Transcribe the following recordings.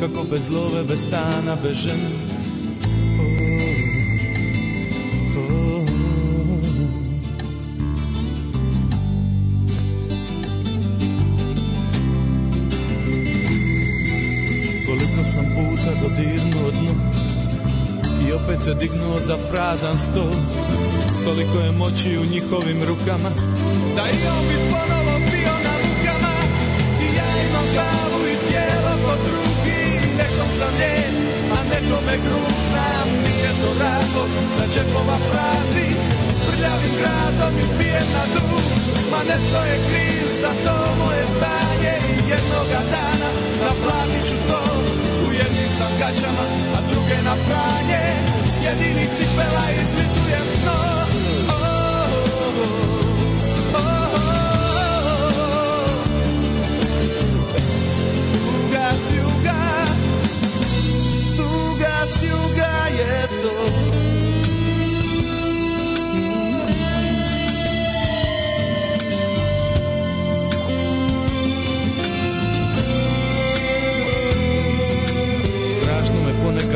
Kako bez love, bez stana, bez o. Koliko I opet se dignuo za prazan stol Koliko je moći u njihovim rukama Da i on bi ponovo bio na lukama I ja imam glavu i tijelo drugi Nekom sam lijen, a nekome grub Znam, nije to razlog da džepova prazni. Prljavim gradom i pijem na dug. Ma netko je kriv za to moje stanje. I jednoga dana naplatit ću to. U jednim sam gaćama, a druge na pranje. Jedini cipela izlizujem dno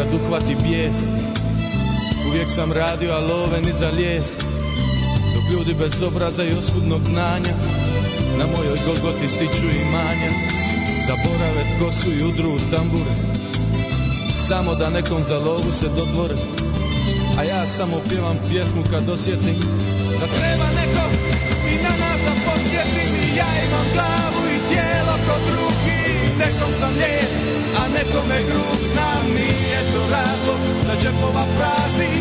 me ponekad uhvati bijes. Uvijek sam radio, a love ni za lijes. Dok ljudi bez obraza i oskudnog znanja Na mojoj golgoti stiču imanja. Zaborave tko su i udru tambure. Samo da nekom za lovu se dodvore A ja samo pjevam pjesmu kad osjetim Da treba nekom i na nas da posjetim. I ja imam glavu i tijelo kod drugi Nekom sam lijep, a nekome grub Znam nije to razlog da džepova prazni.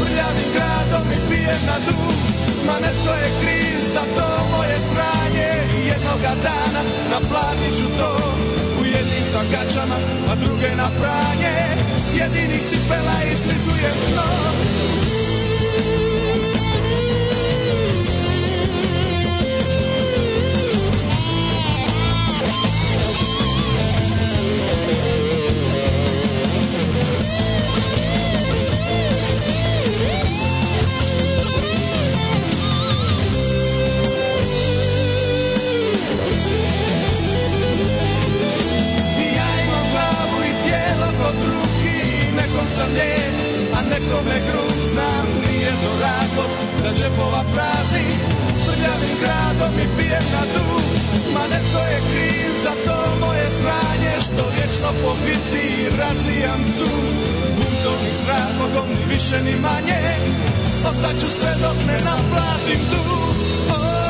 Prljavim gradom i pijem na dug Ma netko je kriv za to moje sranje. I jednoga dana naplatit ću to. U jednim sam gaćama, a druge na pranje. Jedinih cipela izlizujem dno sam lijen, a nekome grub Znam, nije to razlog da džepova prazni. Prljavim gradom i pijem na dug. Ma netko je kriv za to moje sranje Što vječno po biti razvijam cud. Buntovnik s razlogom, ni više ni manje. Ostaću sve dok ne naplatim dug. Oh,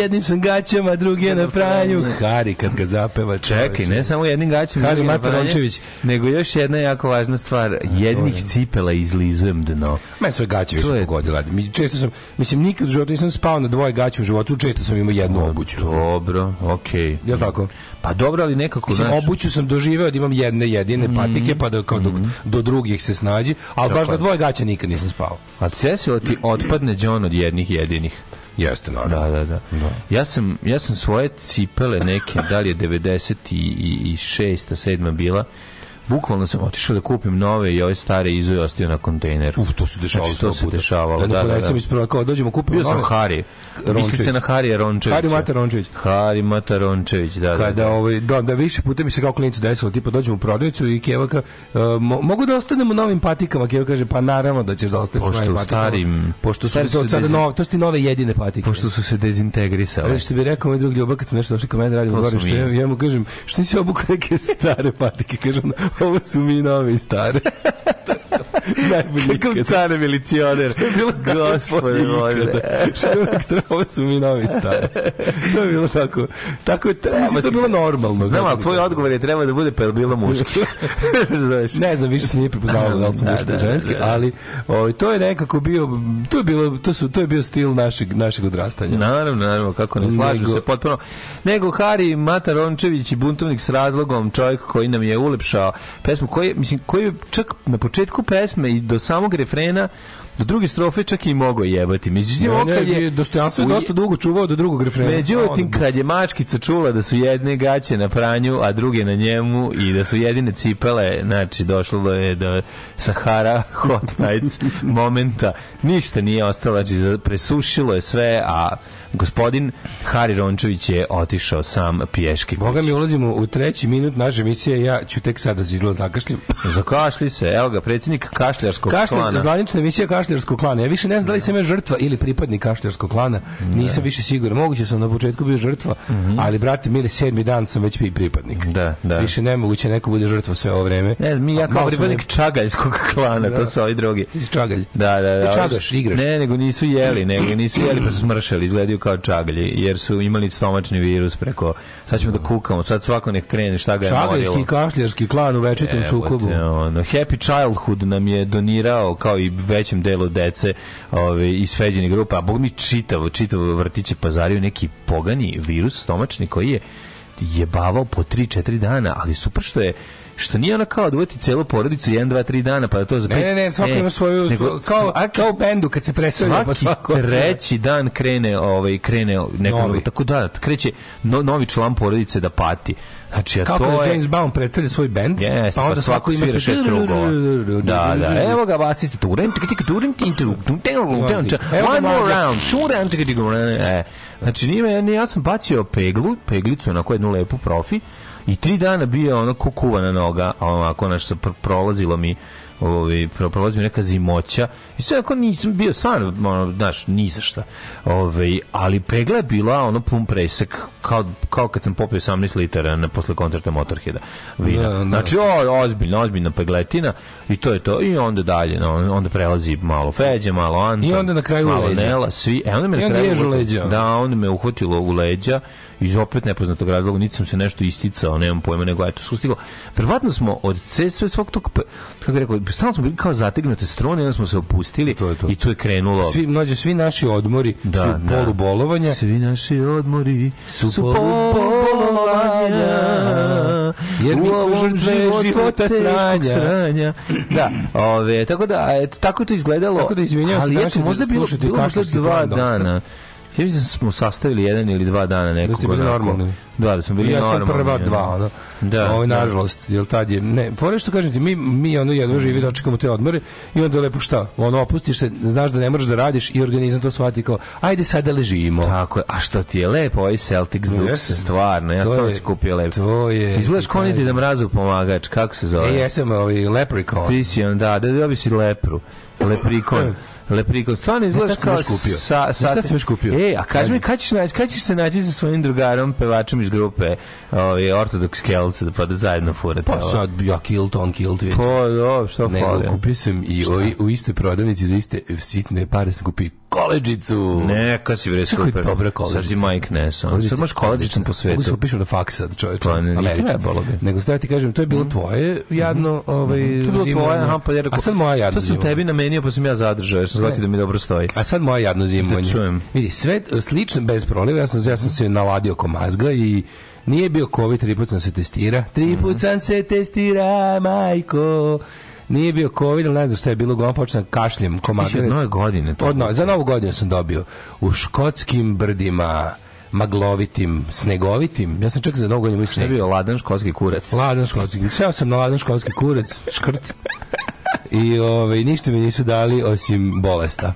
jednim sam gaćama, drugi je na pranju. Hari kad ga zapeva. Čekaj, ne samo jednim gaćem, Hari drugim na Mata pranje, Rončević. nego još jedna jako važna stvar, jednih cipela izlizujem dno. Meni sve gaće više je- pogodila. Mi često sam, mislim, nikad u životu nisam spao na dvoje gaće u životu, često sam imao jednu obuću. Dobro, okej. Jel tako? Pa dobro, ali nekako, Mislim, znaš, obuću sam doživeo da imam jedne jedine patike, pa da kao do, do drugih se snađi, ali baš na je. dvoje gaća nikad nisam spao. a cesilo ti otpadne džon od jednih jedinih. Jeste, naravno. Da, da, da. Ja sam, ja sam svoje cipele neke, da li je 96. 7. bila, Bukvalno sam otišao da kupim nove i ove stare izo je ostio na kontejneru. Uf, to se dešavalo Znači, to se puta. dešavalo, Ja ne da, da, ponesem da. ispravo, kao dođemo kupimo Bio sam nove- Hari. Rončević. Misli se na Harija Rončevića. Hari Mata Rončević. Hari Mata Rončević, da, da. kada da. ovaj da, da više puta mi se kao klinicu desilo tipa dođemo u prodavnicu i Keva ka, e, mo- mogu da ostanemo novim patikama Keva kaže pa naravno da ćeš da ostaneš novim patikama starim- pošto su stari to su od sada dezi- nove to su ti nove jedine patike Pošto su se dezintegrisali. E, što bi rekao moj drug Ljubav kad smo nešto došli kod mene da mi. ja, ja mu kažem, što nisi obukao neke stare patike? Kažem, ovo su mi nove stare. Najbolji Kakav car milicioner. bilo Gospode Bože. Što strano, ovo su mi novi stari. To je bilo tako, tako je, mislim, to je bilo normalno. Znam, ali tvoj odgovor je treba da bude pa je bilo muški. Znaš. Ne znam, više se nije prepoznavalo da li su Da, muške da, ili ženske, da. ali ovaj, to je nekako bio, to je bilo, to su, to je bio stil našeg, našeg odrastanja. Naravno, naravno, kako ne slažu Nego- se potpuno. Nego Hari Mata Rončević i buntovnik s razlogom, čovjek koji nam je ulepšao pesmu, koji, mislim, koji je čak na početku pesme i do samog refrena do druge strofe čak i mogao jebati. Mislim, Ne, ne, je dostojanstvo je dosta dugo čuvao do drugog refrena. Međutim, kad je mačkica čula da su jedne gaće na pranju, a druge na njemu i da su jedine cipele, znači došlo je do Sahara Hot Nights momenta, ništa nije ostalo, znači presušilo je sve, a gospodin Hari Rončević je otišao sam pješki. Boga mi ulazimo u treći minut naše emisije, ja ću tek sada za izlaz zakašljem. Zakašli se, evo ga, predsjednik kašljarskog Kašljar, klana. zvanična emisija kašljarskog klana. Ja više ne znam da li sam ja žrtva ili pripadnik kašljarskog klana. Nisam više siguran. Moguće sam na početku bio žrtva, ali brate, mili sedmi dan sam već i pripadnik. Da, da. Više nemoguće neko bude žrtva sve ovo vreme. Ne mi ja kao pripadnik me- čagaljskog klana, to su ovi drugi. Ti si čagalj. Da, da, da. Ti čagaš, igraš. Ne, nego nisu jeli, nego nisu jeli pa smršali, izgledaju kao čagalji, jer su imali stomačni virus preko, sad ćemo da kukamo, sad svako nek krene šta ga je morilo. kašljarski klan u večitom sukobu. ono, Happy Childhood nam je donirao kao i većem delu dece ove, iz Feđene grupe, a bog mi čitavo, čitavo vrtiće pazario neki pogani virus stomačni koji je jebavao po 3-4 dana, ali super što je što nije ona kao da uveti celu porodicu 1, 2, 3 dana pa da to za Ne, ne, ne, svako E, ima svoju, nego kao, svaki- kao bendu kad se predstavlja pa svako. treći dan krene ovaj krene neko Novi. tako da kreće no, novi član porodice da pati znači a Kao to kada je James Bond predstavlja svoj bend, Jeste, pa onda svako ima svira šest krugova. Da, da. Evo ga basista. Turen, tik, tik, turen, tin, tu, tu, tu, tu, tu. Evo ga One more round. Šuren, tik, tik, turen. E, Znači, nije, ja sam bacio peglu, peglicu, onako jednu lepu profi, i tri dana bio ono ko kuvana noga, a onako nešto pr- prolazilo mi ovaj pro, prolazio mi neka zimoća i sve ako nisam bio stvarno ono znaš ni za šta ovaj ali pegla je bila ono pun presek kao kao kad sam popio 18 litara na posle koncerta Motorheada vina Da, da. znači o, ozbiljna ozbiljna pegletina i to je to i onda dalje no, onda prelazi malo Feđe malo Anton I onda na kraju malo leđa. Nela svi e onda me na kraju leđa. da onda me uhvatilo u leđa iz opet nepoznatog razloga, niti sam se nešto isticao, nemam pojma, nego eto, sustiglo. Verovatno smo od sve, sve svog tog, kako rekao, stalno smo bili kao zategnute strune, onda smo se opustili To to. i tu je krenulo. Svi, mlađe, svi naši odmori Da, su da. polubolovanja. Svi naši odmori Su su, polubolovanja, jer mi smo žrtve života sranja. sranja. Da, ove, tako da, eto, tako je to izgledalo. Tako da izvinjavam se, ali eto, možda bilo, bilo dva dana. Ja mislim da smo sastavili jedan ili dva dana nekog. ste bili normalni. Da, da smo bili ja sam normalni. prva dva, ono. Da, Ovo, da. nažalost, jel tad je, ne, fore što kažem ti, mi, mi ono jedno živi dočekamo te odmore i onda lepo šta, ono, opustiš se, znaš da ne moraš da radiš i organizam to shvati kao, ajde sad da ležimo. Tako je. A što ti je lepo ovaj Celtics No, Dux, stvarno. Ja sam već kupio lepo. to je- Izgledaš kao onaj Dida Mrazov pomagač, kako se zove? E, jesam ovaj leprechaun. Ti si on, da, da dobi si lepru. Leprikon. Leprikon. Stvarno izgledaš šta kao kupio? Sa, Znaš šta sa, sam još kupio? E, a kaži mi, kad ćeš, naći, kad ćeš se naći sa svojim drugarom, pevačom iz grupe ovaj, Orthodox Kelce, pa da zajedno furate Pa sad, ja kilt, on kilt, već. Pa, do, što Nego, fali? kupio sam i u, u istoj prodavnici za iste sitne pare sam kupio koleđicu. Neka si bre Kako je super. dobra koleđica. Sad si Mike. Koleđica Sad možeš koleđicom po Mogu se svetu. upišem na faks sad, čovječe. Pa, ne, Američki. trebalo bi. Nego sad ti kažem, to je bilo tvoje jadno, ovaj, To je bilo tvoje, aha, pa ja rekao, A sad moja jadno To sam tebi namenio, pa sam ja zadržao, jer sam shvatio da mi dobro stoji. A sad moja jadno zimovanje. Da čujem. Vidi, sve slično bez proliva, ja sam, ja sam se naladio oko mazga i nije bio COVID, tri put sam se testira. Tri put sam se testira, majko. Nije bio COVID, ali ne znam šta je bilo, uglavnom počnem kašljem ko Ti si od nove godine to Od no- za novu godinu sam dobio u škotskim brdima maglovitim, snegovitim. Ja sam čak za mnogo godina Šta je bio ladan školski kurac? Ladan školski. Seo sam na ladan školski kurac, škrt. I ovaj ništa mi nisu dali osim bolesta.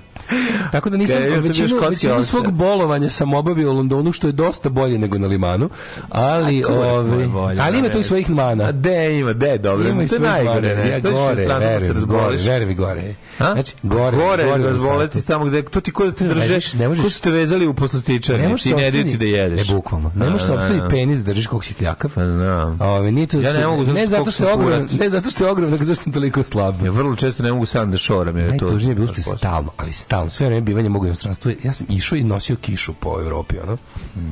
Tako da nisam bio većinu, većinu svog bolovanja sam obavio u Londonu što je dosta bolje nego na Limanu, ali moj ovaj bolje, ali ima da, to i svojih mana. A de ima, de, dobro. Ima i svojih najgore, mana. Ja gore, da se veruj, gore, veruj gore. A? Znači, gore, gore, gore inostranstvu. tamo gde, to ti ko da te Ne drže, možeš- ne možeš- ko su te vezali u poslastičarni, ti ne daju ti da jedeš. Ne, bukvalno. Ne možeš da, opstaviti da. penis da držiš koliko si kljakav. Pa. Ove, nije to Ja ne mogu, ne zato što je kurac. ne zato što je ogroman, nego zato što sam toliko slab. Ja vrlo često ne mogu sam da šoram. Jer je to, Najtužnije je bilo što je stalno, ali stalno, sve vreme bivanje mogu inostranstvu. Ja sam išao i nosio kišu po Evropi, ono.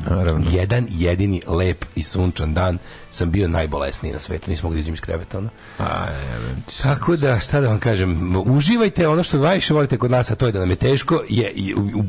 Naravno. Jedan jedini lep i sunčan dan sam bio najbolesniji na svetu, nisam mogli da izađem iz kreveta, ono. A, ti. Tako da, šta da vam kažem, uživajte ono što najviše volite kod nas, a to je da nam je teško, je, u, u-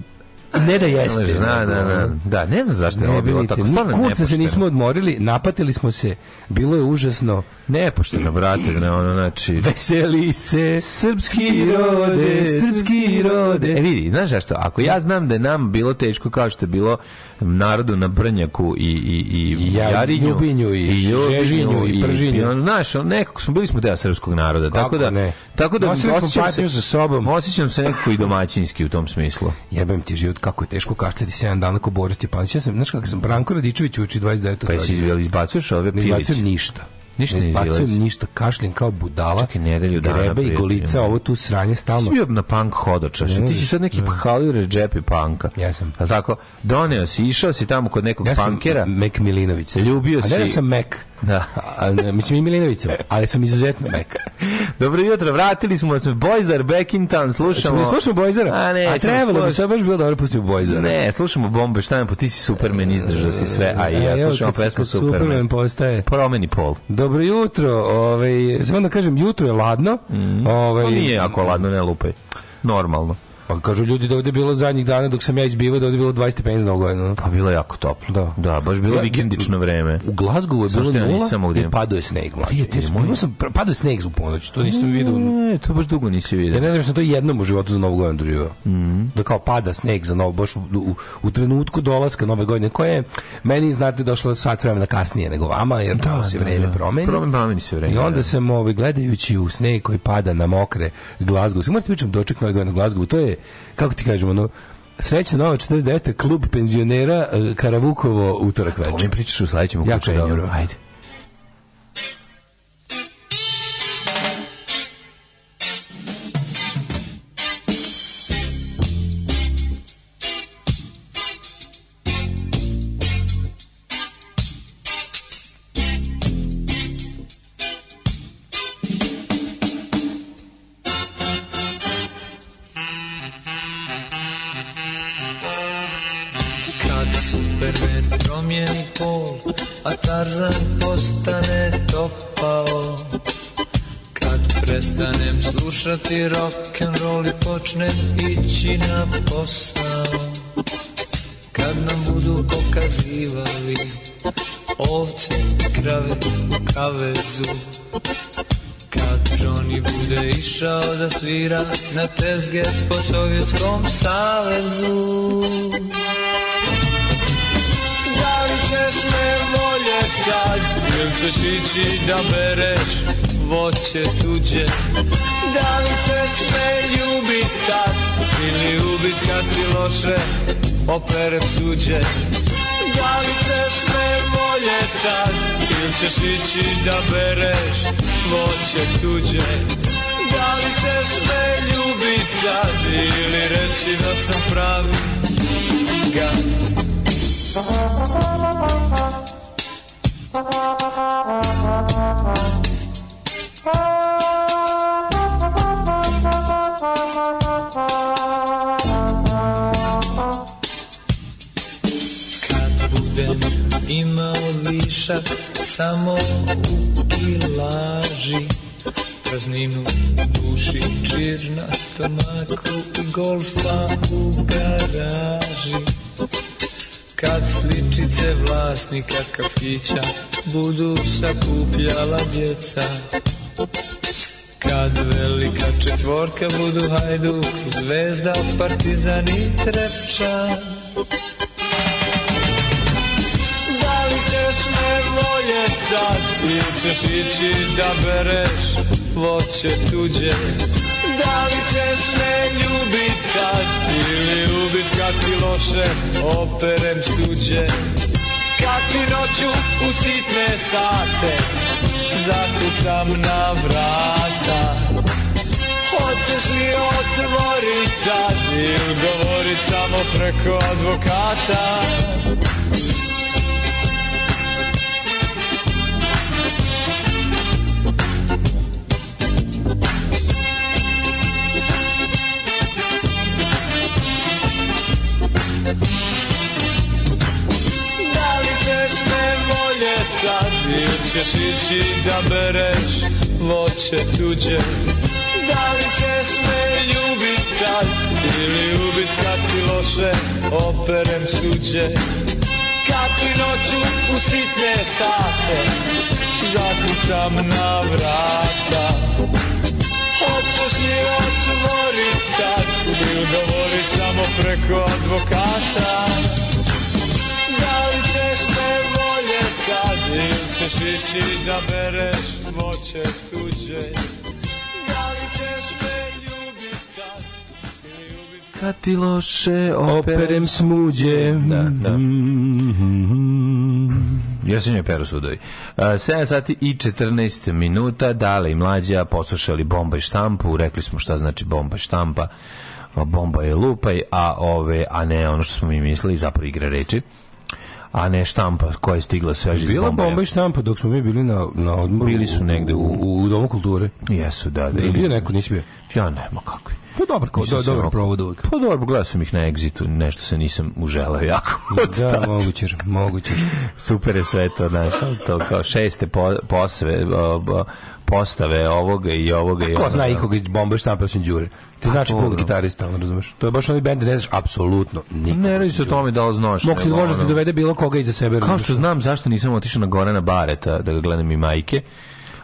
ne da jeste. Da, da, da. Da, ne znam zašto je ovo bilo tako. Stvarno kurca se nismo odmorili, napatili smo se, bilo je užasno, Nepošteno, brate, ne, ono, znači... veseli se, srpski rode, srpski rode. E vidi, znaš zašto? Ako ja znam da je nam bilo teško kao što je bilo narodu na Brnjaku i, i, i, I ja- Jarinju, Ljubinju i Ljubinju Žežinju i Pržinju. ono, znaš, nekako smo bili smo deo srpskog naroda, tako Kako da ne? tako da Nosili osjećam patnju sa sobom. Osjećam se nekako i domaćinski u tom smislu. Jebem ti život, kako je teško kaštati 7 dana ko Boris Stjepanić. Ja sam, znaš kako sam Branko Radičević uči 29. Pa jesi izbijali, izbacuješ ove Ne piliće? izbacujem ništa. Ništa ne ne izbacujem ništa, kašljem kao budala. Čekaj, nedelju dana, Grebe i golica, ovo tu sranje stalno. si bio na punk hodoča, što Ne, ti si sad neki ne. Halil džepi panka. Jesam. Jel tako? Doneo si, išao si tamo kod nekog Ja sam punkera. Mek Milinović. Ljubio A ne da si- sam Mek. Da. A, ne, mislim i Milinović sam, ali sam izuzetno Mek. Dobro jutro, vratili smo se. In Town, slušamo. Slušamo, slušamo Bojzara. A ne, a trebalo bi sad baš bilo dobro pustiti Bojzara. Ne, slušamo bombe, šta nam po, ti si Superman, izdržao si sve, a i ja slušamo pesmu Superman Superman. postaje. Promeni pol. Dobro jutro, ovaj, samo da kažem, jutro je ladno. Ovaj, To nije jako ladno, ne lupaj. Normalno. Pa kažu ljudi da ovdje je bilo zadnjih dana dok sam ja izbivao da ovdje je bilo 20 stepeni godinu. Pa bilo je jako toplo. Da. Da, baš bilo Ja- vikendično vreme. U Glazgovu je bilo ja nula nisam da i padao je sneg, sam, padao je sneg u ponoć, to nisam vidio. Ne, to baš dugo nisi Ja vidio. ne znam, sam to jednom u životu za novu godinu doživao. Mhm. Da kao pada sneg za novu, baš u, u, u trenutku dolaska nove godine, koje je meni, znate, došlo sat vremena kasnije nego vama, jer da, se vreme promeni. Promen- promeni se vreme, I onda da. sam ovaj, gledajući u sneg koji pada na mokre Glazgovu, sam morate pričam doček nove godine Glazgovu, to je, kako ti kažemo, ono, Sreća nova 49. klub penzionera eh, Karavukovo utorak O mi večer. pričaš u sledećem Jako uključenju. dobro. Ajde. A Tarzan postane topao. Kad prestanem slušati rock and roll i počnem ići na posao. Kad nam budu pokazivali ovce i krave u kavezu. Kad Johnny bude išao da svira na tezge po Sovjetskom savezu. Ćeš me voljet kad? Ili ćeš ići da bereš voće tuđe? Da li ćeš me ljubit kad? Ili ubit kad ti loše opere suđe Da li ćeš me voljet tad Ili ćeš ići da bereš voće tuđe? Da li ćeš me ljubit tad Ili reći da sam pravi gad samo u kilaži Prazninu duši, čir na stomaku i golfa u garaži Kad sličice vlasnika kafića budu sakupljala djeca. Kad velika četvorka budu Hajduk, Zvezda, Partizan i Trepča ćeš me voljet tad ili ćeš ići da bereš voće tuđe Da li ćeš me ljubit tad ili ljubit kad ti loše operem suđe Kad ti noću u sitne sate zakucam na vrata? Hoćeš li otvorit tad ili govorit samo preko advokata me voljet sad ili ćeš ići da bereš voće tuđe? Da li ćeš me ljubit tad ili ljubit kad ti loše operem suđe? Kad ti noću u sitne sate zakucam na vrata. Hoćeš li otvorit tad ili govorit samo preko advokata? Da li ćeš me voljet kad ćeš ići da bereš voće tuđe Da li ćeš me ljubit Kad ti loše Operem smuđe. Da, da. Ja sam je peru sudovi. Uh, 7 sati i 14 minuta, dale i mlađa, poslušali bomba i štampu, rekli smo šta znači bomba i štampa, bomba je lupaj, a ove, a ne ono što smo mi mislili, zapravo igre reči a ne štampa koja je stigla sveže iz Bila bomba i štampa dok smo mi bili na, na odmoru. Bili su negde u- u, u Domu kulture. Jesu, da, da. Ili bio neko, nisi bio? Ja nema kakvi. Pa dobar, ko, do, dobar mogao- provod uvijek. Pa dobro, gledao sam ih na Exitu, nešto se nisam uželao jako. od Da, moguće, moguće. Super je sve to, znaš, to kao šeste po, posve, postave ovoga i ovoga i Ko onoga. zna ikoga iz bomba i štampa osim Đure? Ti znači dobro. puno gitarista, ono razumeš? To je baš onaj bend da ne znaš apsolutno nikog. Ne radi se o tome da li znaš. Mogu ti nego može ti ono- dovede bilo koga iza sebe. Kao što znam zašto nisam otišao na Gorana Bareta da ga gledam i majke.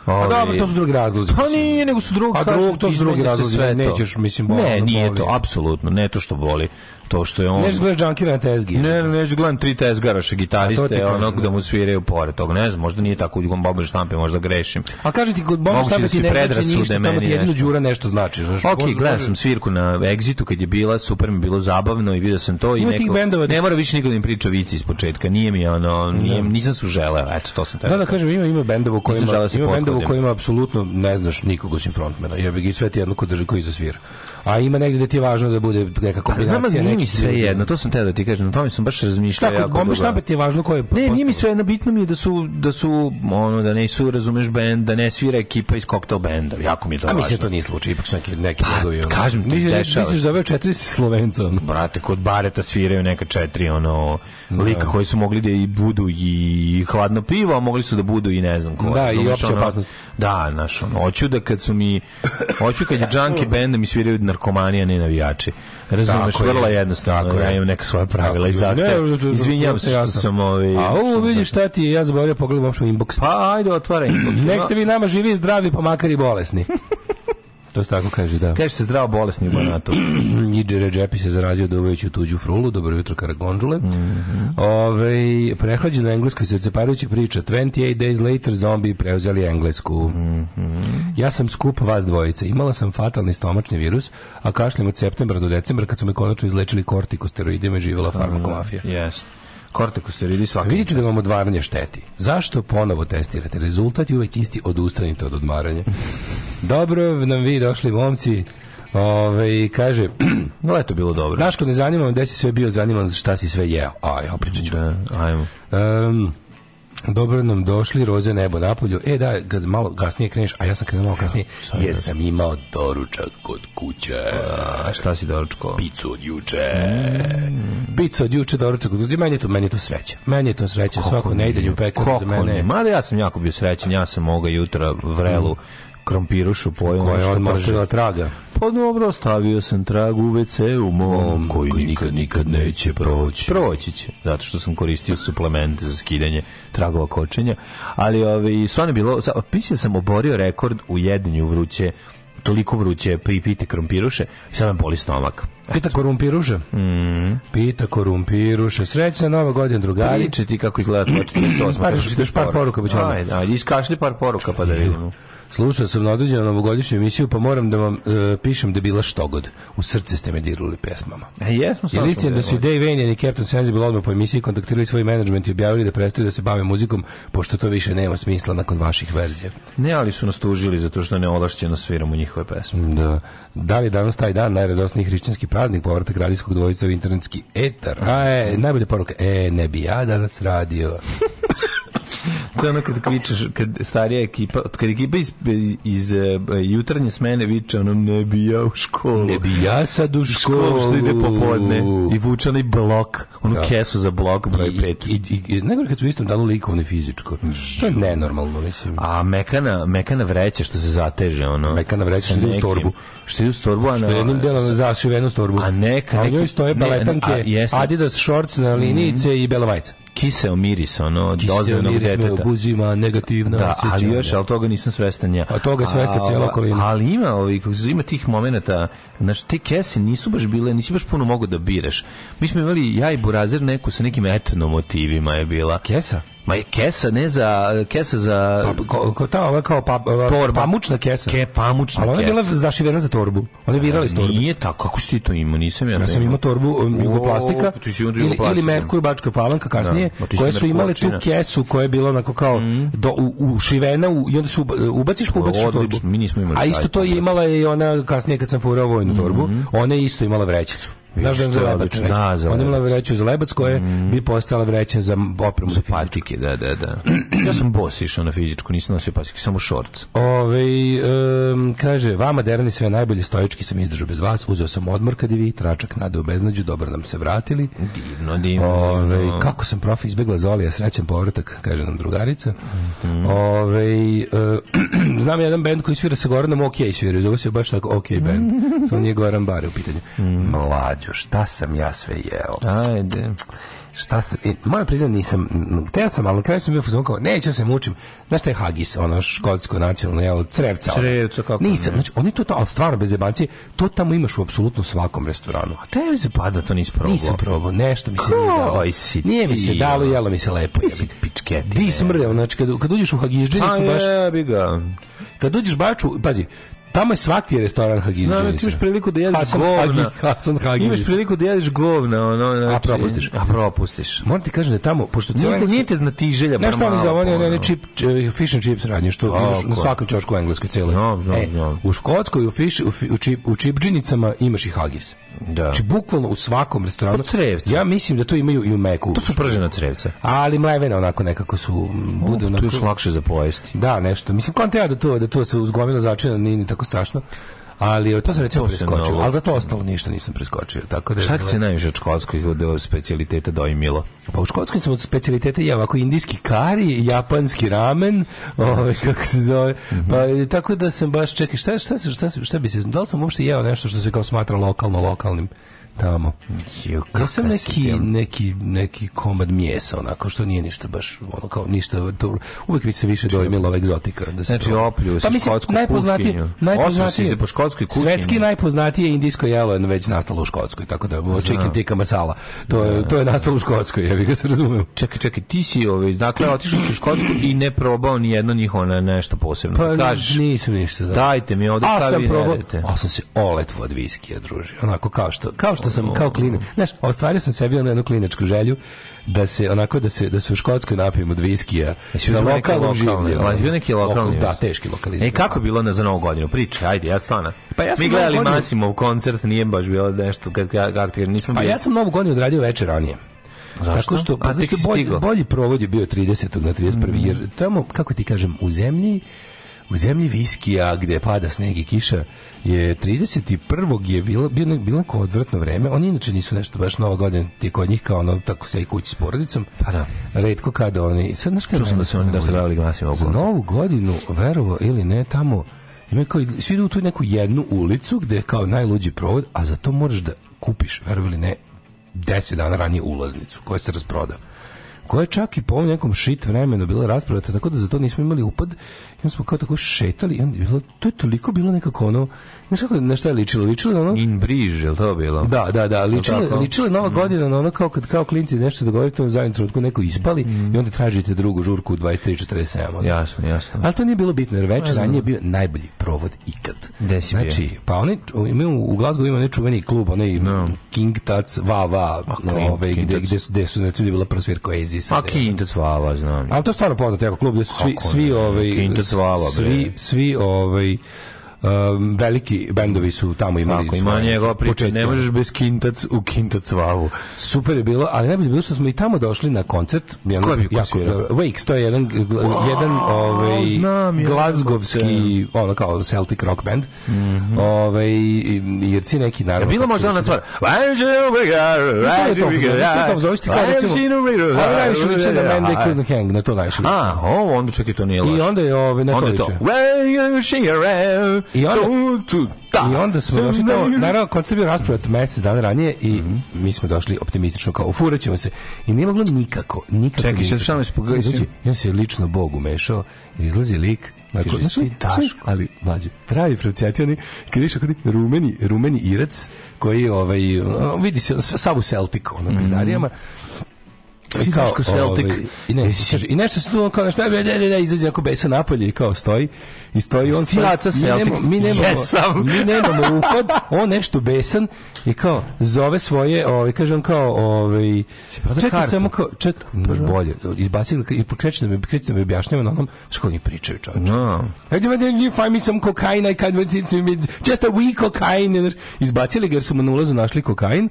Pa Ovi- dobro, to su drugi razlozi. Pa nije, nego su drugi. A drug, to su drugi razlozi, sve nećeš, mislim, boli, Ne, nije boli. to, apsolutno, ne to što boli. To što je on... Nešto gledaš džankira na tezgi. Ne, ne, neću gledam tri tezgaraša, gitariste, onog da. da mu sviraju pored toga. Ne znam, možda nije tako u bombe štampe, možda grešim. A kažem ti, kod bomba Moguće štampa da ti ne znači ništa, tamo ti nešto. Đura nešto znači. Znaš, Ok, Možda- gledao sam svirku na Exitu kad je bila, super mi bilo zabavno i vidio sam to i neko, bendova da ne mora više niko da mi priča vici iz početka, nije mi ono, nije, nisam su želeo, eto, to sam Da, teo. da, kažem, ima, ima bendova u kojima, da ima bendova u kojima apsolutno ne znaš nikog osim frontmana. Jebi ga i sve ti jedno ko drži koji zasvira. A ima negdje da ti je važno da bude neka Pa znam, ali kombinacija nije mi sve ljudi. jedno, to sam teo da ti kažem, na tome sam baš razmišljao Tako, jako dugo. štampa ti je važno ko je... Ne, nije mi sve jedno, bitno mi je da su, da su, ono, da ne su, razumeš, bend, da ne svira ekipa iz koktel benda, jako mi je to A važno. mislim, to nije slučaj, ipak su neki, neki Pa, begovi. ono. kažem ti, Misliš- dešava Misliš da ove četiri Slovenca, ono? Brate, kod Bareta sviraju neka četiri ono lika koji su mogli da i budu i hladno pivo, a mogli su da budu i ne znam ko. Da, i opća opasnost. Da, znaš, ono, hoću da kad su mi hoću kad je junkie band da mi sviraju narkomani, a ne navijači. Razumeš, Tako je. vrlo jednostavno. Tako ja je. imam neka svoja pravila i zahteve. Izvinjam se što sam ovaj A ovo vidiš šta ti je, ja zaboravio pogledam uopšte u inbox. Pa ajde otvaraj. inbox. Nek ste vi nama živi i zdravi, pa makar i bolesni. to se tako kaže, da. Kaže se zdravo bolesni u Banatu. Iđe Redžepi se zarazio duvajući tuđu frulu, dobro jutro karagonđule. Mhm. Ove, prehlađen na engleskoj se ceparajući priča. 28 days later zombi preuzeli englesku. Mhm. Ja sam skup vas dvojice. Imala sam fatalni stomačni virus, a kašljem od septembra do decembra kad su me konačno izlečili kortikosteroidima i živjela farmakomafija. Jes. Kortikosteroidi svaki. vidite da vam odvaranje šteti. Zašto ponovo testirate? Rezultat je uvek isti, odustanite od odmaranja. Dobro nam vi došli momci. Ove, kaže, No, eto bilo dobro. Daško, ne zanima gde si sve bio, zanima šta si sve jeo. A, ja pričat ću. Da, ajmo. Um, dobro nam došli, roze nebo napolju. E, da, kad malo kasnije kreneš, a ja sam krenuo malo kasnije, jer sam imao doručak kod kuće. A šta si doručko? Picu od juče. Picu od juče, doručak kod kuće. Meni je to, meni je to sreće. Meni je to sreće. Svako ne ide u pekaru za mene. ne? Mada ja sam jako bio srećan, ja sam ovoga jutra vrelu krompirušu pojel. Koja je nešto odmah traga. Pa dobro, ostavio sam trag u WC-u mom, koji, nikad, nikad neće proći. Proći će, zato što sam koristio suplemente za skidanje tragova kočenja, ali ovaj, stvarno je bilo, sa- mislim da sam oborio rekord u jedenju vruće, toliko vruće pripite krompiruše i sad me boli stomak. Pita korumpiruša. Mm. Pita korumpiruša. Srećna nova godina, drugari. Priče ti kako izgleda tvoja 48. Par- par poruka, pa odmah. Ajde, ajde, iskašli par poruka pa da vidimo. Slušao sam na određenu novogodišnju emisiju, pa moram da vam e, pišem da bila štogod. U srce ste me dirali pesmama. E, jesmo Je li istina da su i Dave Vanian i Captain Sensible odmah po emisiji kontaktirali svoj menadžment i objavili da prestaju da se bave muzikom, pošto to više nema smisla nakon vaših verzija? Ne, ali su nas tužili zato što neolašćeno sviramo njihove pesme. Da. Da li danas taj dan najradosniji hrišćanski praznik, povratak radijskog dvojica u internetski etar? A, e, najbolja poruka, e, ne bi ja danas radio. To je ono kad vičeš, kad starija ekipa, kad ekipa iz, iz, eh, jutarnje smene viče, ono, ne bi ja u školu. Ne bi ja sad u školu. školu što ide popodne i vuče onaj blok, onu Da. kesu za blok broj I, 5. i, i, i, najgore kad su u istom danu likovno i fizičko. To je nenormalno, mislim. A mekana, mekana vreća što se zateže, ono. Mekana vreća što ide uz nekim- torbu. Što ide uz torbu, a Što na... je jednim delom zašivenu storbu. A neka- a u njoj stoje ne, baletanke, a, jeste. Adidas shorts na linijice i bela majica. Kiseo miris, ono, Kiseo dozvojenog miris me deteta. obuzima negativna Da, ali osjećanja. još, ali toga nisam svestan ja. A toga je svesna A, cijela okolina. Ali ima, ovi, kako se ima tih momenata, znaš, te kese nisu baš bile, nisi baš puno mogu da biraš. Mi smo imali ja i Burazer neku sa nekim etno motivima je bila. Kesa? Ma je kesa, ne za, kesa za... Pa, ko, ko ta, ova kao pa, Torba. pamučna kesa. Ke, pamučna Ali ona je bila kesa. zašivena za torbu. Ona je virala iz torbe. Nije tako, kako si ti to imao, nisam ja. Ja sam imao torbu um, Jugoplastika O, pa imao ili, ili. Merkur Bačka Palanka kasnije, Da, pa koje su imale tu kesu koja je bila onako kao do, u, ušivena u, i onda su uba- ubaciš pa ubaciš u torbu. mi nismo imali A isto to je imala i ona kasnije kad sam furao vojnu torbu, ona je isto imala vrećicu. Znaš da je za lebac vreća? Da, za Ona imala vreću za lebac koja bi postala vreća za opremu za patike, da, da, da. ja sam bos išao na fizičku, nisam nosio patike, samo šorc. Ove, um, kaže, vama derani sve najbolje stojički sam izdržao bez vas, uzeo sam odmor kad je vi, tračak nade u beznađu, dobro nam se vratili. Divno, divno. Ove, kako sam profi izbegla Zolija, srećan povratak, kaže nam drugarica. Mhm. Ove, e, znam jedan band koji svira sa Goranom OK svira, zove se baš tako OK band. Samo nije Goran Bare u pitanju. Mhm. Mlađo, šta sam ja sve jeo? Ajde. Šta sam, e, moram priznati nisam, m, hteo sam, ali na kraju sam bio fuzon kao, neću se mučim. Znaš šta je hagis, ono škotsko nacionalno jelo, crevca. Crevca, kako Nisam, ne. znači, oni to, ali stvarno bez jebancije, to tamo imaš u apsolutno svakom restoranu. A te se pada, to nisi probao. Nisam probao, nešto mi se nije dalo. Si Nije mi se ti, dalo, jelo mi se lepo. Si jebi. pičketi, Di smrdeo, znači kad, kad uđeš u A Hagižđenicu, baš, jebi ga. kad uđeš baču, pazi, tamo je svaki restoran Hagižđenica. Znam, ti imaš priliku da jedeš Hasan govna. Hasan Hagižić. Imaš priliku da jedeš govna, ono, znači, propustiš. A propustiš. Moram ti kažem da je tamo, pošto cijela Nije, nije te znati želja, bar Znaš malo, zove, oni, ono. oni chip, č- fish and chips radnje, što imaš na ko? svakom ćošku u Engleskoj cijeloj. Znam, znam, e, znam. U Škotskoj, u, fish, u, u, čip, u čipdžinicama imaš i hagis. Da. Znači, bukvalno u svakom restoranu. Pa crevca. Ja mislim da to imaju i u Meku. To su pržena crevca. Ali mlevena onako nekako su, bude To onako... je još lakše za pojesti. Da, nešto. Mislim, konta ja da to, da to se uzgomilo začina nije ni tako strašno. Ali to sam recimo preskočio. Ali za to ostalo ništa nisam preskočio. Tako da Šta ti se najviše od školskih od specialiteta dojmilo? Pa u Škotskoj sam od specialitete jeo ovako indijski kari, japanski ramen, ovaj kako se zove. Pa tako da sam baš čekaj, šta šta šta šta, šta bi se da li sam uopšte jeo nešto što se kao smatra lokalno lokalnim tamo. Ju, Ja sam neki, neki, neki komad mijesa, onako, što nije ništa baš, ono, kao ništa, to, uvijek mi se više dojmila ova egzotika. Da se Znači, si pa, mislim, škotsku najpoznatije, kuhinju. najpoznatije, se po škotskoj kuhinji. Svetski najpoznatije indijsko jelo je već nastalo u Škotskoj, tako da, ovo chicken tikka masala, to je, to je nastalo u Škotskoj, ja bih ga se razumem. Čekaj, čekaj, ti si ovaj, dakle, otišao si u Škotsku i ne probao ni jedno njihovo ne, nešto posebno. Pa Kažeš, nisam ništa. Da. dajte mi ovde A sam probao, a sam se oletvo od viskija družio. Onako kao što, kao što sam, kao klinac. Znaš, ostvario sam sebi onu jednu klinačku želju da se, onako, da se, da se u Škotskoj napijem od viskija sa lokalnom življenjem. ali bio neki lokalni? Da, teški lokalizam. E, kako je bilo na za novu godinu? Pričaj, ajde, ja stvarno. Pa ja sam Mi gledali godinu- Masimov koncert, nije baš bilo nešto, kad, kad, jer nismo Pa bili... ja sam novu godinu odradio večer ranije. Zašto? Tako što, pa, bolji, bolji provod je bio 30. na 31. Mm. Jer tamo, kako ti kažem, u zemlji u zemlji viskija gde pada sneg i kiša je 31. je bilo, bilo, bilo neko odvratno vreme. Oni inače nisu nešto baš nova godina ti kod njih kao ono tako se i kući s porodicom. Pa da. Redko kada oni... Sad, je Čuo sam da su oni dosta gledali Masimov Za novu godinu, verovo ili ne, tamo ima kao, svi idu u tu neku jednu ulicu gde je kao najluđi provod, a za to moraš da kupiš, verovo ili ne, 10 dana ranije ulaznicu koja se rasproda koja je čak i po ovom nekom shit vremenu bila raspravljata, tako da za to nismo imali upad. I onda smo kao tako šetali i onda je bilo, to je toliko bilo nekako ono, znaš kako, na šta je ličilo? Ličilo je ono, In Briž, je li to bilo? da, da, da, ličilo, tako? ličilo je nova godina na ono kao kad kao klinci nešto dogovorite u zadnjem trenutku neko ispali i onda tražite drugu žurku u 23.47. ono. Jasno, jasno. Ali to nije bilo bitno, jer večer ranije je bio najbolji provod ikad. Gde si bio? znači, pa oni imaju u Glazgovu ima onaj čuveni klub, onaj King Tats Va Va, King- King gde, gde su, gde su, recimo, bila prva svirka Oasisa. A gde- Kintac Vava, znam. ali to je stvarno poznat jako klub gde su svi svi ne? Vava, bre. svi svi ovaj um, veliki bendovi su tamo imali Ako ima njegova priča, ne možeš bez Kintac u Kintac Vavu. Super je bilo, ali najbolje je bilo što smo i tamo došli na koncert. Jedan, Ko je bio, ko jako? Wakes, to je jedan, gl- jedan ovaj, znam, ja, glazgovski, ono kao Celtic rock band. ovaj, Irci neki, naravno. Bila kako možda su- ona stvar. Da je da recimo, ali najviše liče na Man They Couldn't Hang, na to najviše. A, ovo onda čekaj, to nije laž. I onda je ovaj, na to je liče. When you sing around, I onda- to- da. I onda smo došli tamo, naravno, koncert je bio raspravat mesec dana ranije i mi smo došli optimistično kao ufuraćemo se. I nije moglo nikako, nikako. Čekaj, sad šta me spogledaj, Znači, I on se je lično Bog umešao, izlazi lik, Kaže, znaš, ti Daško. ali mlađe, pravi procjatio kad viš kod rumeni, rumeni irac koji je ovaj vidi se sav u Celtic ono pizdarijama. I kao, Daško Celtic. ovaj, i, ne, I nešto se tu kao nešto, ne, ne, ne, ne, izađe ako besa napolje i kao stoji. I stoji on Mi Celtic. nemamo, mi nemamo, Jesam. mi nemamo upad, on nešto besan i kao zove svoje, ovaj kaže on kao ovaj čekaj samo kao ček, baš bolje. Izbacili i pokreće da mi kreće da mi objašnjava na onom što oni pričaju, čoveče. No. Ajde, you find me some cocaine, I can't wait to me, just a week cocaine. Izbacili ga jer su mu na ulazu našli kokain.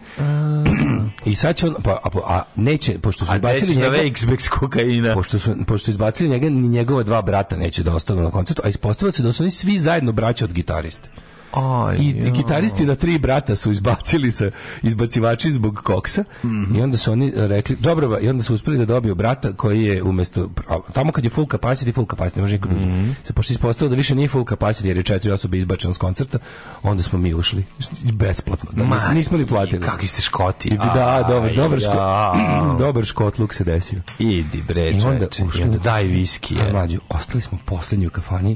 I sad će on, pa, a, a neće, pošto su A izbacili na njega, Wakes kokaina. pošto su, pošto izbacili njega, ni njegova dva brata neće da ostanu na koncertu, a ispostavilo se da su oni svi zajedno braća od gitariste. Aj, I jo. gitaristi na tri brata su izbacili sa izbacivači zbog koksa i onda su oni rekli, dobro, i onda su uspeli da dobiju brata koji je umesto, a tamo kad je full capacity, full capacity, ne može niko da uđe. Se pošto ispostavilo da više nije full capacity jer je četiri osobe izbačeno s koncerta, onda smo mi ušli. Besplatno. Da, nismo, nismo ni platili. Kakvi ste škoti. I, da, dobar, dobar, ško, dobar škotluk se desio. Idi bre, I onda ušli I onda daj viski. A je. mlađu, ostali smo poslednji u kafani.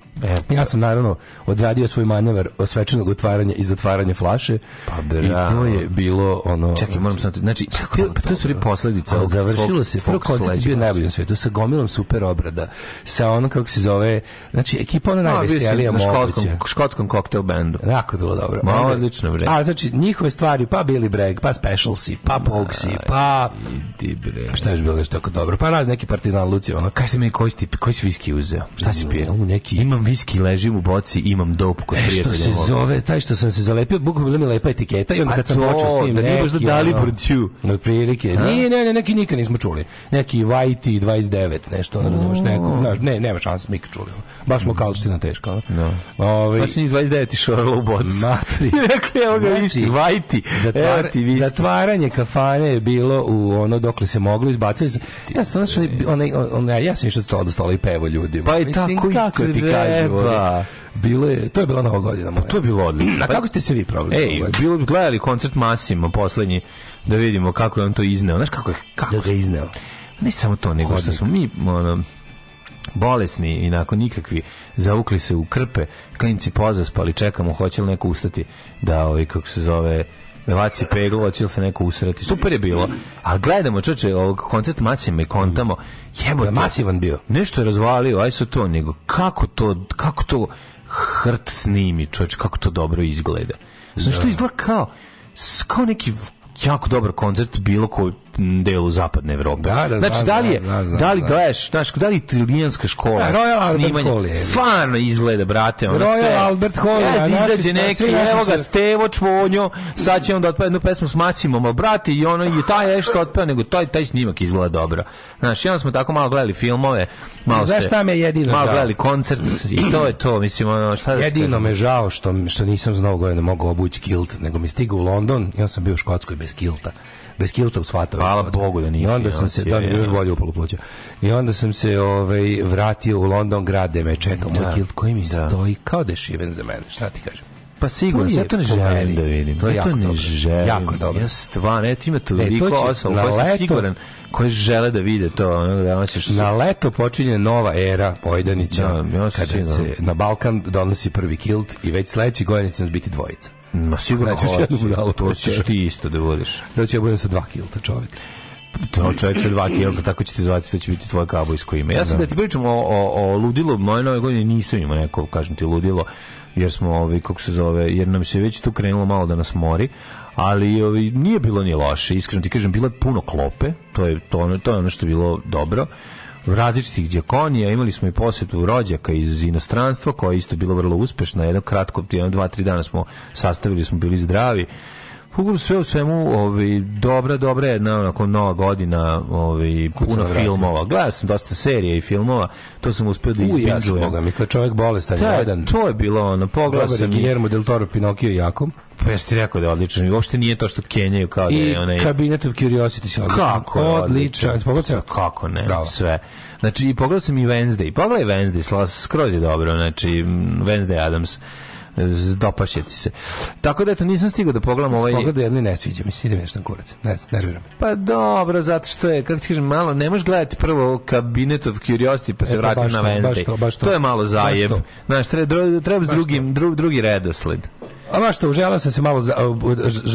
E, Ja sam naravno odradio svoj manevar svečanog otvaranja i zatvaranja flaše. Pa, I to je bilo ono... Čekaj, moram sam... Znači, to, pa to su ri posledice. A ovog završilo se, prvo koncert je bio najbolji na svetu, sa gomilom super obrada, sa ono kako se zove, znači ekipa ona najveselija na škotskom, škotskom koktel bendu. Jako je bilo dobro. Ma, odlično, bre. A, znači, njihove stvari, pa Billy Bragg, pa Specialsi, pa Poguesi, pa... Idi bre. Šta je bilo nešto tako dobro? Pa raz neki partizan Lucio, ono. Kažete mi koji si, koji si viski uzeo? Šta si pio? Neki- Imam viski, ležim u boci, imam dopu kod E, što se mog. zove, taj što sam se zalepio, bukvalno bila mi lepa etiketa i onda A kad sam počeo s tim da nije možda neki, dali ono, Brđu. Otprilike. Nije, ne, ne, neki nikad nismo čuli. Neki Whitey 29, nešto, ne razumeš, neko, znaš, ne, nema šanse smo ikad čuli. Baš lokalština teška. Da. Ovaj, Pa si njih 29 išorala u bocu. Matri. Rekli, evo ga Znači, viski, vajti. Zatvar, Evo ti viski. zatvaranje kafane je bilo u ono dokle se moglo izbacili. Ja sam znači onaj onaj ja sam išao od stola do stola i pevo ljudima. Pa i tako i kako ti kažem. Ovaj, Bilo je, to je bila nova godina moja. To je bilo odlično. A kako ste se vi proveli? Ej, bilo bi gledali koncert Masimo poslednji da vidimo kako je on to izneo. Znaš kako je kako da ga izneo. ne samo to, nego što smo mi ono, bolesni i nakon nikakvi zavukli se u krpe, klinci pozaspali, čekamo hoće li neko ustati da ovaj kako se zove Mevaci peglo, hoće li se neko usrati. Super je bilo. A gledamo, čoče, ovog koncert Masima i kontamo. Jebote. Da, masivan bio. Nešto je razvalio, aj su to, nego kako to, kako to hrt snimi, čovječ, kako to dobro izgleda. Znaš, to izgleda kao, kao neki jako dobar koncert bilo koji delu zapadne Evrope. Da, da, znači, znam, da li, je, znam, znam, da li znam. gledaš, znaš, da li italijanska škola Da, Royal Albert snimanje, je. stvarno izgleda, brate, ono Royal sve. Albert Hall, Jeste, a naši- izađe da, neki, evo ga, Stevo Čvonjo, sad će on da otpeva jednu pesmu s Masimom, a brate, i ono, i taj nešto otpeva, nego taj, taj snimak izgleda dobro. Znaš, onda smo tako malo gledali filmove, malo Znaš se- šta me jedino Malo gledali koncert i to je to, mislim, ono, šta da Jedino me žao što, što nisam za novu godinu mogao obući kilt, nego mi stigao u London on sam bio u Škotskoj bez kilta. Bez kilta u svatove. Hvala Bogu da nisi, I onda sam se, da mi još bolje upalo pluća. I onda sam se ovaj, vratio u London grad gde me čekao moj Da. kilt koji mi Da. stoji kao da je šiven za mene. Šta ti kažem? Pa sigurno, To je ja to ne želim da vidim. To je ja jako to ne dobro. želim. Jako dobro. Ja stvarno, eto ima E, to će osoba koje sam siguran koje žele da vide to, ono, da hoćeš Na leto počinje nova era Pojdanića, Da, kada se na Balkan donosi prvi kilt i već sledeći godin će nas biti dvojica. Ma sigurno Nećeš jednu budalu. hoće. To ćeš ti isto da budeš. Da će ja budem sa dva kilta čovjek. To čovjek sa dva kilta, tako će ti zvati, to će biti tvoje kabojsko ime. Ja sam da ti pričam o, o, o ludilu, moje nove godine nisam imao neko, kažem ti, ludilo, jer smo, ovi, kako se zove, jer nam se već tu krenulo malo da nas mori, ali ovi, nije bilo ni loše, iskreno ti kažem, bilo je puno klope, to je, to, to je ono što je bilo dobro, različitih džakonija, imali smo i posjetu rođaka iz inostranstva, koja je isto bilo vrlo uspešna, jedno kratko, jedno, dva, tri dana smo sastavili, smo bili zdravi, Uglavnom sve u svemu, ovaj dobra, dobra jedna onako nova godina, ovaj puno filmova. Gledao sam dosta serija i filmova, to sam uspeo da ja izbinđujem. Boga mi, kad čovjek bolestan, Da, jedan, to je bilo ono, pogledao sam i, Guillermo del Toro, Pinokio i Jakom. pa jesi ti rekao da je odličan, i uopšte nije to što kenjaju kao da I je onaj... Cabinet of Curiosity se odličan. Kako je odličan. Pogledaj se. Kako ne, Bravo. sve. Znači, i pogledao sam i Wednesday. Pogledaj Wednesday, skroz je dobro. Znači, mm, Wednesday Adams. Ti se. Tako da, eto, nisam stigao da pogledam ovaj... Pogledaj jedno i ne sviđa mi se, ide nešto kurac. Ne, nerviram. Pa dobro, zato što je, kako ti kažem, malo, ne možeš gledati prvo Cabinet of Curiosity pa se E, pa vratiti na to, Wednesday. to, baš to. je malo zajeb. To. Znaš, treba, treba drugim, dru, drugi redosled. A baš što, uželao sam se malo, za,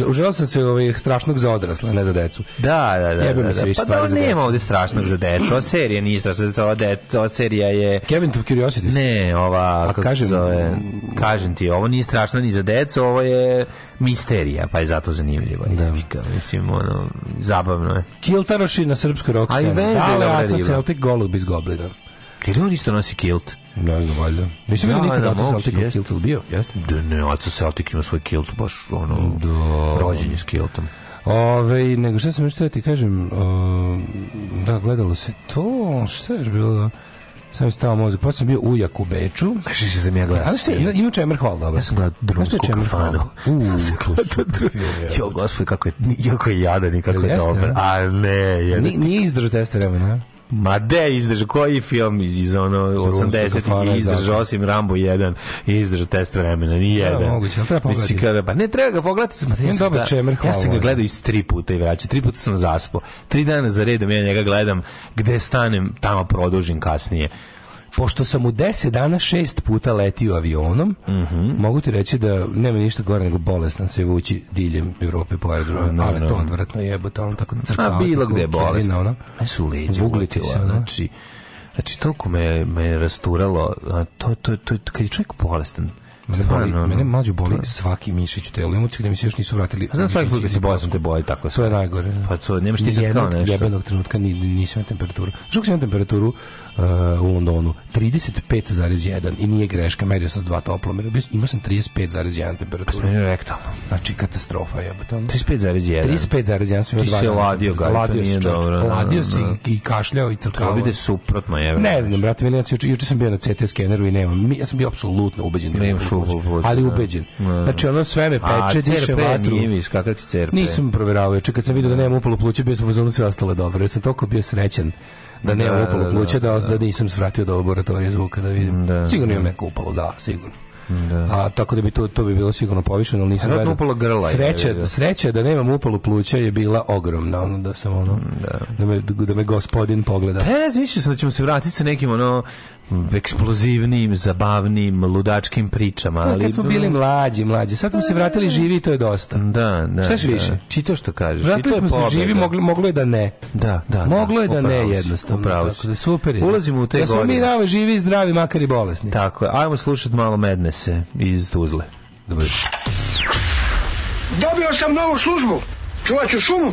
uželao sam se ovih strašnog za odrasle, ne za decu. Da, da, da. Jebe da, mi se da. više Pa da, nema ovde strašnog za decu. Ova serija nije strašna, ova, deca, ova serija je... Cabinet of Curiosity. Ne, ova, kako kažem- se zove, kažem ti, ovo nije strašno ni za decu, ovo je misterija, pa je zato zanimljivo. Da. Mislim, ono, zabavno je. Kiltaroši na srpskoj rock A i je dobra riba. Celtic Golub iz Goblina. Jer on isto nosi kilt. Ne znam, valjda. Nisam vidio Da, nikad da, Aca Celtic u kiltu. Bio, jeste. Da ne, Aca Celtic ima svoj kilt, baš ono, rođenje s kiltom. Ove, nego šta sam još htio ti kažem, o, da, gledalo se to, šta je bilo, sam stao mozak, pa sam bio ujak u Beču, Znaš što sam ja gledao? ali šta, ima, Čemer Hall, dobro. Ja sam gledao drumsku kafanu. Ja sam gledao. Jo, gospod, kako je, jako je jadan i kako je dobar. a? Ne, je. Ni, nije izdržao testa vremena, Ma de izdržao, koji film iz, iz ono 80-ih kafana je izdržao, osim Rambo 1 i izdržao test vremena, ni jedan. moguće, ali treba pogledati. kada, pa ne treba ga pogledati, sam, ja, sam ga, ja sam ga gledao iz tri puta i vraćao, tri puta sam zaspao. Tri dana za redom ja njega gledam, gde stanem, tamo produžim kasnije. Pošto sam u 10 dana šest puta letio avionom, Mhm. mogu ti reći da nema ništa gore nego bolestan se vući diljem Evrope po aerodromu, ali to odvratno jebote, on tako crkava. A bilo gde je tako bolest. Ona. Me su leđe Vugliti uletila, se, ono. znači, znači toliko me, me rasturalo, a to, to, to, kad je čovjek bolestan, Mene, boli, ono, mene mlađu boli svaki mišić u telu. Emocije gde mi se još nisu vratili. Znam svaki put kad si mišići bolestan te boji tako To je najgore. Pa to, nemaš ti sad kao nešto. jebenog trenutka ni, nisam imao temperaturu. Kako sam imao temperaturu uh, u Londonu? 35,1 i nije greška, merio sam s dva toplomera. Imao sam 35,1 temperaturu. Meni je rektalno. Znači, katastrofa ono. 35,1. 35,1 sam imao Ti dva se dana. ladio ga, to Ladio se, dobro, da, Ladio da, se da. i, kašljao i crkavao. bi da je suprotno, je. Ne znam, brate, meni, ja sam juče, sam bio na CT skeneru i nemam. Ja sam bio apsolutno ubeđen da Nemaš pluća. pluća, Ali da. ubeđen. Da. Znači, ono sve me peče, diše vatru. nije vis, kakav ti CRP? Nisam proveravao, juče kad sam vidio da nemam upalo pluće, bio sam uzmano sve ostalo dobro. Jer sam toliko bio srećan da nemam Da, upalo da, pluće, da, da. da, nisam svratio do laboratorije zvuka da vidim. Da, sigurno da. imam neko upalo, da, sigurno. A tako da bi to to bi bilo sigurno povišeno, ali nisam gledao. upalo grla Sreća, je. sreća da nemam upalu pluća je bila ogromna, ono da sam ono da, me da me gospodin pogleda. Pa ja mislio sam da ćemo se vratiti sa nekim ono eksplozivnim, zabavnim, ludačkim pričama. To ali, kad smo bili mlađi, mlađi. Sad smo se vratili živi i to je dosta. Da, da. Šta da. više? Čito što kažeš. Vratili to je smo se pobeda. živi, moglo, moglo je da ne. Da, da. Moglo je da ne jednostavno. upravo Tako si. da super je. Ulazimo u te Da smo mi godine. dava živi i zdravi, makar i bolesni. Tako je. Ajmo slušati malo Mednese iz Tuzle. Dobro. Dobio sam novu službu. Čuvat ću šumu.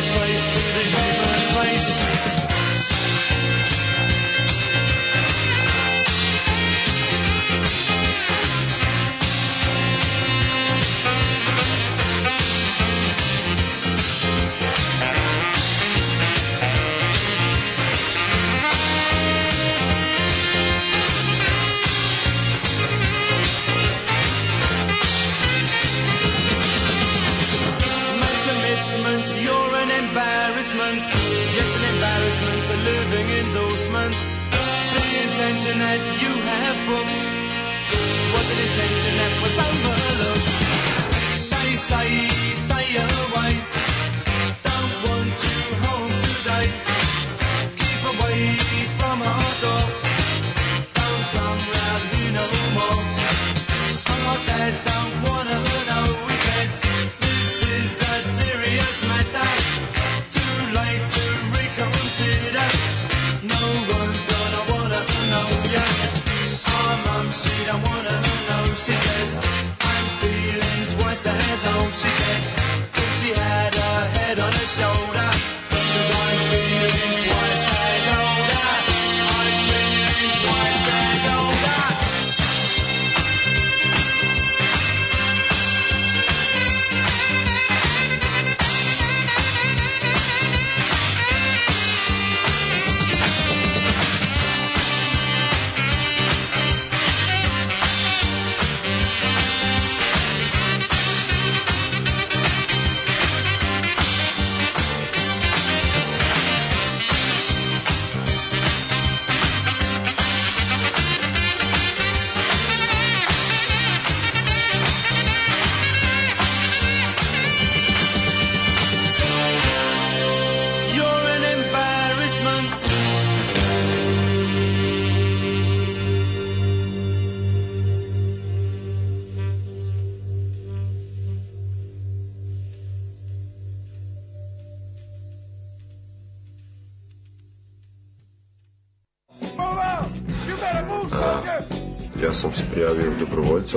this place his she said. She had her head on her shoulder.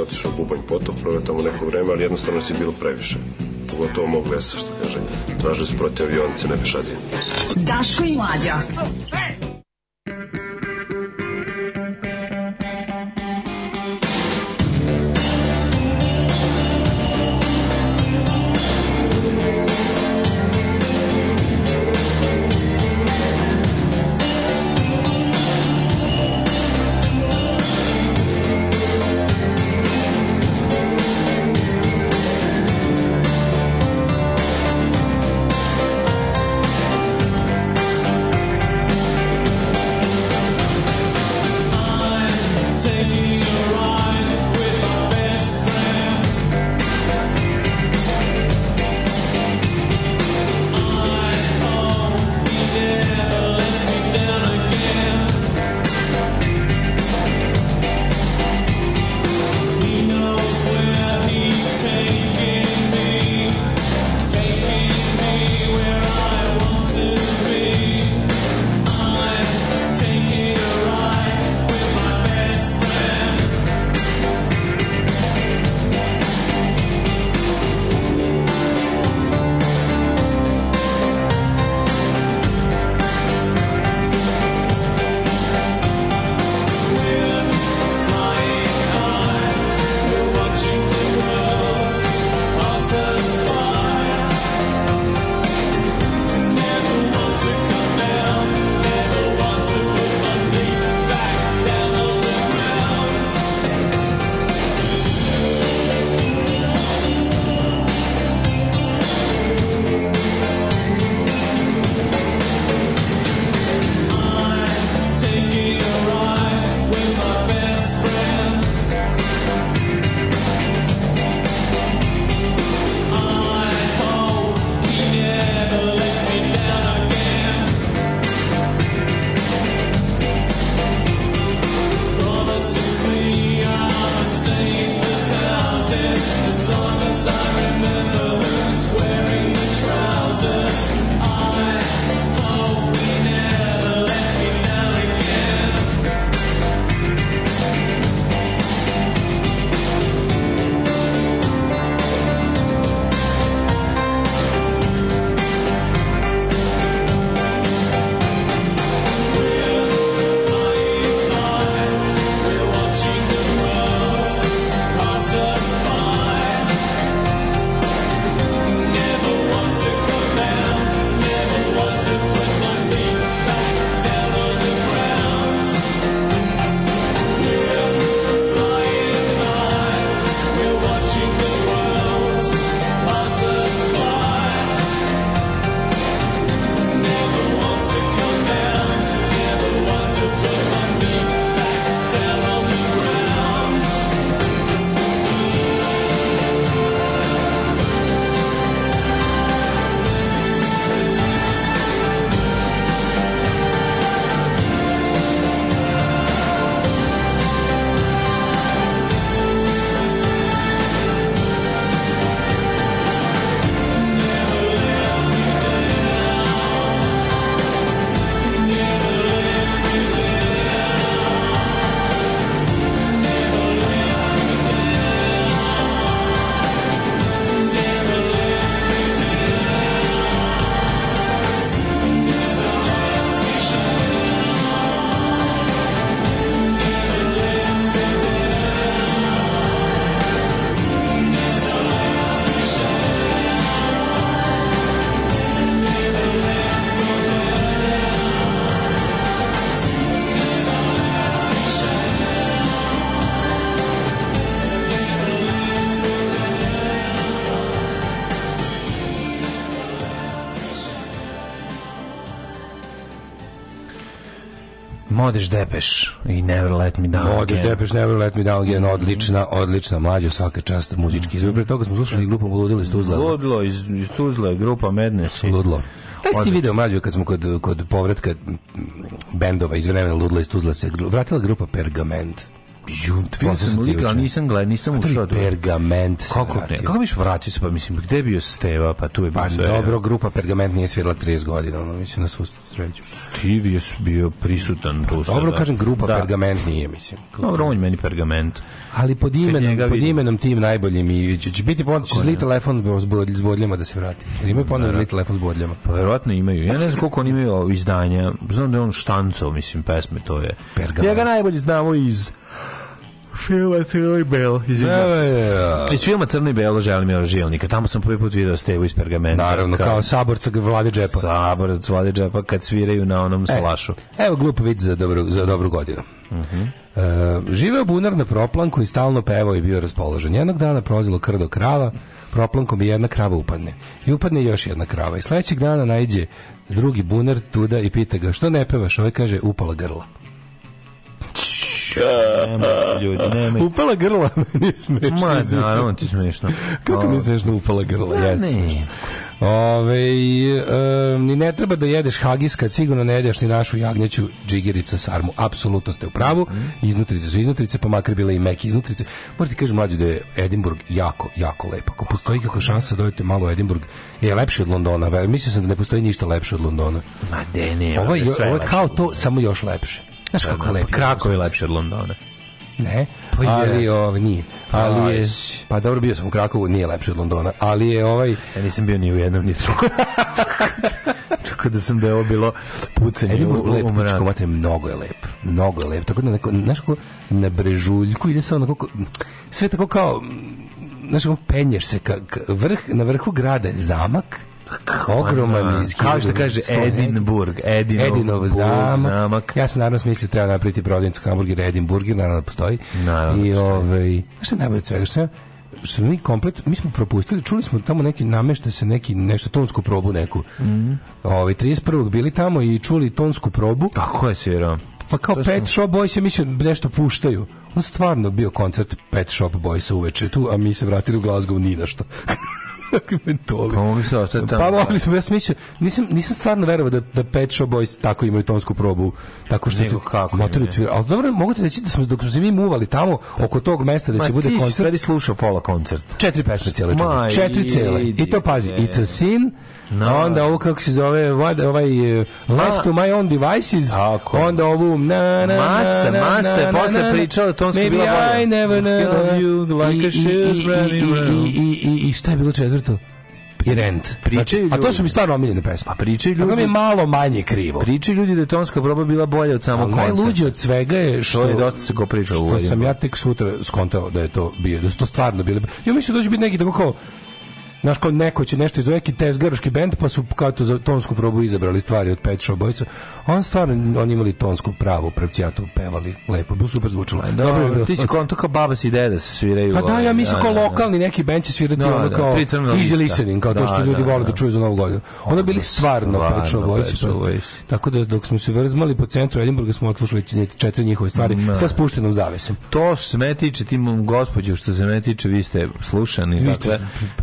otišao u Bubanj potok, proveo tamo neko vreme, ali jednostavno si bilo previše. Pogotovo mog vesa, što kažem. Tražili da su protiv avionice, ne pešadije. Daško i mlađa. Modeš Depeš i Never Let Me Down. Modeš. Depeš Never Let Me Down Again, odlična, odlična, mlađa svaka čast muzički izbor. Pre toga smo slušali grupu Ludilo iz Tuzla. Ludlo iz, iz Tuzle, grupa. Daj si ti Odlično. video mlađo kad smo kod, kod povratka bendova iz vremena Ludla iz Tuzla se vratila grupa Pergament. Junt, vidio sam lika, ali nisam gledao, nisam je ušao. Pergament Kako ne? Kako biš vratio se, pa mislim, gde je bio Steva, pa tu je bio Pa dobro, grupa Pergament nije svirala 30 godina, ono, mislim na svu sreću. Steve je bio prisutan tu sada. Dobro, kažem, grupa Da. Pergament nije, mislim. Dobro, on je meni pergament. Ali pod imenom, pod vidim. imenom tim najboljim i će, biti ponovno, će zli telefon s bod- s bodljama da se vrati. Jer imaju ponovno zli telefon s bodljama. Pa verovatno imaju. Ja ne znam koliko oni imaju izdanja. Znam da je on štancao, mislim, pesme, to je. Pergament. Ja ga najbolje znamo iz filma Crno i Belo. izvinjavam se. Iz filma Crno i Belo želim je žilnika. Tamo sam prvi put video Stevu iz pergamenta. Naravno, kao saborca Vlade Džepa. Sabor, Vlade džepa kad sviraju na onom salašu. Evo glup vid za dobru, za dobru godinu. E, živeo bunar na proplanku i stalno pevao i bio raspoložen. Jednog dana prolazilo krdo krava, proplankom i jedna krava upadne. I upadne još jedna krava. I sledećeg dana najđe drugi bunar tuda i pita ga, što ne pevaš? Ovaj kaže, upala grla. Nemoj, ljudi, nemoj. Upala grla, meni je smešno. Ma, naravno ti smešno. Kako mi je smešno upala grla? Jeste ne. Ove, e, ni ne treba da jedeš hagis kad sigurno ne jedeš ni našu jagnjeću džigerica sarmu. Apsolutno ste u pravu. Iznutrice su iznutrice, pa makar bile i meke iznutrice. Morate kažem mlađe da je Edinburgh jako, jako lep. Ako postoji kakva šansa da odete malo u Edinburgh, je lepši od Londona. Mislio sam da ne postoji ništa lepše od Londona. Ma, de, ne. Ovo je, ovo je lepše. kao to, samo još lepše. Znaš kako je lepo. Krakov je lepši od Londona. Ne, Pa ali jeste. ovaj nije. Ali je, pa dobro bio sam u Krakovu, nije lepše od Londona, ali je ovaj Ja nisam bio ni u jednom ni drugom. Tako da sam da je ovo bilo pucanje Edinburgh u, u mater, mnogo je lep. Mnogo je lep. Tako da neko, znaš kako, na brežuljku ide samo onako, sve tako kao, znaš kako, penješ se, ka, ka- vrh, na vrhu grada je zamak, ogroman iz Kao što kaže 1100 Edinburgh, Edinov, Edinov zamak. zamak. Ja sam naravno smislio treba napraviti prodavnicu hamburgera Edinburger, naravno da postoji. Naravno I da ovaj, šta je najbolje od svega? Ja- što mi komplet, mi smo propustili, čuli smo tamo neki namešta se neki nešto tonsku probu neku. Mm. Ovaj 31. bili tamo i čuli tonsku probu. A ko je svirao? Pa kao To Pet Shop Boys je mislio nešto puštaju. On stvarno bio koncert Pet Shop Boysa uveče tu, a mi se vratili u Glasgow ni na što. Kako mentoli. Pa mogli se ostati tamo. Pa mogli smo, ja sam mislio, nisam, nisam stvarno verovao da, da Pet Shop Boys tako imaju tonsku probu, tako što Nego kako motori imaju? cvira. Ali dobro, mogu ti reći da smo, dok smo se mi muvali tamo, oko tog mesta da Ma će bude ti si koncert, stvari slušao pola koncert. četiri pesme cijele Ma, čovjek. Četiri cijele. I to pazi, It's a Sin, No. onda ovo kako se zove, what, ovaj uh, Left A. to my own devices, Tako. onda ovu na, na, na, Masa, na, masa je na, posle na, na, pričala da tonsko Maybe bila. I never na, na. you like I- a shoes running i- i- i- i- I šta je bilo četvrto? I Rent. Pričaju Znači, a to ljudi. su mi stvarno omiljene pesme. Pa pričaju Tako mi je ljudi, malo manje krivo. pričaju ljudi da je tonska proba bila bolja od samog koncerta. najluđe od svega je što To je dosta se ko priča što sam ja tek sutra skontao da je to bio, da su to stvarno bile. Ja mislim da će biti neki tako kao Znaš, kao neko će nešto iz neki tezgaroški bend, pa su kao to za tonsku probu izabrali stvari od Pet Shop Boysa. On stvarno, oni imali tonsku pravu pravcijatu, pevali lepo, bilo super zvučalo. Dobro, je bilo. ti si konto kao baba si deda se sviraju. Pa da, ovaj, ja mislim kao da, da. lokalni neki bend će svirati Da, ono da, kao easy listening, kao to što Da, ljudi da, vole da da. čuju za novu godinu. Onda bili stvarno Pet Shop. Shop pa-. Tako da dok smo se vrzmali po centru Edinburga smo odslušali četiri njihove stvari sa spuštenom zavesom. To se mene tiče, ti mom gospođu, što se mene tiče, vi ste slušani. Dakle,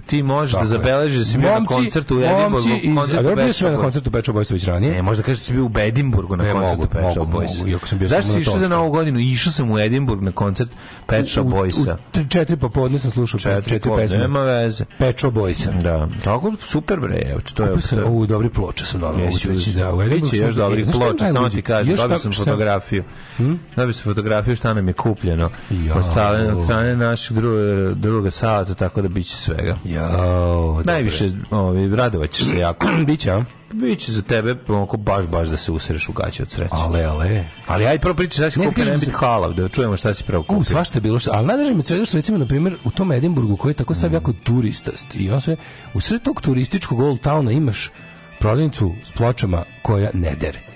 ti možeš da Tako je. zabeležiš da si bio na koncertu u Edinburghu. momci a dobro bio sam ja na koncertu Pet Shop Boysa već ranije. Ne, možda kažeš da si bio u Edinburgu na koncertu Boysa. mogu, iako sam bio Zašto si išao za novu godinu? Išao sam u Edinburg na koncert Shop Boysa. U, četiri popodne sam slušao četiri, pesme. Nema veze. Shop Boysa. Da, tako super bre, evo to je... Ovu dobri ploče dobio, mogu Jesi da u Biće Edinburghu još je ploča, samo ti kažem, dobio sam fotografiju. Dobio sam fotografiju šta nam je kupljeno. Od strane, našeg druga, sata, tako da biće svega. Jao, Najviše, ovaj, radovat ćeš se jako. Biće, a? Biće za tebe onako baš, baš da se usereš u gaće od sreće. Ale, ale. Ali ajde prvo pričaj, šta si Ne, kupio ne halav, da čujemo šta si prvo U, kupio. svašta je bilo što, ali najdraže mi svega što recimo, na primjer, u tom Edinburgu koji je tako sad jako turistast i on sve, u sred tog turističkog old towna imaš prodavnicu s pločama koja ne dere.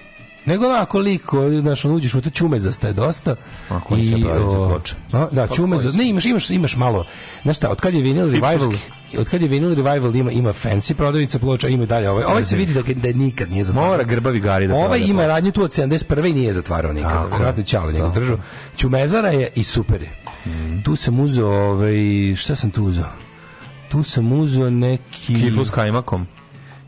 Nego onako lik, koji, znaš, on uđeš u to čumezasta je dosta. A koji se pravi za ploče? a, da, čumeza, ne, imaš, imaš, imaš malo, znaš šta, od kad je vinil revival, od kad je vinil revival ima, ima fancy prodavnica ploča, ima dalje ovaj. Ovaj se vidi da, da nikad nije zatvarao. Mora grbavi gari da Ovaj ima radnju tu od 71. i nije zatvarao nikad. Je. Vjerojatno Ćale njega držao. Čumezara je i super je. Mhm. Tu sam uzeo, ovaj, šta sam tu uzeo? Tu sam uzeo neki... Kiflu s kajmakom.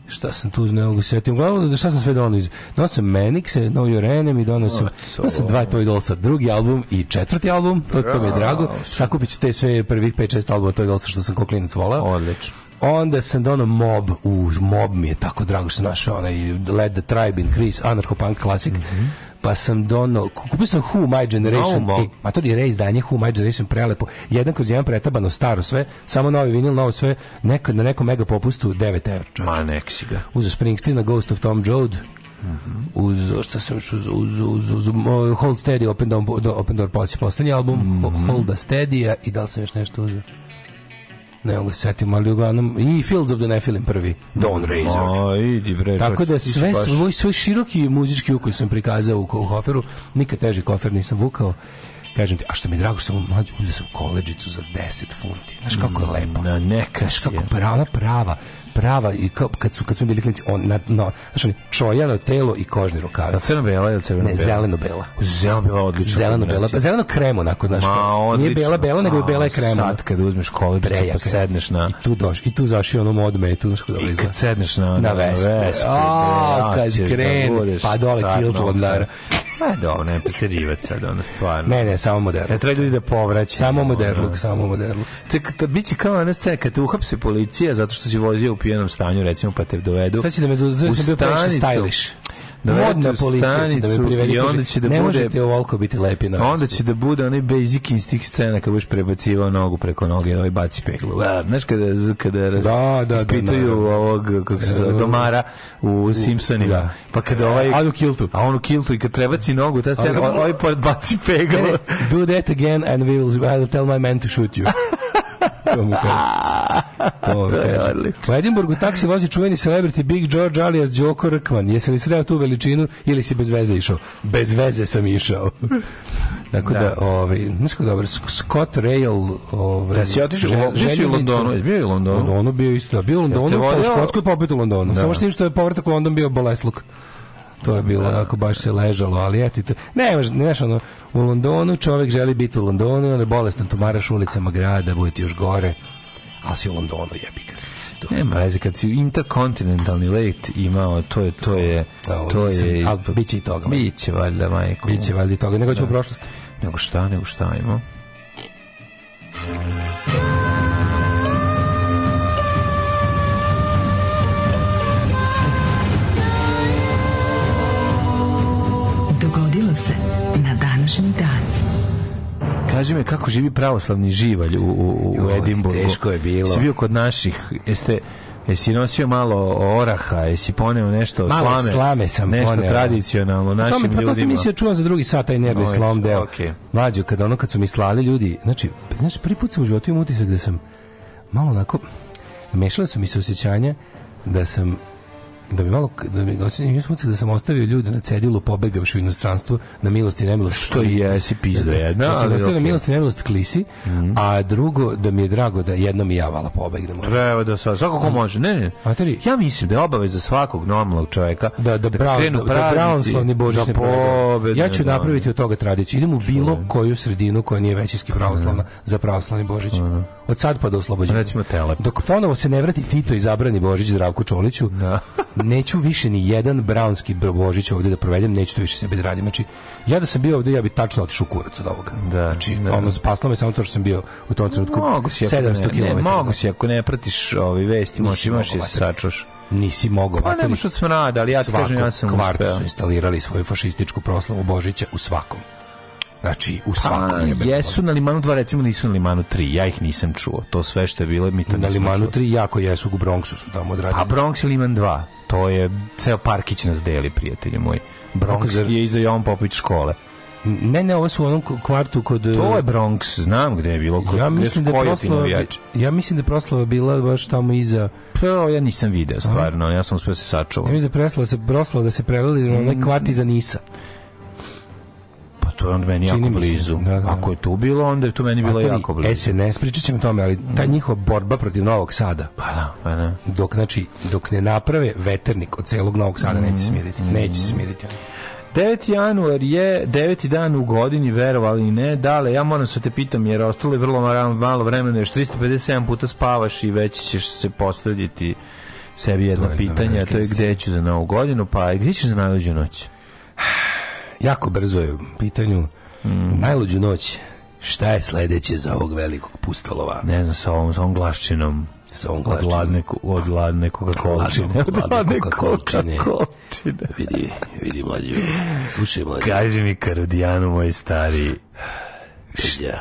Šta sam tu ne mogu se setim. Uglavnom, da šta sam sve donao iz... Donao sam Manixe, Know Your Enemy, donao sam, donao sam dva Toy Dollsa, drugi album i četvrti album, to, to mi je drago. Sakupit ću te sve prvih 5-6 albuma Toy Dollsa što sam kao klinac volao. Odlično. Onda sam donao Mob, u Mob mi je tako drago što sam našao onaj Led the Tribe Increase, anarcho-punk klasik. Pa sam donao, kupio sam Who My Generation, Mob. e, ma to je reizdanje Who My Generation prelepo, jedan kroz jedan pretabano staro sve, samo novi vinil, novo sve, nekad na nekom mega popustu 9 evra. Ma nek si ga. Uz Springsteena, Ghost of Tom Joad, uz, šta sam još, uz, uz, uz, uz, uh, Hold Steady, Open Door, do, Open Door poslednji album, Hold a Steady, i da li sam još nešto uzeo? Ne mogu se setim, ali uglavnom, i Fields of the Nephilim prvi, Dawn Razor. A, idi bre. Tako da sve svoj, svoj široki muzički ukus sam prikazao u, Hoferu, nikad teži kofer nisam vukao. Kažem ti, a što mi je drago, sam mlađu, uzeo sam koleđicu za 10 funti. Znaš kako je lepo. Na neka Znaš kako je. prava, prava, prava i kao, kad su kad smo bili klinci, on na no, znaš oni čojano telo i kožni rukavi. Jel crno bela ili crveno Ne, bela? zeleno bela. Zeleno bela odlično. Zeleno bela, zeleno kremo onako, znaš. Ma, kao, Nije bela bela, nego je bela je krema. Sad kad uzmeš Prejaka pa sedneš na... I tu doš, i tu zašio ono mod metu, znaš kako dobro I izgleda. kad sedneš na, na vespu. vespu, A, ja kad da krene, pa dole car kilt novca. vladara. Ma dobro, ne preterivati sad, ono stvarno. Ne, ne, samo modern. Ne treba ljudi da povraćaju. Samo moderluk, samo moderluk. Ček, to biće kao ona scena kad te uhapse policija zato što si vozio u pijenom stanju, recimo, pa te dovedu. Sad će da me sam bio previše stylish. Dovedu Modna policija će da me i onda će da ne bude- možete ovoliko biti lepi na Onda će da bude onaj basic instinct scena kad budeš prebacivao nogu preko noge i ovaj baci peglu. A, znaš kada, kada Da, da, da, ispituju naravno. ovog, kako se zove, domara u Simpsonima. da. Pa kada ovaj... A on u kiltu. A on u kiltu i kad prebaci nogu, ta scena, ovaj pa baci peglu. Do that again and we will, I will tell my man to shoot you. to mu kaže. To To je odlično. U Edinburgu taksi vozi čuveni celebrity Big George alias Đoko Rkman. Jesi li sreo tu veličinu ili si bez veze išao? Bez veze sam išao. Tako da, ovaj, znaš kako dobro, Scott Rail, ovaj, Da si otišao, žel- u željeznica- Londonu? Jesi bio u Londonu? Londonu bio isto, da, bio u Londonu, pa u vodio- Škotskoj, pa opet u Londonu. Da. Samo što je povratak u London bio bolesluk. To je bilo onako baš se ležalo, ali eto to. Ne, ne znaš, ono, u Londonu čovjek želi biti u Londonu, onda je bolestan tumaraš ulicama grada, bude ti još gore, ali si u Londonu jebi ga. mislim, to. Nema veze, kad si interkontinentalni let imao, to je, to je, Ovo to je... ali bit će i toga. Biće, valjda, majko. Biće valjda i toga, nego ćemo u prošlosti. Nego šta, nego šta ima? Kaži me kako živi pravoslavni živalj u, u, u Edimburgu. teško je bilo. Si bio kod naših, jeste, jesi nosio malo oraha, jesi poneo nešto Malo slame? slame sam Nešto poneo. tradicionalno Pa našim mi, pa to sam ljudima. mislio čuvam za drugi sat taj nervni slom deo. okej. Mlađo, kada ono kad su mi slali ljudi, znači, znaš, prvi put sam u životu imao utisak da sam malo onako, mešala su mi se osjećanja da sam da mi malo da mi utisak da sam ostavio ljude na cedilu pobegavši u inostranstvo na milost i nemilost Što i jesi pizdo jedna, da ali ostavio na milost i nemilost klisi a drugo da mi je drago da jednom i ja vala pobegnem Treba da sa svako ko može. Ne, ne. Materi. Ja mislim da je obaveza svakog normalnog čovjeka da da kad brav, krenu da, da praznici, bravoslavni božić da ne pobegnu. pobedne, Ja ću da. napraviti od toga tradiciju. Idem u bilo koju sredinu koja nije većinski pravoslavna za pravoslavni božić. Od sad pa do oslobođenja. Recimo Telep. Dok ponovo se ne vrati Tito i zabrani Božić Zdravku Čoliću, Da. Neću više ni jedan brownski Božić ovdje da provedem, neću to više sebi da radim. Znači, ja da sam bio ovdje, ja bi tačno otišao u kurac od ovoga. Da, znači, da. ono, spaslo me samo to što sam bio u tom trenutku Mogu si, ako 700 ne, km. ne, mogu si, ako ne pratiš ovi vesti, možeš imaš i sačuš. Nisi mogao. Pa nemaš od smrada, ali ja ti kažem, ja sam kvartu uspeo. su instalirali svoju fašističku proslavu Božića u svakom. Znači, u Pa, svakom jebenom. jesu na Limanu 2, recimo nisu na Limanu 3, ja ih nisam čuo. To sve što je bilo, mi to Na Limanu čuli. 3 jako jesu, u Bronxu su tamo odradili. A Bronx je Liman 2, to je ceo parkić nas deli, prijatelji moji. Bronx zar- je iza Jovan Popović škole. Ne, ne, ovo su u onom kvartu kod... To je Bronx, znam gde je bilo. Kod, Ja mislim da je proslava, ja mislim da je proslava bila baš tamo iza Pa, ja nisam video, stvarno. Ja sam uspio se ja sačuvam. mislim da je proslava se proslava da se prelili na onaj kvart iza Nisa. To je onda meni Čini jako blizu. da, da. Ako je tu bilo, onda je to meni bilo jako blizu. SNS, pričat ćemo tome, ali ta njihova borba protiv Novog Sada, Pa da, pa da. dok, znači, dok ne naprave veternik od celog Novog Sada, neće se smiriti. Neće se smiriti. 9. januar je deveti dan u godini, verovali ili ne. Dale, ja moram se te pitam, jer ostalo je vrlo malo, vremena, još 357 puta spavaš i već ćeš se postavljati sebi jedno pitanje, a to je gde ću za novu godinu, pa gdje ćeš za najluđu noć? Jako brzo je u pitanju najluđu noć. Šta je sledeće za ovog velikog pustolova? Ne znam, sa ovom, sa ovom glaščinom. Sa ovom Od glaščinom. od ladne Coca-Colčine. Od ladne Od ladne Coca-Colčine. Coca-Colčine. Vidi, vidi mlađu. Slušaj mlađu. Kaži mi, Karudijanu, moj stari, Peđa,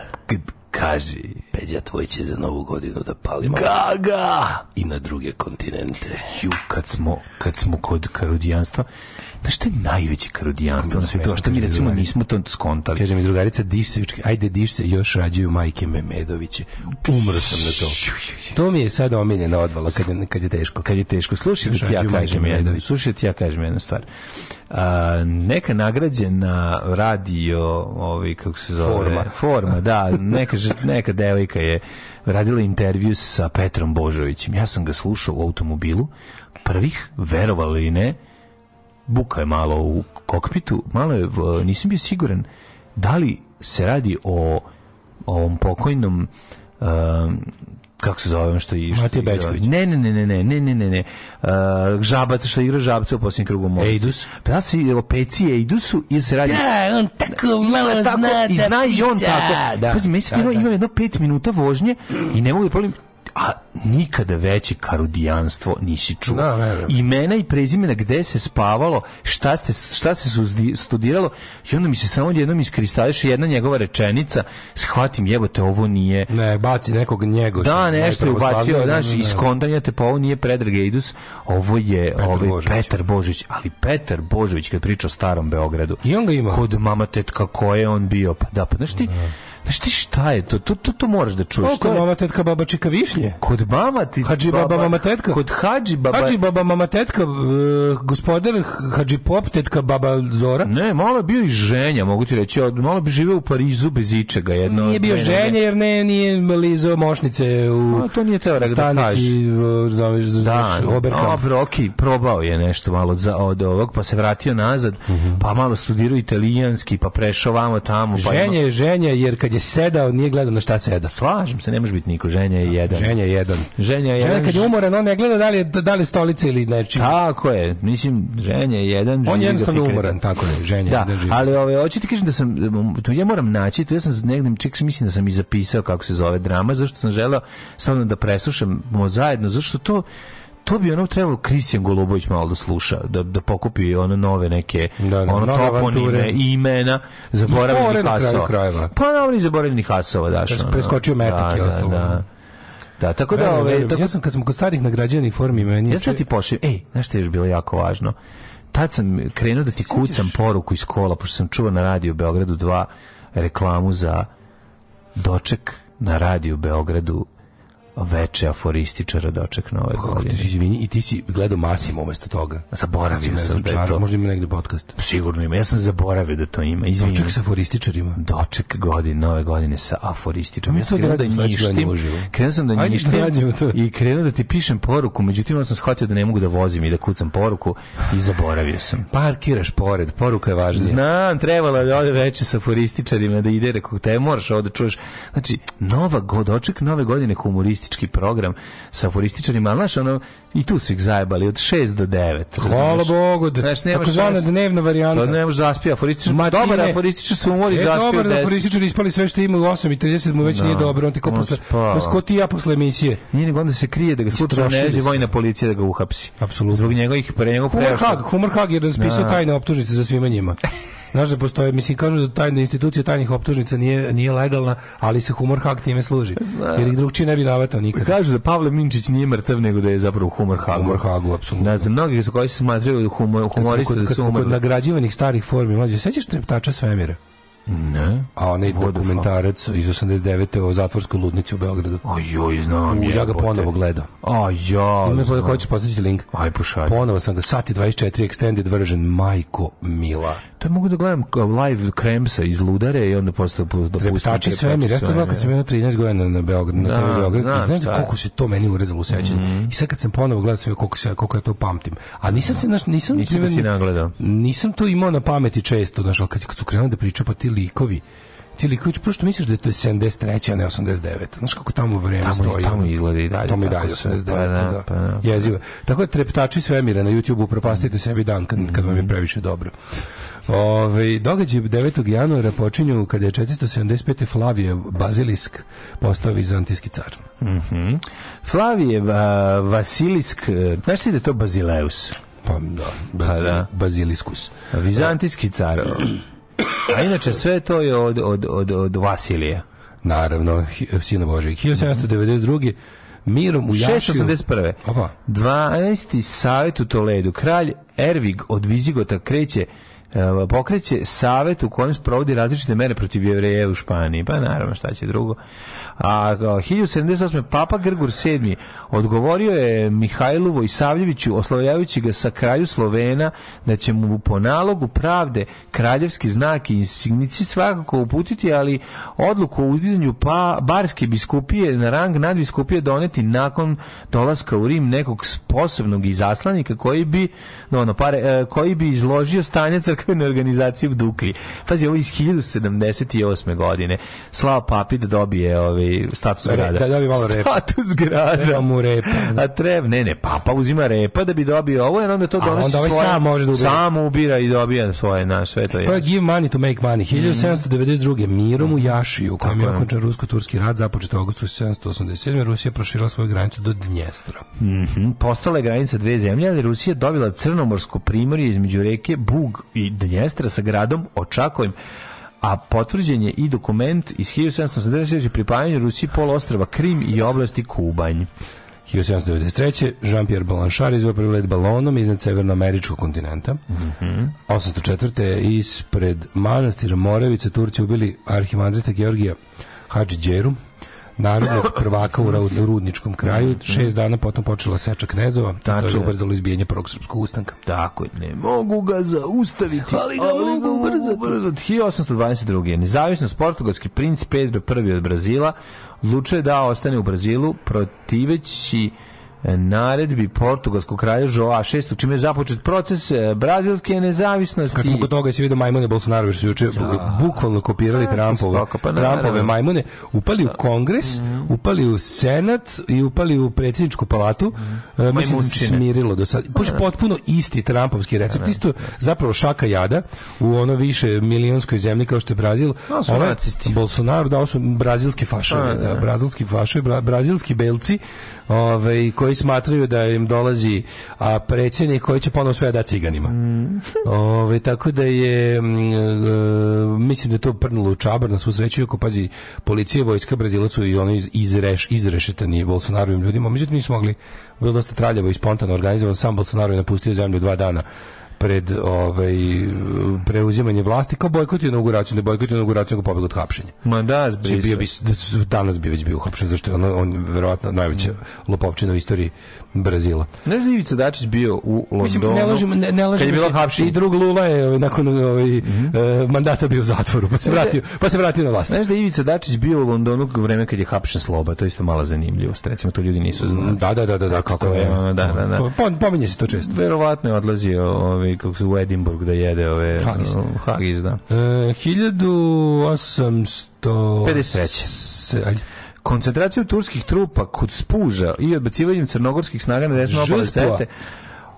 kaži. Peđa tvoj će za novu godinu da pali Gaga! i na druge kontinente. Ju, kad smo, kad smo kod karudijanstva, znaš što je najveće karudijanstvo na svijetu, a što mi recimo nismo to skontali. Kaže mi drugarica, diš se, ajde diš se, još rađaju majke Memedoviće. Umro sam na to. To mi je sad omiljena odvala kad je, kad je teško. Kad je teško, slušaj da ti ja kažem jednu, slušaj da ti ja kažem jednu stvar. A, neka nagrađena radio, ovaj, kako se zove? Forma. Forma, da, neka, neka devojka je radila intervju sa Petrom Božovićem. Ja sam ga slušao u automobilu, prvih, verovali ili ne, buka je malo u kokpitu, malo je, nisam bio siguran da li se radi o ovom pokojnom um, kako se zove što i što Matija Bećković. Ne, ne, ne, ne, ne, ne, ne, ne, ne. Uh, žabac što igra žabca u posljednjem krugu Moraca. Ejdus? Pa da li se o Peci Ejdusu ili se radi Da, on tako malo tako, zna i da zna i on tako. Da, Pazi, da, da. ima jedno pet minuta vožnje i ne mogu da problem a nikada veće karudijanstvo nisi čuo. Da. Imena i prezimena gde se spavalo, šta, ste, šta se suzdi- studiralo i onda mi se samo jednom iskristališe jedna njegova rečenica, shvatim jebote, ovo nije Ne, baci nekog njegoša. da, nešto je ubacio, znaš, da, da, da. iskontanjate, pa ovo nije Predrag Ejdus, ovo je ovaj Božović. Petar Božović, ali Petar Božović kad priča o starom Beogradu. I on ga ima. Kod mama tetka ko je on bio, pa da, pa znaš ti, znaš ti šta je to, to, to, to moraš da čuješ. Kod mama tetka baba čika višnje. Kod mama ti... Hadži baba, mama tetka. Kod Hadži baba... Hadži baba mama tetka, e, gospodar Hadži pop tetka baba Zora. Ne, malo je bio i ženja, mogu ti reći, malo bi živeo u Parizu bez ičega. Jedno, Nije bio noge. jer ne nije lizo mošnice u A, to nije teo da stanici e, zoveš Da, Oberkamp. okej, probao je nešto malo za, od ovog, pa se vratio nazad, pa malo studirao italijanski, pa prešao vamo tamo. Pa Ženje ima- je ženja jer kad je sedao nije gledao na šta seda. Slažem se, ne može biti niko, ženja je jedan. Ženja je jedan. Ženja je jedan. kad je umoran, on ne gleda da li je, da li je stolica ili nečim. Tako je, mislim, ženja je jedan. On je jednostavno umoran, tako je, ženja Da, jedan živi. ali ove, hoću ti kažem da sam, tu ja moram naći, tu ja sam negdje, ček, mislim da sam i zapisao kako se zove drama, zašto sam želeo stvarno da preslušamo zajedno, zašto to, to bi ono trebalo Kristijan Golubović malo da sluša, da, da pokupi ono nove neke Da, da, ono toponime imena I zaboravljenih fore na kraju hasova. krajeva. Pa dobro i zaboravljenih hasova, daš. Da se ono. preskočio metak da, i ostalo. Da, da. Da, tako da, ove, verujem. tako, ja sam kad sam kod starih nagrađenih formi meni sam da ti pošaljem, ej, znaš što je još bilo jako važno? Tad sam krenuo da ti kucam poruku iz kola, pošto sam čuo na radiju Beogradu 2 reklamu za doček na radiju Beogradu veče aforističara doček nove Kako ti godine. izvini, i ti si gledao Masimo umesto toga. Zaboravio sam da je to. Možda ima negde podcast. Sigurno ima, ja sam zaboravio da to ima, izvini. Doček sa aforističarima. doček godine, nove godine sa aforističom. Ja sam da krenuo da njištim, uživo. krenuo sam da njištim da to. i krenuo da ti pišem poruku, međutim sam shvatio da ne mogu da vozim i da kucam poruku i zaboravio sam. Parkiraš pored, poruka je važnija. Znam, trebalo da ode veče sa aforističarima da ide, rekao, te moraš ovde čuješ. Znači, nova god, oček nove godine humoristički program sa aforističarima, ali znaš, ono, i tu su ih zajebali od 6 do 9. Hvala Bogu, da, Znaš, tako zvana dnevna varijanta. To ne možeš zaspija aforističar. Matine. Dobar aforističar su umori E, zaspio dobar da 10. aforističar ispali sve što ima u 8.30 mu već Da. nije dobro, on ti On posle, ko ti i ja posle emisije. Nije nego onda se krije da ga slučajno ne su. vojna policija da ga uhapsi. Apsolutno. Zbog njegovih pre njegovog Humor preošta. Hag, Humor Hag je raspisao Da. tajne optužnice za svima njima. Znaš da postoje, mislim, kažu da tajna institucija tajnih optužnica nije, nije legalna, ali se Humor Hag time služi. Jer ih drugčije ne bi navatao nikad. Kažu da Pavle Minčić nije mrtav, nego da je zapravo humor Hagu. Humor Hagu, apsolutno. Da, za mnogi koji se smatraju humor, Kad smo humoriste kod, da su smo kod umrli. nagrađivanih starih formi, mlađe, sećaš treptača svemira? Ne. A onaj dokumentarac iz 89. o zatvorskoj ludnici u Beogradu. Ojoj, znam. U, ja ga ponovo gledao. A ja. Ima znam. hoćeš poslati link. Aj, pošalj. Ponovo sam ga sati 24 extended version Majko Mila. To je mogu da gledam live Kremsa iz Ludare i onda posle da pustim Treptači svemir. Ja sam gledao kad sam imao 13 godina na Beograd, na Da, TV Beograd. znam I Znaš je. koliko se to meni urezalo u sećanje. I sad kad sam ponovo gledao sam koliko se koliko ja to pamtim. A nisam se znaš, nisam Nisi da si nagledao. Nisam to imao na pameti često, znaš, ali kad, kad su krenuli da pričaju pa ti likovi ti likovi, prosto misliš da je to 73. a ne 89. Znaš kako tamo vreme Tamo- stoji. tamo izgleda i dalje Tamo i dalje sve. 89. Pa da, da. pa da. Jezivo. Tako da treptači svemira na YouTube propastite sebi dan kad, kad vam je previše dobro. Ove, događaj 9. januara počinju kada je 475. Flavije Bazilisk postao vizantijski car. Flavije va, Vasilisk, znaš ti da je to Bazileus? Pa da, baz, Pa da. Baziliskus. Vizantijski car. A inače sve to je od, od, od, od Vasilija. Naravno, sina Božeg. 1792. Mirom u Jašiju. 681. Opa. 12. savjet u Toledu. Kralj Ervig od Vizigota kreće pokreće savet u kojem sprovodi različite mere protiv jevreja u Španiji. Pa naravno, šta će drugo. A a, 1078. Papa Grgur VII odgovorio je Mihajlu Vojsavljeviću oslovljavajući ga sa kralju Slovena da će mu po nalogu pravde kraljevski znak i insignici svakako uputiti, ali odluku o uzdizanju pa, barske biskupije na rang nadbiskupije doneti nakon dolaska u Rim nekog sposobnog izaslanika koji bi no, ono, pare, e, koji bi izložio stanje crkvene organizacije u Duklji. Pazi, ovo je iz 1078. godine. Slao papi da dobije ovaj status Re- grada. da dobije malo repa. Status grada. Treba mu repa. A treba, ne, ne, papa uzima repa da bi dobio ovo, jer onda to A donosi onda ovaj svoje, sam može da ubira. Sam ubira i dobija svoje, na, sve to je. To je Give Money to Make Money. 1792. Mirom u Jašiju, u kojem je okončan rusko-turski rat, započet u augustu 1787. Rusija proširila svoju granicu do Dnjestra. Mhm, Postala je granica dve zemlje, ali Rusija dobila crnomorsko primorje između reke Bug i Dnjestra sa gradom Očakovim, a potvrđen je i dokument iz 1780 pripajanje Rusiji poluostrava Krim i oblasti Kubanj. 1793. Jean-Pierre Blanchard izveo prvi balonom iznad severnoameričkog kontinenta. 804. ispred manastira Moravice Turci ubili arhimandrita Georgija Hadži Đeru, narodnog prvaka u rudničkom kraju. Šest dana potom počela seča knezova. To Tačno je ubrzalo izbijanje prvog srpskog ustanka. Tako je, ne mogu ga zaustaviti, Ali ga mogu ubrzati. 1822. Nezavisnost portugalski princ Pedro I od Brazila odlučuje da ostane u Brazilu protiveći naredbi portugalskog kralja Joa VI, čime je započet proces e, brazilske nezavisnosti. Kad smo kod toga se vidio majmune Bolsonaro, su juče bukvalno kopirali Trumpove, stoka, pa. Trumpove majmune, upali u kongres, upali u senat i upali u predsjedničku palatu. E, Mislim da se smirilo do sad. Baš potpuno isti Trumpovski recept, isto zapravo šaka jada u ono više milionskoj zemlji kao što je Brazil. Nacisti. Bolsonaro dao su brazilski fašovi, da, brazilski fašovi, bra- brazilski belci, ovaj, koji smatraju da im dolazi a, predsjednik koji će ponovo sve da ciganima. Ove, tako da je mm, e, mislim da je to prnulo u čabar na svu sreću iako pazi policija i vojska Brazila su i ono iz, izreš, izrešetani Bolsonarovim ljudima. Međutim nisu mogli bilo dosta traljavo i spontano organizovan sam Bolsonaro je napustio zemlju dva dana pred ovaj preuzimanje vlasti kao bojkot inauguraciju, ne bojkot inauguraciju nego pobeg od hapšenja. Ma da, Znači, bio bi da danas bi već bio uhapšen zašto on, on verovatno najveća lopovčina u istoriji Brazila. Da je Ivica Dačić bio u Londonu? Mislim, ne lažemo, ne, ne lažemo Kad je bilo hapšenje. I drug Lula je ovaj, nakon ovaj, Mhm. e, mandata bio u zatvoru, pa se vratio, pa se vratio na vlast. Znaš da Ivica Dačić bio u Londonu u vreme kad je hapšen Sloba, to je isto mala zanimljivost. Recimo, to ljudi nisu znali. Da, da, da, da, da kako ne. je, da, da, da. Po- Pominje se to često. Verovatno je odlazio ovaj, kako se u Edinburgh da jede ove Haggis. o, Haggis, da. E, 1800... 53.. Se- ajde. Koncentraciju turskih trupa kod Spuža i odbacivanjem crnogorskih snaga na desno obale. Sete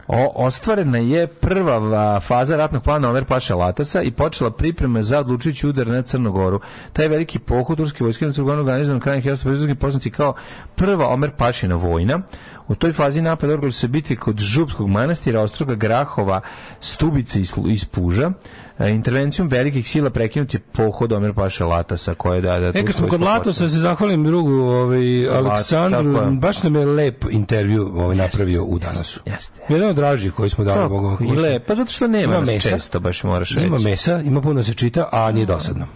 O, ostvarena je prva va, faza ratnog plana Omer Paša Latasa i počela priprema za odlučujući udar na Crnogoru. Taj veliki pohod turske vojske na Crnogoru organizovan krajem 1950 poznati kao prva Omer Pašina vojna. U toj fazi napad organizuje se biti kod Župskog manastira, Ostroga, Grahova, Stubice i Spuža. E, intervencijom velikih sila prekinut je pohod Omer Paše Latasa koje da... da E, kad smo kod Latosa, se zahvalim drugu ovaj, Aleksandru, je. baš nam je lep intervju ovaj, napravio u danasu. jeste. Jedan od dražih koji smo dali. Boga, I lep, pa zato što nema Ima mesa. često, baš moraš reći. Ima mesa, ima puno da se čita, a nije dosadno.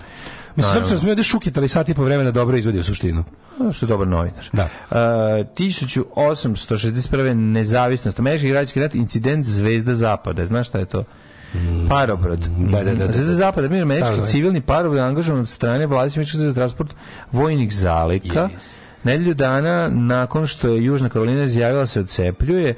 Mislim, srpsko smo ovdje šukitali sat i po vremena dobro izvodio suštinu. Ono što je dobar novinar. Da. Uh, 1861. nezavisnost, američki građanski rat, incident Zvezda Zapada. Znaš šta je to? Parobrod. Da, da, da, da. Zvezda Zapada, mir američki Staro, da. civilni parobrod angažovan od strane vlade za transport vojnih zalika. Yes. Nedelju dana nakon što je Južna Karolina izjavila se odcepljuje,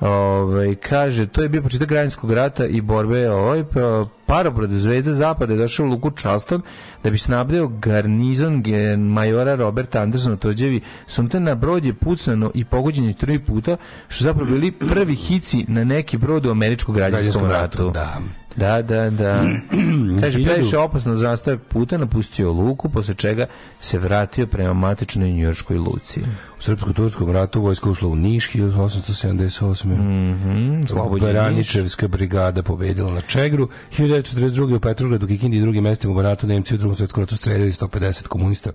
Ovaj kaže to je bio početak građanskog rata i borbe ovaj pa- parobrod Zvezda Zapada je došao u Luku Charleston da bi snabdeo garnizon majora Roberta Andersona Tođevi sunte na brod je pucano i pogođen je tri puta što zapravo bili prvi hici na neki brod u američkom građanskom Građanskom ratu. ratu, da. Da, da, da. Kaže, previše opasno za nastavak puta, napustio luku, posle čega se vratio prema matičnoj njujorškoj luci. U Srpsko-Turskom ratu vojska ušla u Niš 1878. Mhm, Slobodnji Niš. Baraničevska brigada pobedila na Čegru. 1942. u Petrogradu, Kikindi i drugim mestima u Banatu Nemci u drugom svjetskom ratu streljali 150 komunista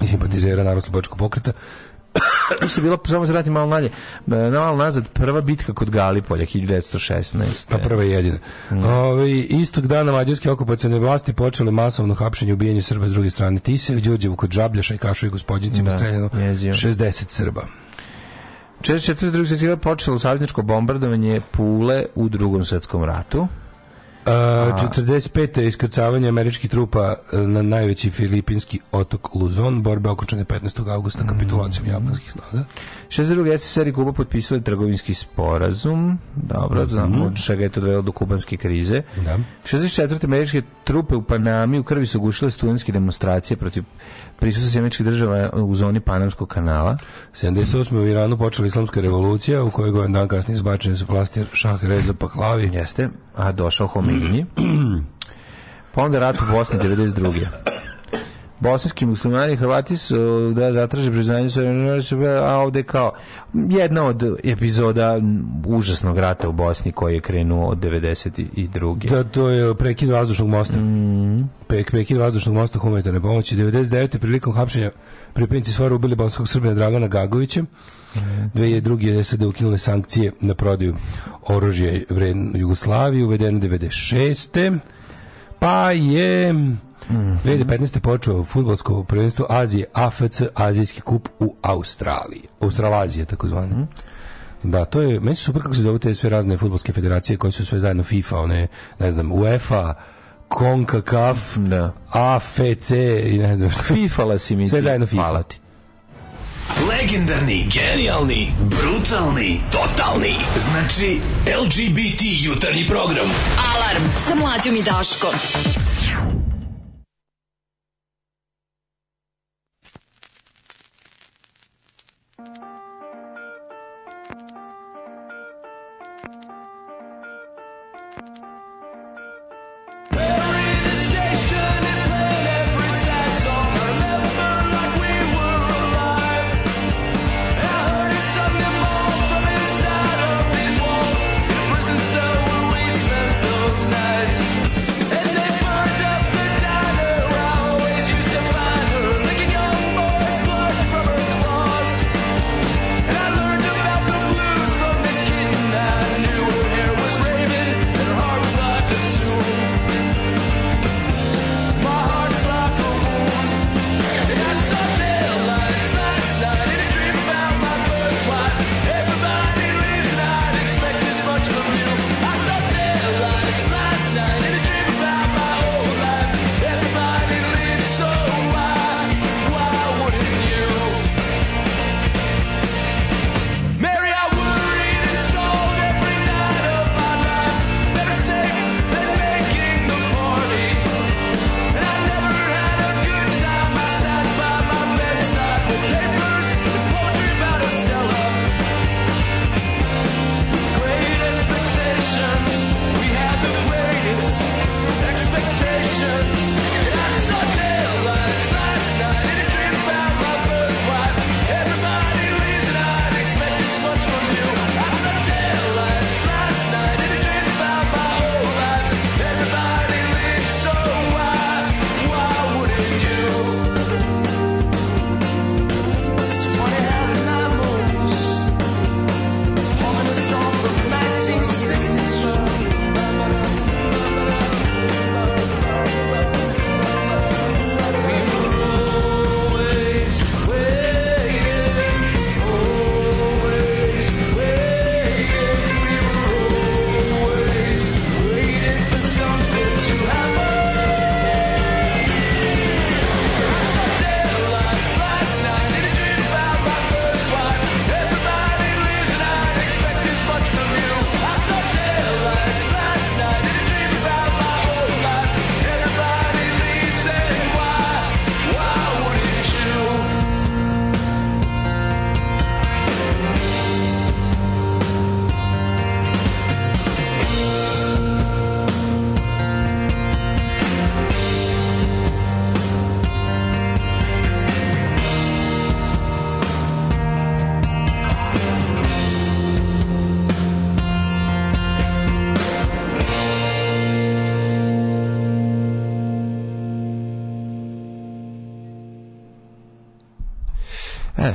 i simpatizera narodno pokreta. Isto je bilo, samo se vratim malo nalje, e, malo nazad, prva bitka kod Galipolja, 1916. Pa prva i jedina. Ovaj, istog dana mađarske okupacione vlasti počele masovno hapšenje i ubijanje Srba s druge strane Tise, u Đurđevu kod Žabljaša i Kašu i gospodjincima Da, streljano jezivo. 60 Srba. 44. svjetski rat počelo savezničko bombardovanje Pule u drugom svjetskom ratu. Uh, 45. iskrcavanje američkih trupa e, na najveći filipinski otok Luzon, borbe okončane 15. augusta kapitulacijom japanskih snaga. 62. SSR i Kuba potpisali trgovinski sporazum. Dobro, znamo od čega je to dovelo do kubanske krize. Da. 64. američke trupe u Panami u krvi su gušile studentske demonstracije protiv prisustva američkih država u zoni Panamskog kanala. 78. u Iranu počela islamska revolucija u kojoj godin dan kasnije zbačene su vlasti Šah Reza Pahlavi. Jeste, a došao Homeini. pa onda rat u Bosni 92. Bosanski muslimani i Hrvati su da zatraže priznanje svoje, a ovde kao jedna od epizoda užasnog rata u Bosni koji je krenuo od 92. Da, to je prekid vazdušnog mosta. Pre, prekid vazdušnog mosta humanitarne pomoći. 99. prilikom hapšenja pripadnici svara ubili bosanskog srbina Dragana Gagovića. Dve je drugi je SAD ukinule sankcije na prodaju oružja vredno Jugoslaviji, uvedeno 96. Pa je 2015. počeo futbolsko prvenstvo Azije, AFC, Azijski kup u Australiji. Australazija, takozvano. Da, to je, meni se super kako se zove te sve razne futbolske federacije koje su sve zajedno FIFA, one, ne znam, UEFA, CONCACAF, Da. AFC i ne znam što. Fifala si mi Sve ti. zajedno FIFA. Hvala ti. Legendarni, genijalni, brutalni, totalni. Znači, LGBT jutarnji program. Alarm sa mlađom i Daškom.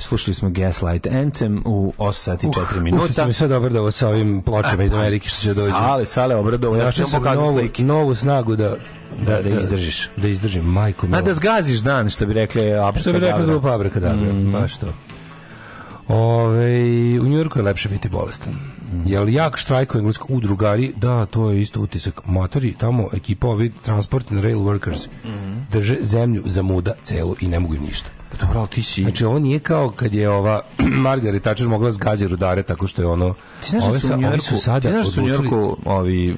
Slušali smo Gaslight Anthem u 8 sati i 4 Ušte minuta. mi sad obradovo sa ovim pločama iz Amerike što će dođe. Sale, sale obradovo. Ja ću vam pokazati novu, slike. novu snagu da, Da, da izdržiš. Da izdržim, majko mila. da zgaziš dan, što bi rekli Što bi grupa Abraka Dabra, Mhm. baš to. Ove, u Njujorku je lepše biti bolestan. Mhm. Jel jak štrajk u engleskom u drugari? Da, to je isto utisak. Matori, tamo ekipa ovi transport and rail workers Mhm. drže zemlju za muda celu i ne mogu ništa. Pa dobro, ali ti si... Znači, ovo nije kao kad je ova Margaret Thatcher mogla zgađati rudare tako što je ono... Ti znaš ove da su u ovi Njujorku, su sada ti znaš da su u Njujorku ovi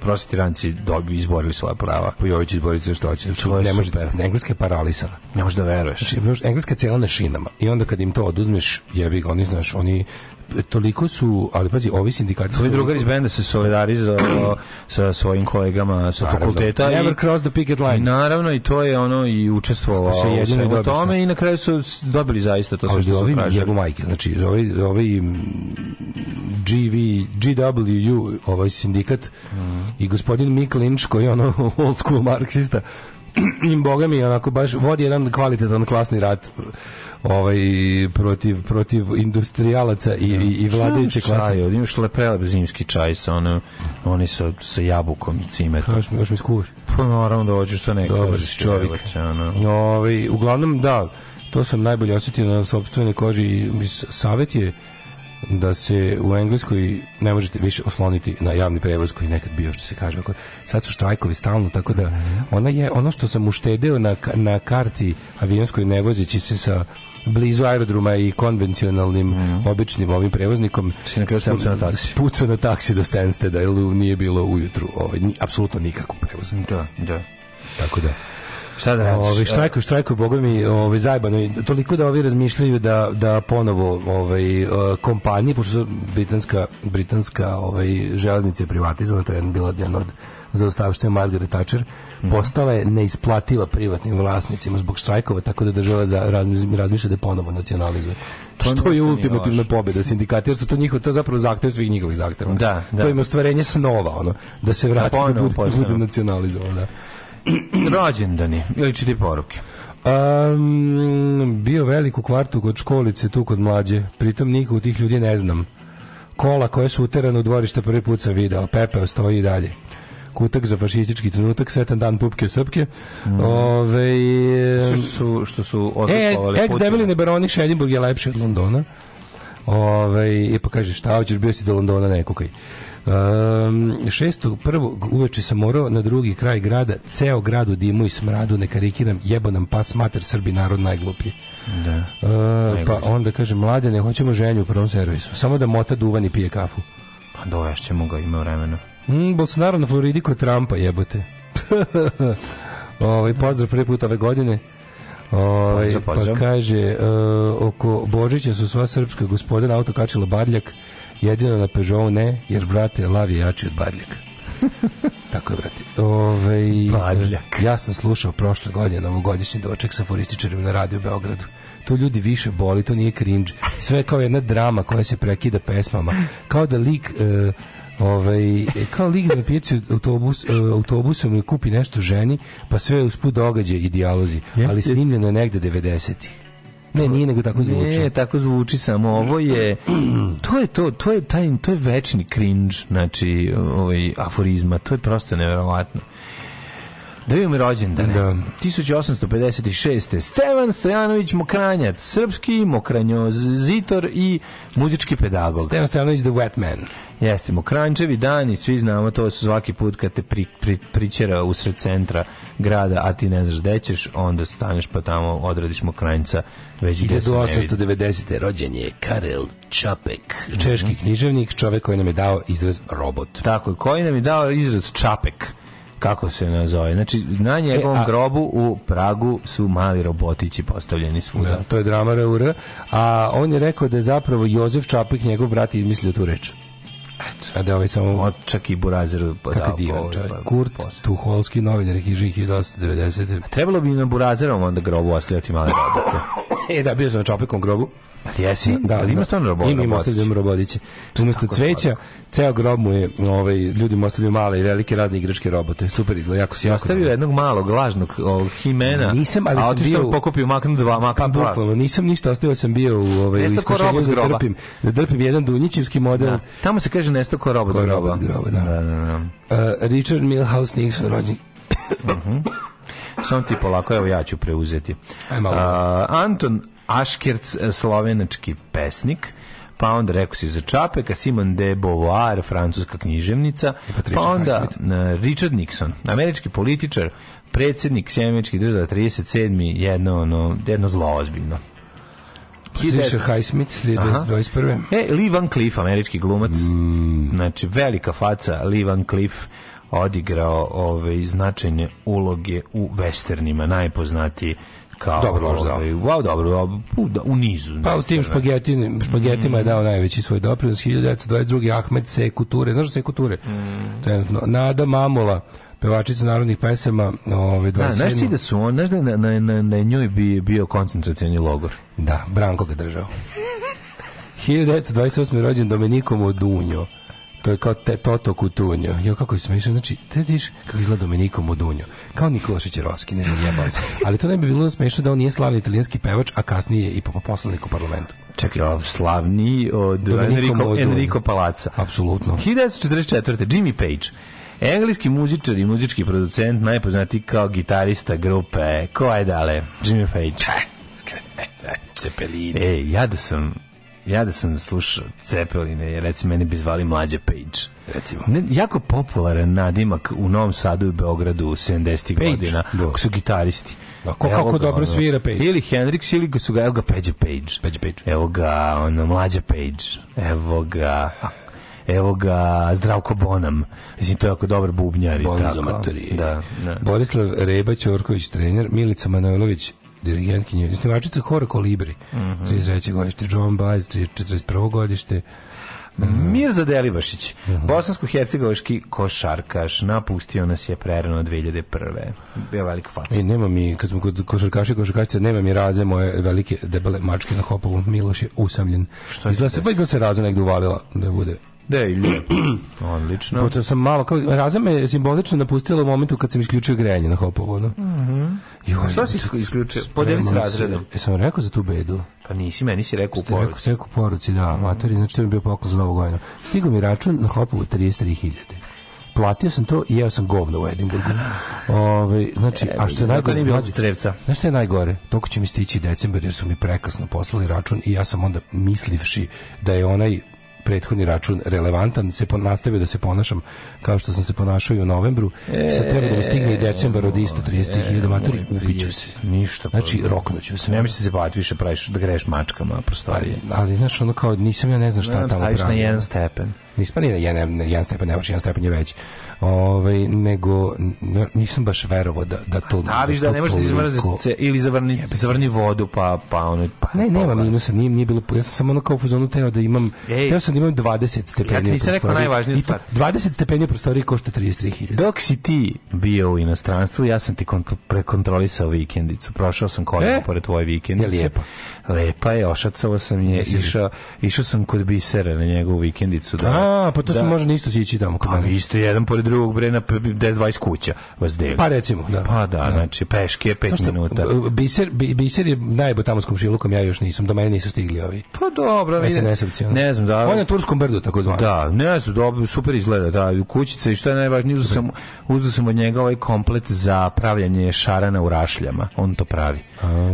prosvetiranci dobi izborili svoja prava. Pa Jović izboriti se što hoće. Što je ne može, engleska je paralisana. Ne možeš da veruješ. Znači, znaš, engleska je cijela na šinama. I onda kad im to oduzmeš, jebi ga, oni, znaš, oni toliko su, ali pazi, ovi sindikati... Tvoj su- drugar iz benda se solidarizao sa svojim kolegama sa Naravno. fakulteta. i- Never cross the picket line. I naravno i to je ono i učestvovao u i tome i na kraju su dobili zaista to sve što su ovi tražili. jebu majke, znači ovi, ovi mm, GV, GWU, ovaj sindikat i gospodin Mick Lynch koji je ono old school marksista im boga mi onako baš vodi jedan kvalitetan klasni rat ovaj protiv protiv industrijalaca i, i, i vladajuće klase. čaj, imaš leprelep zimski čaj sa ono, oni sa, sa jabukom i cimetom. Još mi, još mi skuvaš. Pa naravno da hoćeš to ne Dobar kažeš, si čovjek. ono. Ovaj, uglavnom, da, to sam najbolje osjetio na sopstvenoj koži i s- savjet je da se u Engleskoj ne možete više osloniti na javni prevoz koji nekad bio što se kaže. Sad su štrajkovi stalno, tako da ona je ono što sam uštedeo na, na karti avionskoj ne vozeći se sa blizu aerodroma i konvencionalnim običnim ovim prevoznikom sam na taksi. spucao na taksi do Stansteda jer nije bilo ujutru ovaj, apsolutno nikakvog prevoza Da, da. tako da Šta da radiš? Ovi štrajkuju, štrajkuju, boga mi, ovaj zajbano toliko da ovi razmišljaju da da ponovo ovaj eh, kompanije pošto su britanska britanska ovaj železnice je privatizovana, to je jedan bila jedan od zaustavština Margaret Thatcher, postala je neisplativa privatnim vlasnicima zbog štrajkova, tako da država za razmi- razmišlja da je ponovo nacionalizuje. To što je ultimativna pobjeda sindikata, jer su to njihovo, to je zapravo zahtev svih njihovih zahteva. Da, da. To im je ostvarenje snova, ono, da se vrati, da, bude, da postanu. bude nacionalizovan, da. Rođendani, ili čiti poruke. Um, bio velik u kvartu kod školice, tu kod mlađe. Pritom nikog tih ljudi ne znam. Kola koje su uterane u dvorište prvi put sam video. Pepeo stoji i dalje. Kutak za fašistički trenutak, svetan dan pupke srpke. Ove, Sve što su, što su e, odlikovali ex debeline baroni Šeljinburg je lepši od Londona. Ove, I pa kaže, šta hoćeš, bio si do Londona, ne kukaj. Um, šestog prvog uveče sam morao na drugi kraj grada, ceo grad u dimu i smradu, ne karikiram, jebo nam pas mater Srbi, narod najgluplji. Da. Uh, pa onda kaže, mlade, ne hoćemo ženju u prvom servisu, samo da mota duvan i pije kafu. Pa dovešćemo ga, ima vremena. Mm, Bolsonaro na Floridi kod Trumpa, jebote. ovaj, pozdrav prvi put ove godine. Ovaj, Pozdrav, pozdrav. Pa kaže, uh, oko Božića su sva srpska gospodina auto kačila Badljak, jedino na Peugeotu ne, jer, brate, lav je jači od Badljaka. Tako je, brate. Ove, Badljak. Ja sam slušao prošle godine novogodišnji doček sa forističarima na radio u Beogradu. To ljudi više boli, to nije cringe. Sve je kao jedna drama koja se prekida pesmama. Kao da lik... e, ovaj, kao lik na pijaci autobus, e, autobusom i kupi nešto ženi, pa sve usput događaj i dijalozi. Ali snimljeno je negde 90-ih. Ne, nije nego tako zvuči. Ne, tako zvuči samo ovo je to je to, to je taj to je večni cringe, znači ovaj aforizma, to je prosto neverovatno. Da vidimo rođendane. Da. 1856. Stevan Stojanović Mokranjac, srpski mokranjozitor i muzički pedagog. Stevan Stojanović the Wet Man. Jeste, Mokrančevi dani, svi znamo, to su svaki put kad te pri, pri, pričera usred centra grada, a ti ne znaš gde ćeš, onda staneš pa tamo odradiš Mokranjca već gde se ne vidi. 1890. rođen je Karel Čapek, češki književnik, čovek koji nam je dao izraz robot. Tako koji nam je dao izraz čapek, kako se nazove. Znači, na njegovom E, a- grobu u Pragu su mali robotići postavljeni svuda. Da, to je drama RUR, a on je rekao da je zapravo Jozef Čapek, njegov brat, izmislio tu reč. A da ovaj samo... Od čak i Burazer Kako dao divan pa- Kurt posle. Tuholski, novinar, knjižnik 1990. Trebalo bi na Burazerom onda grobu ostavljati male robote. E, da, bio sam na Čopekom grobu. Jesi? Da, Ali ima stvarno robo- Ima, ima robotić? ostavljam robodiće. Umesto cveća, ceo grob mu je, ovaj, ljudi mu ostavljaju male i velike razne igračke robote. Super izgleda, jako si jako Ostavio jednog malog, lažnog ovog himena, Nisam, ali a sam bio pokupio maknu dva, maknu Pa dva. bukvalno, nisam ništa ostavio, sam bio u ovaj iskušenju da drpim, da drpim jedan Dunjićevski model. Da. Tamo se kaže nesto ko robot Ko robot groba. da. da, da, da. Uh, Richard Milhouse Nixon rođen. Samo ti polako, evo ja ću preuzeti. A, Anton Aškerc, slovenački pesnik, pa onda rekao si za Čapeka, Simon de Beauvoir, francuska književnica, pa onda na, Richard Nixon, američki političar, predsjednik Sjemeničkih država 37. jedno, ono, jedno zlo ozbiljno. Patricia Highsmith, 2021. E, Lee Van Cleef, američki glumac, Mm. znači velika faca, Lee Van Cleef odigrao ove značajne uloge u westernima, najpoznatiji kao Dobro, loš dao. wow, dobro, u, da, u nizu. Pa u tim špagetin, špagetima je dao najveći svoj doprinos 1922. Ahmed Seku Ture, znaš Seku Ture? Trenutno. Nada Mamula, pevačica narodnih pesama, ove 27. Da, znaš ti da su on, znaš da na, na, na, na njoj bi bio koncentracioni logor. Da, Branko ga držao. 1928. je rođen Domenico Modugno. To je kao te, Toto Kutunjo. Jo, kako je smiješan. Znači, te vidiš kako izgleda Domenico Modugno. Kao Nikola Šećerovski, ne zajebao se. Ali to ne bi bilo smiješno da on nije slavni italijanski pevač, a kasnije i po- poslanik u parlamentu. Čekaj, ovo slavniji od Enrico. Enrico Palaca. Apsolutno. 1944. Jimmy Page. Engleski muzičar i muzički producent, najpoznatiji kao gitarista grupe. Ko je dale? Jimmy Page. Cepeline. E, ja da sam ja da sam slušao Cepeline, recimo mene bi zvali Mlađe Page. Recimo. Ne, jako popularan nadimak u Novom Sadu i Beogradu 70. Page, godina, da. ako su gitaristi. Da, ko- kako ga, dobro ono, svira Page. Ili Hendrix, ili su ga, evo ga Peđa Page. Peđa Page. Evo ga, ono, Mlađa Page. Evo ga, evo ga Zdravko Bonam. Mislim, to je jako dobar bubnjar i tako. Da, da. Borislav Reba Ćorković, trener, Milica Manojlović, dirigentkinja, snimačica Hora Kolibri, Mhm. 33. godište, John Baez, 41. godište, Mirza Delibašić, Mhm. bosansko-hercegovački košarkaš, napustio nas je prerano 2001. Bio velika faca. E, nema mi, kad smo kod košarkaša i košarkašice, nema mi raze moje velike debele mačke na hopovu. Miloš je usamljen. Što je izgleda se se, pa izgleda se raza negdje uvalila da bude. Da lijepo. Odlično. Počeo sam malo, kao, raza me je simbolično napustila u momentu kad sam isključio grejanje na hopovu. No? Joj, Šta si isk- isključio? Podeli s se. razredom. Jesam rekao za tu bedu? Pa nisi, meni si rekao u rekao, poruci. ste rekao u poruci, da, matori, znači to mi je bio poklon za novu godinu. Stigao mi račun na hopovu 33.000. Platio sam to i jeo sam govno u Edinburgu. Ove, znači, a što je najgore, nije bilo crevca. Znaš što je najgore? Toko će mi stići decembar jer su mi prekasno poslali račun i ja sam onda mislivši da je onaj prethodni račun relevantan, se nastavio da se ponašam kao što sam se ponašao i u novembru. Sad treba da mi stigne i decembar od isto 33.000 matori, ubiću se. Ništa. Znači, roknuću se. Ne misli se baviti više praviš da greš mačkama prostorije. Ali, ali znaš, ono kao, nisam ja ne znam šta Ne, tamo staviš na pravi. jedan stepen. Nisam, pa nije na jedan, na jedan stepen, ne može, jedan stepen je već. Ovaj, nego, nisam baš verovao da, da to... Staviš da to ne možeš da se ili zavrni, zavrni vodu pa, pa ono... Pa, Ne, nema poglas. minusa, nije, nije bilo, ja sam samo ono kao u fazonu teo da imam, Ej. teo sam da imam 20 stepeni Ja ti nisam u rekao najvažniju to- stvar. 20 stepeni u prostoriji košta 33.000. Dok si ti bio u inostranstvu, ja sam ti kont- prekontrolisao vikendicu. Prošao sam kolima E? pored tvoje vikendice. Je lijepa? Lepa je, ošacao sam je, išao, išao sam kod bisera na njegovu vikendicu. Da, A, pa to da. su možda isto sići tamo kod Pa mene. vi ste jedan pored drugog bre na p- 10-20 kuća vas deli. Pa recimo, da. Pa da, znači peške 5 Samo što, minuta. Biser, bi- biser je najbo tamo s komšilukom, ja još nisam, do mene nisu stigli ovi. Pa dobro, ono. Ne znam da. On je na Turskom brdu, tako zvano. Da, ne znam, dobro, super izgleda, da, kućica i što je najvažnije, uzeo sam, uzeo sam od njega ovaj komplet za pravljanje šarana u rašljama, on to pravi.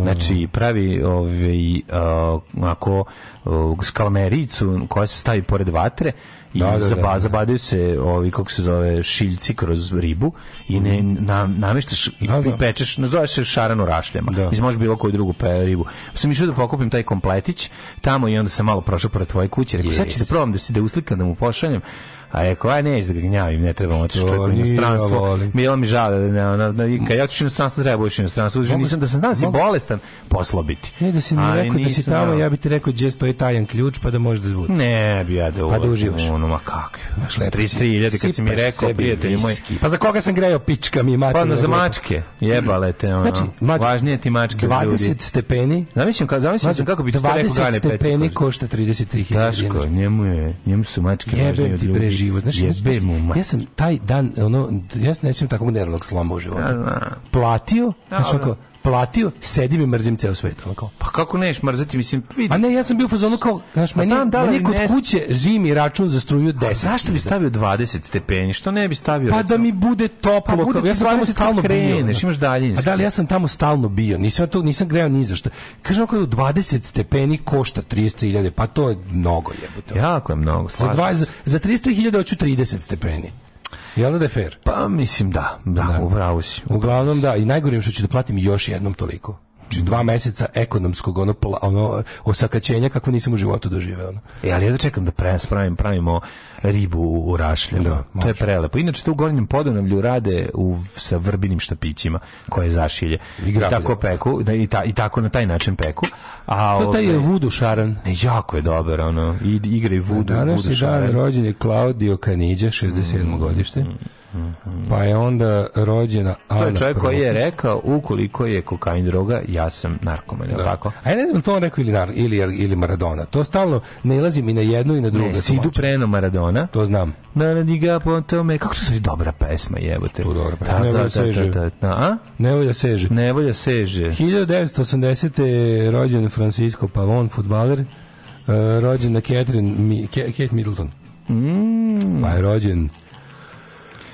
Znači, pravi ovaj, uh, ako uh, skalmericu koja se stavi pored vatre i Da, da, da, zaba, da. zabadaju se ovi, kako se zove, šiljci kroz ribu i ne, na, nameštaš i Da, da. pečeš, nazove se šaran u rašljama. Da. Mislim, može bilo koju drugu pe, ribu. Pa sam išao da pokupim taj kompletić tamo i onda sam malo prošao pored tvoje kuće. Rekao, sad ću da probam da si da uslikam, da mu pošaljem. A rekao, aj ne, da ga gnjavim, ne trebamo otići čovjek u inostranstvo. Bilo mi žao, da ne, ono, da, kad ja otišao u inostranstvo, treba u inostranstvo. Mogu, nisam da sam znao da si bolestan, poslao bi ti. E, da si mi rekao da si tamo, ja bi ti rekao gdje stoji tajan ključ, pa da možeš da zvuči. Ne bi ja da ulazim. Pa da uživaš. Ono, ma kako? Znaš, lepo si. 33.000 kad si mi rekao, prijatelji moj. viski. Pa za koga sam grejao pička mi mater? Pa na za mačke, jebale te, ono. Znači, mačke, Važnije ti mačke od ljudi. 20 stepeni. Zamislim, ka, zamislim sam kako bi ti rekao 20 Gane stepeni Peciković. košta 33.000 Daško, dinara. njemu, je, njemu su mačke važnije od ljudi. Život. Znaš, Jebe znaš, mu ja sam taj dan, ono, ja se nećem takvog nervnog sloma u životu. Platio, znači Dobro. Platio, sedim i mrzim ceo svet. Onako. Pa kako neš mrzati, mislim, vidi. A ne, ja sam bio u fazonu kao, znaš, meni, da meni kod ne- kuće zimi račun za struju 10. A zašto bi stavio 20 stepeni? Što ne bi stavio? Pa da recimo- mi bude toplo, Pa bude ja sam tamo 20 stalno bio. kreneš, ono. imaš daljinski. A da li ja sam tamo stalno bio, nisam to nisam greo ni za što. Kažem ako je u 20 stepeni košta 33.000, pa to je mnogo jebote. Jako je mnogo. Za, slažem dva, za, za 33.000 hoću 30 stepeni. Jel da je fair? Pa mislim da, da, upravo si. Uglavnom da, i najgore je što ću da platim još jednom toliko. Znači dva meseca ekonomskog ono, ono osakaćenja kako nisam u životu doživeo. Ono. E, ali ja da čekam da pre, spravim, pravimo ribu u, u rašljama. Da, to je prelepo. Inače, to u Gornjem Podonavlju rade u, sa vrbinim štapićima koje zašilje. I I, tako peku, da, i, ta, i tako na taj način peku. A, To je taj ovaj, vudu šaran. ne, jako je dobar, ono, i, igra i vudu, vudu je dan rođen je Claudio Canidja, 67. godište. Pa je onda rođena Ana To je čovjek koji je rekao, ukoliko je kokain droga, ja sam narkoman, je li tako? A ja ne znam to on rekao ili, Nar- ili, ili Maradona. To stalno nalazim i na jednu i na drugu. Ne, Sidu Preno Maradona. To znam. Na na diga po tome. Kako to je dobra pesma, jebote. To dobra pesma. Da, Nevolja da, da, seže. da, da, da. A? Nevolja seže. Nevolja seže. 1980. je rođen Francisco Pavon, futbaler. Uh, rođena Catherine, Mi, Ke- Kate Middleton. Mm. Pa je rođen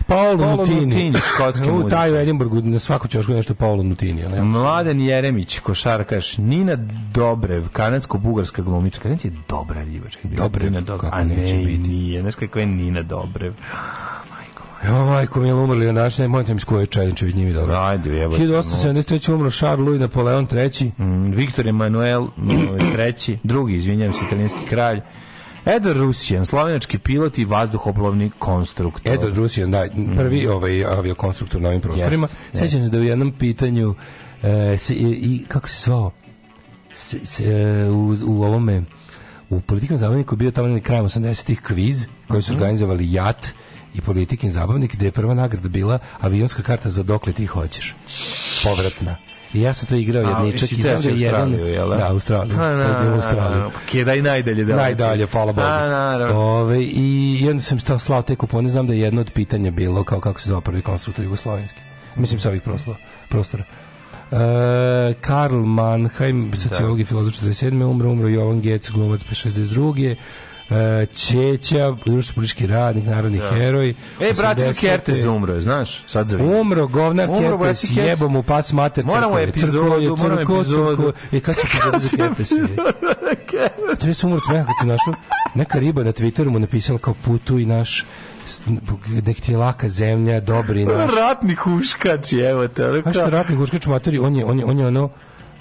Paolo Paolo Nutini. Nutini, škotski U taj u Edinburgu, na svaku ćošku nešto Paolo Nutini. ja. Mladen Jeremić, košarkaš, Nina Dobrev, kanadsko-bugarska glumica. Kada je dobra riba? Dobrev, Nina Dobrev. kako A ne, biti. nije. Znaš kakva je Nina Dobrev? Jo, majko mi je umrli onaš, ne mojte mi s koje Čajničević njimi dobro. Ajde, jebote. 1873. umro Charles Louis Napoleon III. Mm, Viktor Emanuel mm, treći, drugi, izvinjam se, italijanski kralj. Edward Rusijan, slovenački pilot i vazduhoplovni konstruktor. Edward Rusijan, da, prvi ovaj aviokonstruktor na ovim prostorima. Jest, Sećam se da u jednom pitanju e, se, i, i kako se zvao se, se, e, u, u ovome u politikom zabavniku je bio tamo neki krajem 80-ih kviz koji su organizovali JAT i politikin zabavnik gde je prva nagrada bila avionska karta za dokle ti hoćeš. Povratna. I ja sam to igrao jedničak i znam si da je jedan... Da? Da, Australiju. U Australiju. pa Kidaj najdalje da. Najdalje, hvala Bogu. A, naravno. Ove, I i onda sam stao slao te kupone, znam da je jedno od pitanja bilo kao kako se zove prvi konstruktor jugoslovenski. Mislim sa ovih prostora. prostora. E, Karl Mannheim, sociolog i filozof 47. umro, umro Jovan Gec, glumac 62. E, Čeća, društvo politički radnik, narodni heroj. E, Bratin 80. Kertez umro znaš? Sad za vidim. Umro govnar Umro Kertes, Kertes. jebo mu pas mater Moramo crkve, epizodu, moramo epizodu. E, kad će epizoda za Kertes? Treba se umrti kad se našao, neka riba na Twitteru mu napisala kao putu i naš nek ti je laka zemlja, dobri naš. Ratni huškač, evo te. A što ratni guškač matori, on je, on je, on je ono,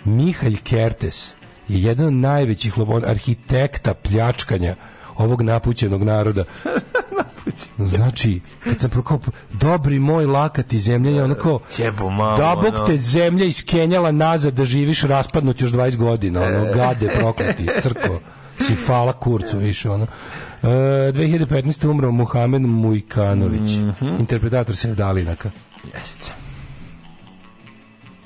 Mihalj Kertes je jedan od najvećih arhitekta pljačkanja ovog napućenog naroda. Znači, kad sam prokao, dobri moj lakati zemlja, ono kao, Jebo malo, da bog te zemlja iskenjala nazad da živiš raspadnut još 20 godina, ono, gade prokleti, crko, si fala kurcu, više, ono. E, 2015. umro Muhamed Mujkanović, interpretator Sevdalinaka. Jeste.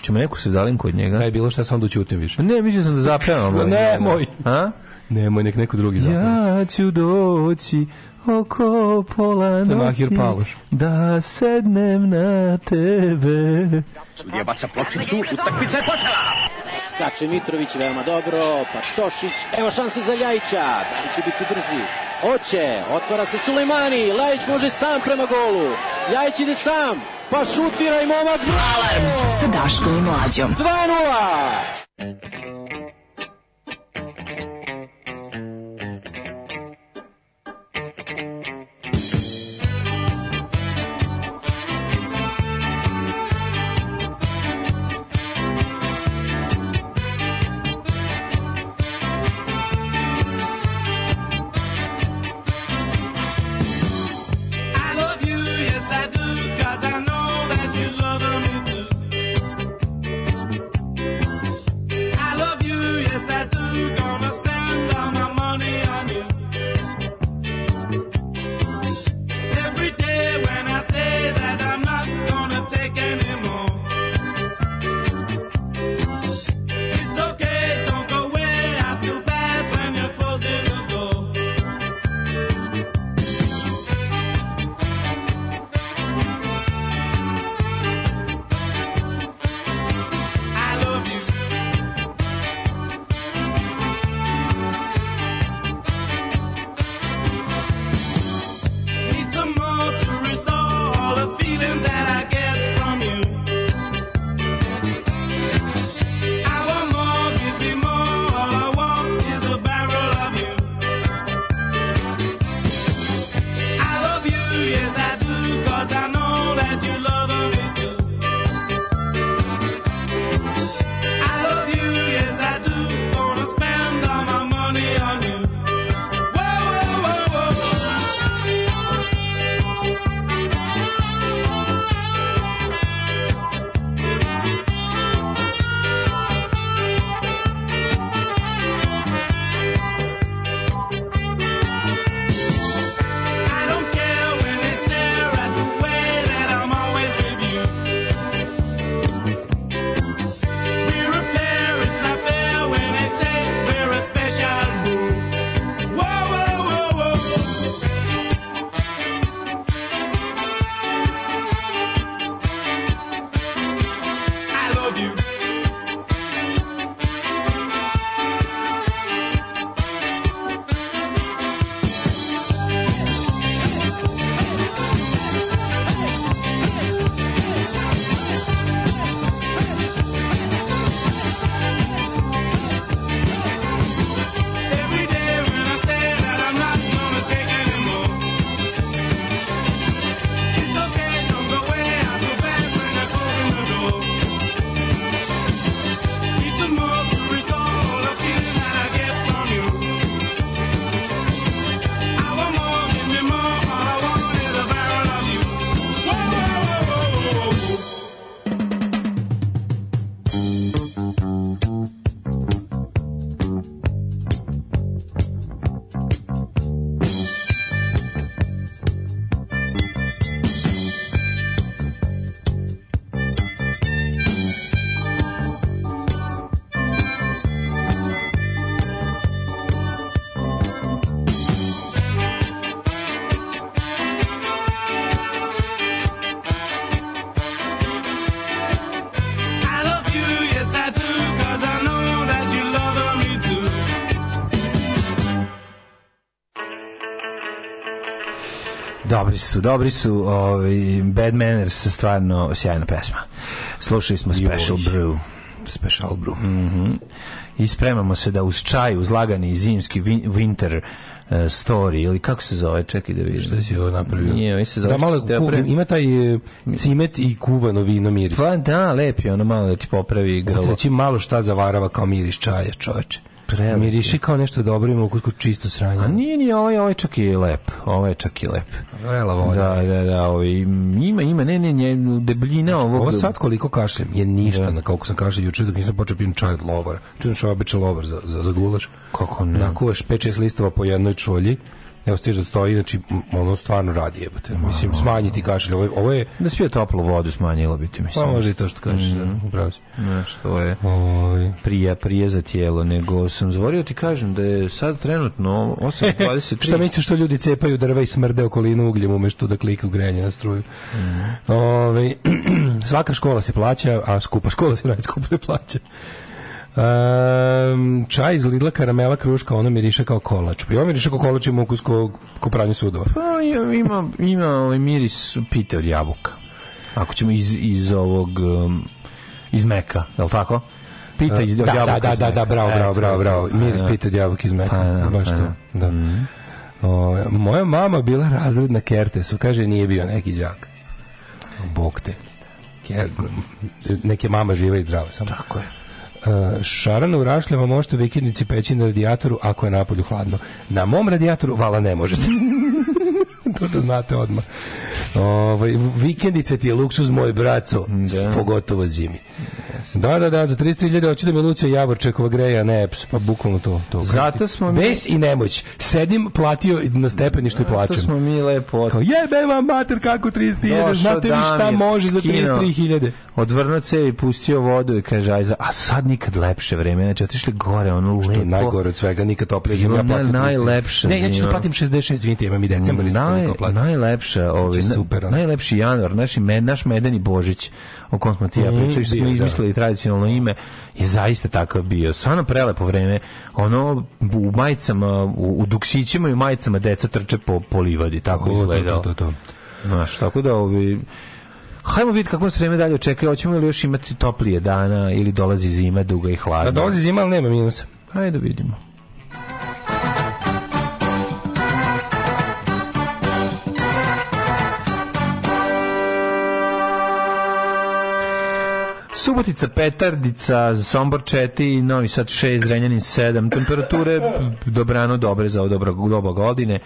Ćemo neku se zalinku od njega? Da je bilo šta, sam onda ućutim više. Ne, mislio sam da zapevamo. Nemoj. A? Nemoj, nek neko drugi zapeva. Ja ću doći oko pola noći da sednem na tebe. Sudija baca pločicu, utakmica je počela. Skače Mitrović veoma dobro, pa Tošić, evo šanse za Ljajića, da li će biti brži? Oće, otvara se Sulejmani, Ljajić može sam prema golu, Ljajić ide sam, pa šutira i momak, Alarm sa Daškom i Mlađom. 2-0! Dobri su, dobri su, ovaj Bad Manners stvarno sjajna pesma. Slušali smo Special Joj. Brew. Special brew. Mhm. I spremamo se da uz čaj, uz lagani zimski win- winter eh, story ili kako se zove, čekaj da vidim. Šta si ovo napravio? Nije, mi se zove. Da, malo, pre- ima taj e, cimet i kuvano vino miris. Pa da, lep je ono malo da ti popravi grlo. Reći malo šta zavarava kao miris čaja, čoveče. Prelep Miriši kao nešto dobro, ima ukusku čisto sranje. A nije ni ovaj, ovaj čak i lep. Ovaj je čak i lep. Vrela voda. Da, da, da, ovaj, ima, ima, ne, ne, ne, debljina ovog... Ovo sad koliko kašljem je ništa na koliko sam kašljem juče dok nisam počeo pijem čaj od lovara. Čujem što je običan lovar za, za, za gulaš. Kako ne? Nakuvaš 5-6 listova po jednoj čolji. Evo stiže da stoji, znači ono stvarno radi jebote. Mislim, smanjiti kašelj. Ovo, je- ovo je, Da spio toplu vodu smanjilo bi ti, mislim. pa može i to što kažeš, da, upravo si. Znaš, to je Ovaj. prije, prije za tijelo, nego sam zvorio ti kažem da je sad trenutno 8.23. Šta misliš što ljudi cepaju drva i smrde okolinu ugljem umesto da kliknu grenje na struju? Ovaj, svaka škola se plaća, a skupa škola se najskuplje plaća. Um, čaj iz Lidla karamela kruška, ono miriše kao kolač. Pa i ovo miriše kao kolač ima ukus ko, ko pranje sudova. Pa ima, ima, miris pite od jabuka. Ako ćemo iz, iz ovog... Um, iz meka, je li tako? Pita iz, od da, jabuka da, da, da, da, bravo, bravo, bravo, bravo. Miris pita od jabuka iz meka. Pa, da, Baš pa, to. da. Da. O, moja mama bila razredna Kertesu, kaže nije bio neki đak. Bog te. Ker, neke mama živa i zdrava samo. Tako je. Uh, šarana u rašljama možete u vikendici peći na radijatoru ako je napolju hladno. Na mom radijatoru vala ne možete. to da znate odmah. Ovaj, vikendice ti je luksuz moj braco, Da. pogotovo zimi. Da, da, da, za 33.000 hoću da me Lucija Javorčekova greja, ne, pa bukvalno to. to. Zato smo mi- Bes i nemoć. Sedim, platio na stepeništu i To plačem. smo mi lepo Kao, jebe vam mater kako 33.000, Došao znate vi šta može za skinuo. 33.000. odvrnuo cev i pustio vodu i kaže, aj, za- a sad nikad lepše vreme, znači otišli gore, ono Što lepo. najgore od svega, nikad toplije Zima. Ja platim naj- 33. najlepša Ne, ja ću da platim 66, izvinite, imam i decembar isto Naj, najlepša, ovaj, Znači, na- super, ono. najlepši januar, naš, med, naš medeni Božić, o kom smo ti ja Mhm, pričali, što smo da. izmislili tradicionalno ime, je zaista takav bio. Stvarno prelepo vreme. Ono, u majicama, u, u duksićima i majicama deca trče po, po livadi, tako O, to, to, to, to. Znaš, tako da ovi... Hajmo vidjeti kako se vreme dalje očekuje. Hoćemo li još imati toplije dana ili dolazi zima duga i hladna? Da dolazi zima, ali nema minusa. Hajde da vidimo. Subotica, Petardica, Sombor 4, Novi Sad 6, Zrenjanin 7, temperature dobrano dobre za ovo dobro doba godine.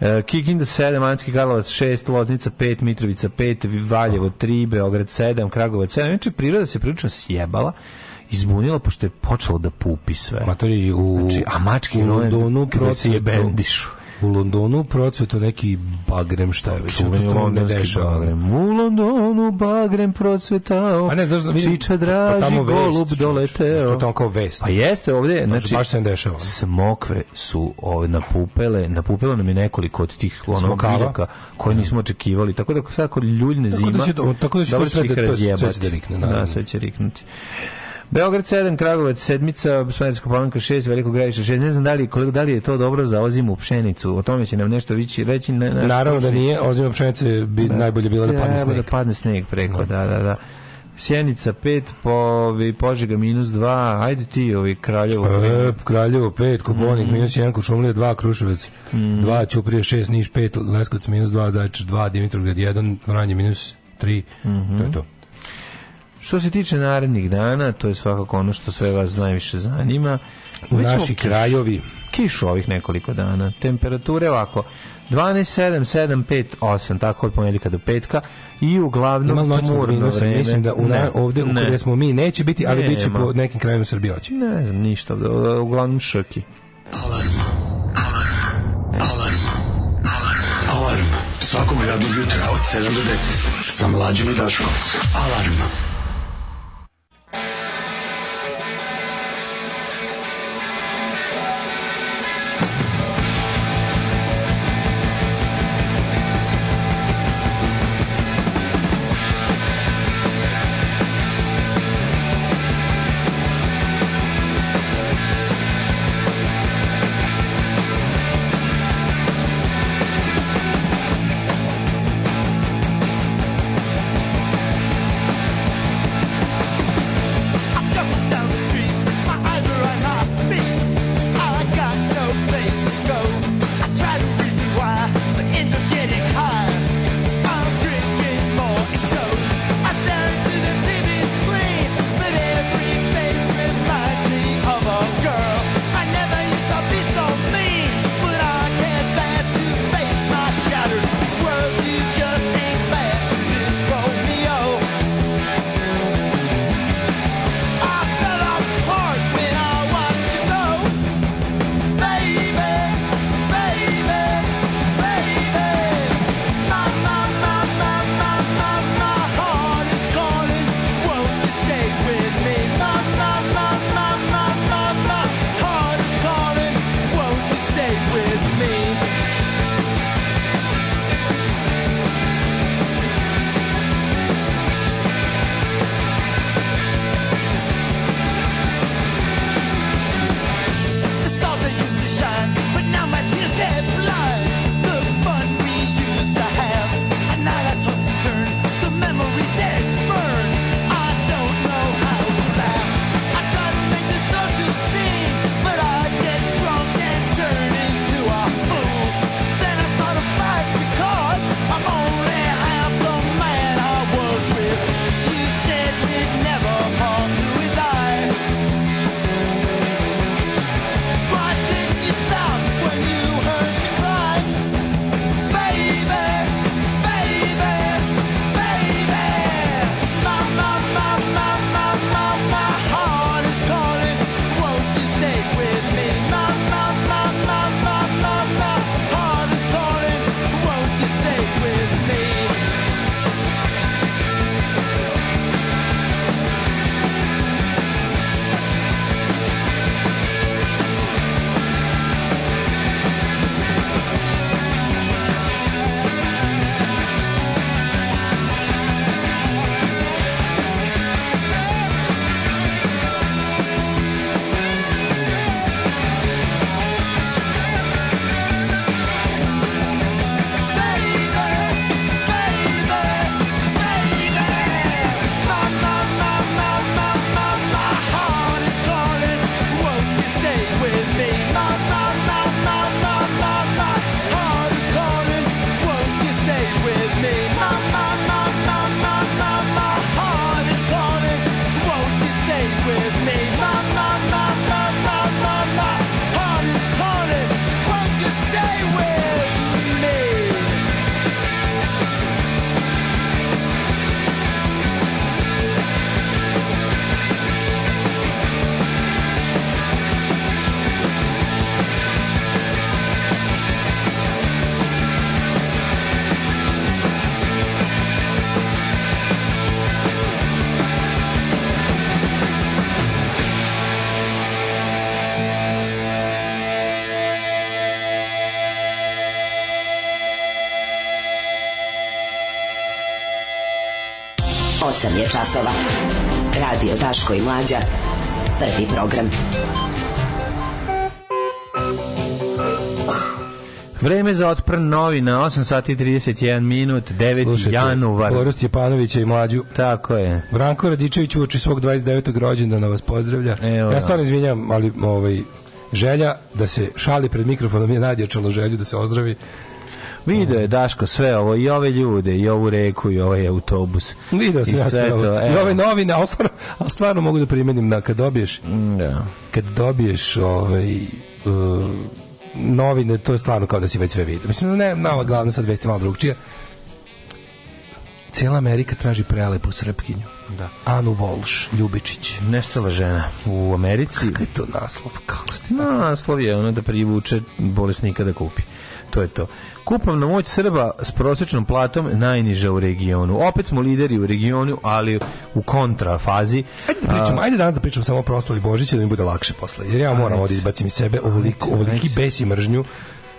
E, Kikinda 7, Manjski Karlovac 6, Loznica 5, Mitrovica 5, Valjevo 3, Beograd 7, Kragovac 7. Znači, priroda se prilično sjebala, izbunila, pošto je počelo da pupi sve. Matori u Znači, a mački u Londonu se je bendišu. U Londonu procvetu neki bagrem šta je već. Ne dešava. bagrem. U Londonu bagrem procvetao. A ne, znaš, vidim- Čiča pa draži tamo vest, golub. Znaš, doleteo. to tamo kao vest. Pa jeste ovdje, Znači, znači, baš se ne dešava. smokve su ove napupele, napupelo nam je nekoliko od tih ono biljaka koje nismo očekivali. Tako da sad ako ljuljne Tako da zima, će tako da će to dobro sve ih da- to sve će da. Da, će riknuti. Beograd 7, Kragovac sedmica, Smederska palanka 6, Veliko Gradište 6. Ne znam da li, koliko, da li je to dobro za ozimu pšenicu. O tome će nam nešto vići, reći. Ne, naš Naravno da nije, ozima pšenice bi najbolje bilo da padne sneg. da padne sneg preko, da, da, da. Sjenica 5, povi, Požega minus 2, ajde ti ovi Kraljevo. E, Kraljevo 5, Koponik Mhm. minus 1, Kočumlija 2, Kruševac 2, Ćuprije 6, Niš 5, Leskovac minus 2, Zaječar 2, Dimitrovgrad 1, Vranje minus 3, Mhm. to je to. Što se tiče narednih dana, to je svakako ono što sve vas najviše zanima. U Mi ćemo naši kiš- krajovi Kišu ovih nekoliko dana. Temperature ovako. 12, 7, 7, 5, 8, tako od ponedjeljka do petka i uglavnom tmurno vreme. mislim da u na, Ne, ovde u ne. kojoj smo mi neće biti, ali Nema. bit će po nekim krajevima Srbije hoće. Ne znam, ništa. Uglavnom šrki. Alarm svakog radnog jutra od 7 do 10 sa mlađim i Daškom. Alarm. Radio Daško i Mlađa. Prvi program. Vreme za otpr novina, 8 sati i 31 minut, 9. Slušajte, januar. Boris Stjepanovića i mlađu. Tako je. Branko Radičević uoči svog 29. rođendana vas pozdravlja. Evo, ja da. stvarno izvinjam, ali ovaj, želja da se šali pred mikrofonom je nadjačalo želju da se ozdravi. Video je Daško sve ovo, i ove ljude, i ovu reku, i ovaj autobus. Video sam I ja sve sve to, ovo. I ove novine, ali stvarno, ali stvarno mogu da primenim da kad dobiješ Da. kad dobiješ ovaj uh, novine, to je stvarno kao da si već sve vidio. Mislim, ne, nova glavna sad vesti malo drugčija. Cijela Amerika traži prelepu srpkinju. Da. Anu Volš, Ljubičić. Nestala žena u Americi. Kako je to naslov? Kako ste Naslov je ono da privuče bolesnika da kupi. To je to. Kupovna moć Srba s prosječnom platom najniža u regionu. Opet smo lideri u regionu, ali u kontrafazi. Ajde da pričamo, ajde danas da pričamo samo o proslavi Božića da mi bude lakše posle. Jer ja moram ovdje izbacim iz sebe ovoliko, ovoliki bes i mržnju.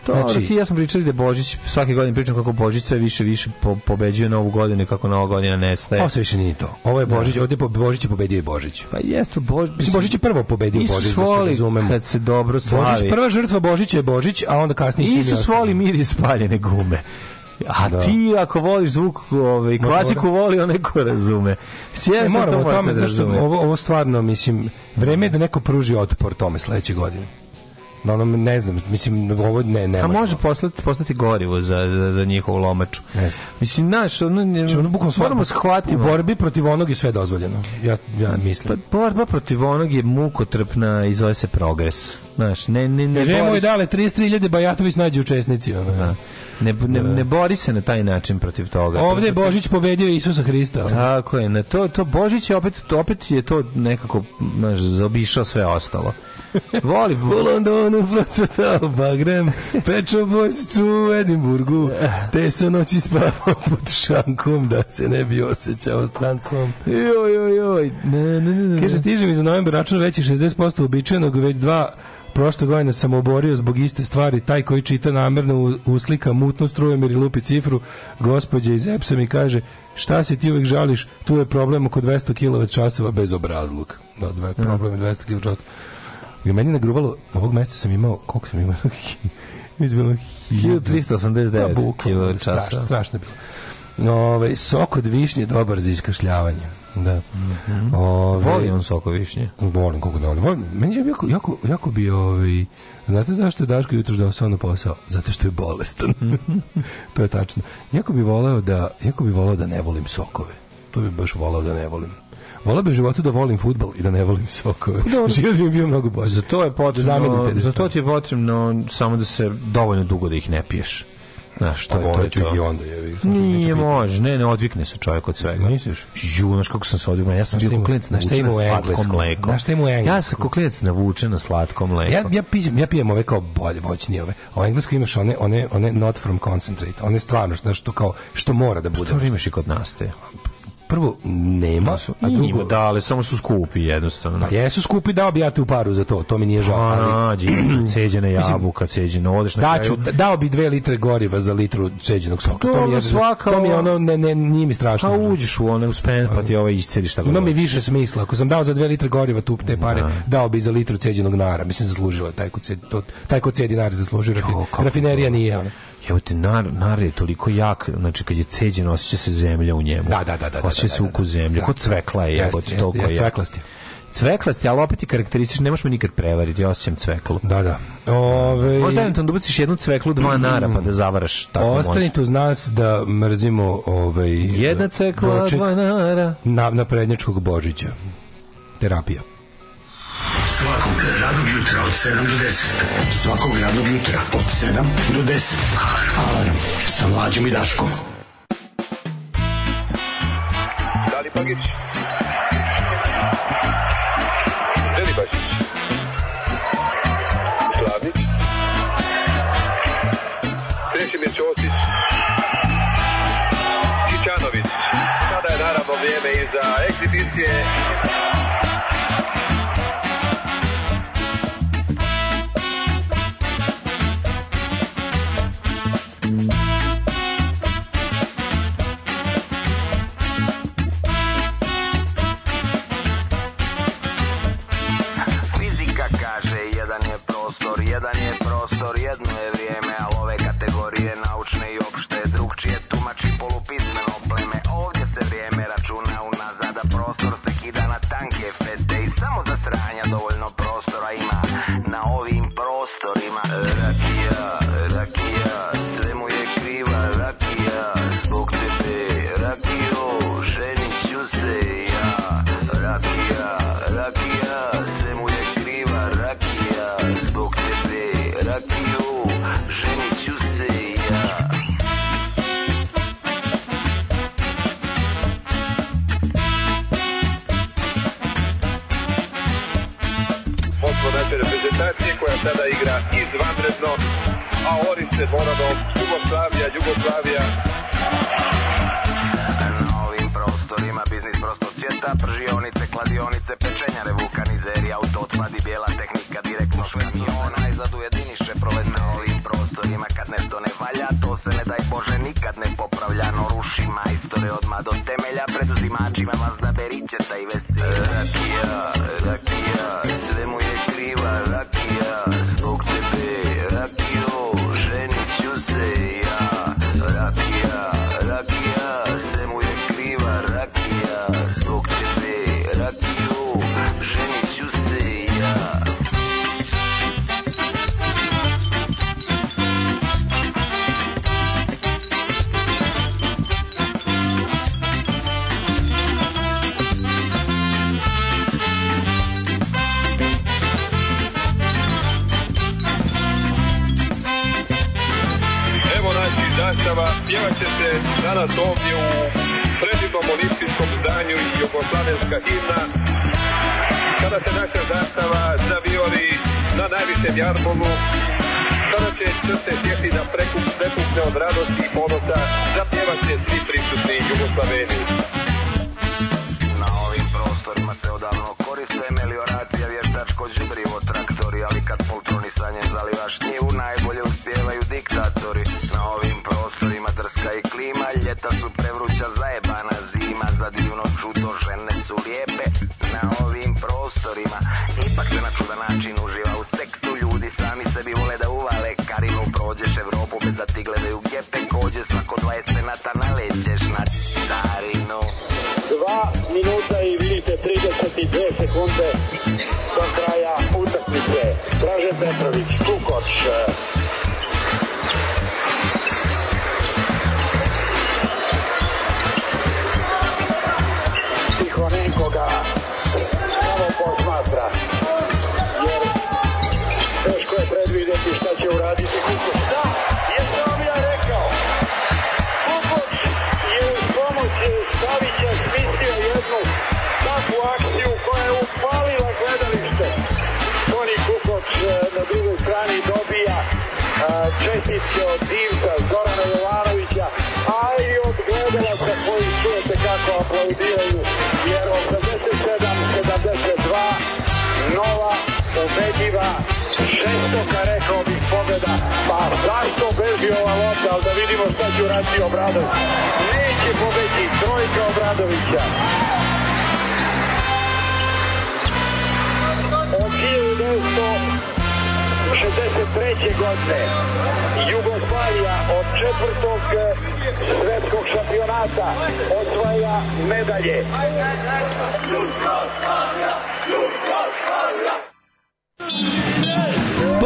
To, znači, ti ja smo pričali da Božić, svake godine pričam kako Božić sve više više po, pobeđuje novu godinu i kako nova godina nestaje. Ovo sve više nije to. Ovo je Božić, ovdje po- Božić je pobedio i Božić. Pa jeste Božić. Mislim, Božić je prvo pobedio Isus Božić, da se voli razumemo. kad se dobro slavi. Božić, prva žrtva Božića je Božić, a onda kasnije Isus voli mir i spaljene gume. A Da. ti ako voliš zvuk, ovaj, klasiku voli onaj ko razume. Ne, sam to o tome, zašto razumeti. ovo, ovo stvarno, mislim, vreme je da neko pruži otpor tome sledeće godine. No, ono, ne znam, mislim, ovo ne, ne A može poslati, postati gorivo za, za, za njihovu lomaču. Ne znam. Mislim, znaš, ono, ne, Znači, ono, bukvalno moramo u shvatimo. borbi protiv onog je sve dozvoljeno. Ja, ja mislim. Pa borba protiv onog je mukotrpna i zove se progres. Znaš, ne, ne, ne, Kaže, bori moj se- dale, 33.000 Bajatović nađe učesnici. Ono. Da. Ne, ne, ne bori se na taj način protiv toga. Ovde je Božić pobedio Isusa Hrista. ono. Tako je, na to, to Božić je opet, opet je to nekako, znaš, zaobišao sve ostalo. Voli, U Londonu procvetao bagrem, pečo božiću u Edimburgu, te se noći spavao pod šankom da se ne bi osjećao strancom. joj, joj, joj, ne, ne, ne. Kaže, stiže mi za novembar račun veći 60% uobičajenog, već dva prošle godine sam oborio zbog iste stvari. Taj koji čita namerno uslika mutno strujem ili lupi cifru, gospođa iz EPS-a mi kaže, šta se ti uvek žališ, tu je problem oko 200 kW časova bez obrazluk. Da, problem je 200 kW I meni je nagruvalo, ovog mjeseca sam imao, koliko sam imao? Mislim, 1389 Da, bukvalno, kWh. strašno, strašno je bilo. Ove, sok od višnje je dobar za iskašljavanje. Da. Ove, Voli on soko višnje. Volim kako ne volim. volim. Meni je jako, jako, jako bi ovaj... Znate zašto je Daško jutro došao na posao? Zato što je bolestan. to je tačno. Jako bi voleo da, jako bi voleo da ne volim sokove. To bi baš voleo da ne volim. Voleo bi u životu da volim futbal i da ne volim sokove. Život bi bio mnogo bolji. Za to je potrebno, za to ti je potrebno samo da se dovoljno dugo da ih ne piješ. Znaš, to Pa je to. Je ću to. i onda, što neće Nije može, ne, ne odvikne se čovjek od svega. Misliš? Ju, znaš kako sam se odvikao, ja sam bio kuklinac znaš šta ima na u engleskom? mleko. Znaš šta ima u Ja engleskom? sam kuklinac navučen na slatko mleko. Ja, ja, pijem, ja pijem ove kao bolje, voćnije ove. A u engleskom imaš one, one, one not from concentrate. One stvarno, znaš, što kao, što mora da bude. To imaš i kod nas te. Prvo, nema, a Ima, drugo, da, ali samo su skupi jednostavno. Pa jesu skupi, dao bi ja te u paru za to, to mi nije žao. Pa ali- nađi, ceđena jabuka, ceđena, odeš na Daću, kraju. dao bi dve litre goriva za litru ceđenog soka. to mi Dobro, je, svaka to mi je ono, ne, ne, nije mi strašno. A uđeš u one uspen, pa ti ovaj iscediš tako. Ima mi više smisla. Ako sam dao za dve litre goriva tu te pare, dao bi za litru ceđenog nara. Mislim, zaslužilo je taj ko cedi, to, taj ko cedi nar zaslužio. Rafinerija nije. Ono. Evo te, nar, nar je toliko jak, znači kad je ceđen, osjeća se zemlja u njemu. Da, da, da, da, Osjeća da, se da, ukus da. zemlje, Da. kod cvekla je, jebote, jeste, toliko je. cveklasti. Cveklasti, ali opet i karakteristično, ne možeš me nikad prevariti, ja osjećam cveklu. Da, da. Ove, Možda eventualno da ubaciš jednu cveklu, dva nara, pa da zavaraš. Tako. Ostanite uz nas da mrzimo ovaj, Jedna cvekla, dva nara. na, na prednjačkog Božića. Terapija. Svakog radnog jutra od 7 do 10. Svakog radnog jutra od 7 do 10. Alarm sa mlađom i Daškom. Dali Pagić. Igra izvanredno, a ori se Moradov, Jugoslavija, Jugoslavija, Na ovim prostorima biznis prosto cvjeta Pržionice, kladionice, pečenjare, vulkanizeri Auto otpadi, bijela tehnika, direktno škamiona I zaduje diniše provesti Na ovim prostorima kad nešto ne valja To se ne daj Bože nikad ne popravlja. No ruši majstore odmah do temelja Preduzimačima vas da beričeta i veselja jugoslavenska himna. Kada se naša zastava zavijori na najvišem jarmonu, kada će srce sjeti da prekup, prekupne od radosti i ponosa, zapjevat će svi prisutni Jugoslaveni. Na ovim prostorima se odavno koriste melioracija, vještačko uh, bih, pobjeda. Pa zašto beži ova lopta, ali da vidimo šta će uraditi Obradović. Neće pobeći trojka Obradovića. Od 1963. godine Jugoslavija od četvrtog svetskog šampionata osvaja medalje.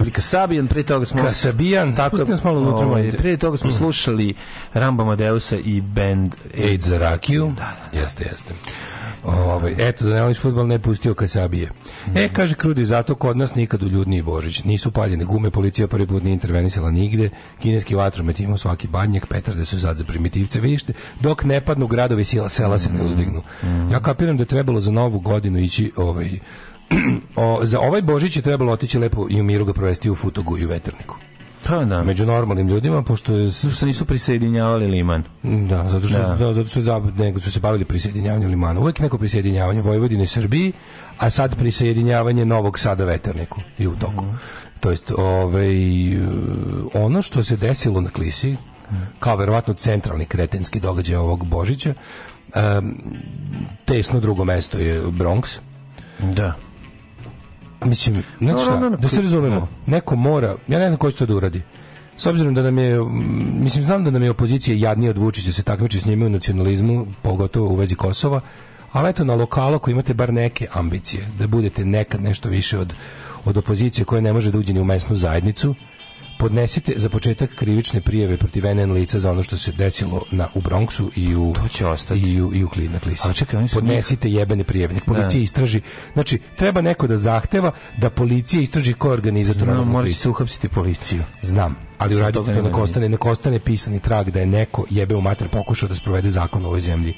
Bili Kasabijan, pre toga smo... Kasabijan, tako nas malo unutra, ovaj. Pre toga smo slušali Rambo Amadeusa i band Aid za rakiju. Da, Jeste, jeste. Ovaj, eto, da Neolić futbol ne pustio Kasabije. E, kaže Krudi, zato kod nas nikad u ljudniji Božić. Nisu paljene gume, policija prvi put nije intervenisala nigde, kineski vatromet imao svaki banjak, petarde su zad za primitivce, vidite, dok ne padnu gradovi sila, sela se ne uzdignu. Ja kapiram da je trebalo za novu godinu ići ovaj, o, za ovaj Božić je trebalo otići lepo i u miru ga provesti u Futogu i u Veterniku. Pa da. Među normalnim ljudima, pošto je... Što nisu prisjedinjavali liman. Da, zato što, Da. da. zato što zab- nego su se bavili prisjedinjavanjem limana. Uvijek neko prisjedinjavanje Vojvodine Srbiji, a sad prisjedinjavanje Novog Sada Veterniku i u toku. To jest, ovaj, ono što se desilo na Klisi, kao verovatno centralni kretenski događaj ovog Božića, em, tesno drugo mesto je Bronx. Da. Mislim, znači šta, No, no, no, da se no. razumemo, neko mora, ja ne znam ko će to da uradi. S obzirom da nam je, mislim, znam da nam je opozicija jadnija od Vučića se takmiči s njima u nacionalizmu, pogotovo u vezi Kosova, ali eto na lokalu ako imate bar neke ambicije, da budete nekad nešto više od, od opozicije koja ne može da uđe ni u mesnu zajednicu, podnesite za početak krivične prijeve protiv NN lica za ono što se desilo na, u Bronxu i u, To će ostati. i u, i u Klin- na Klisi. Ali čekaj, oni su Podnesite jebene prijeve, nek policija Da. istraži. Znači, treba neko da zahteva da policija istraži ko je organizator morat Klisa. se uhapsiti policiju. Znam, ali uradite to nema nek ostane, nek ostane pisani trag da je neko jebe u mater pokušao da sprovede zakon u ovoj zemlji.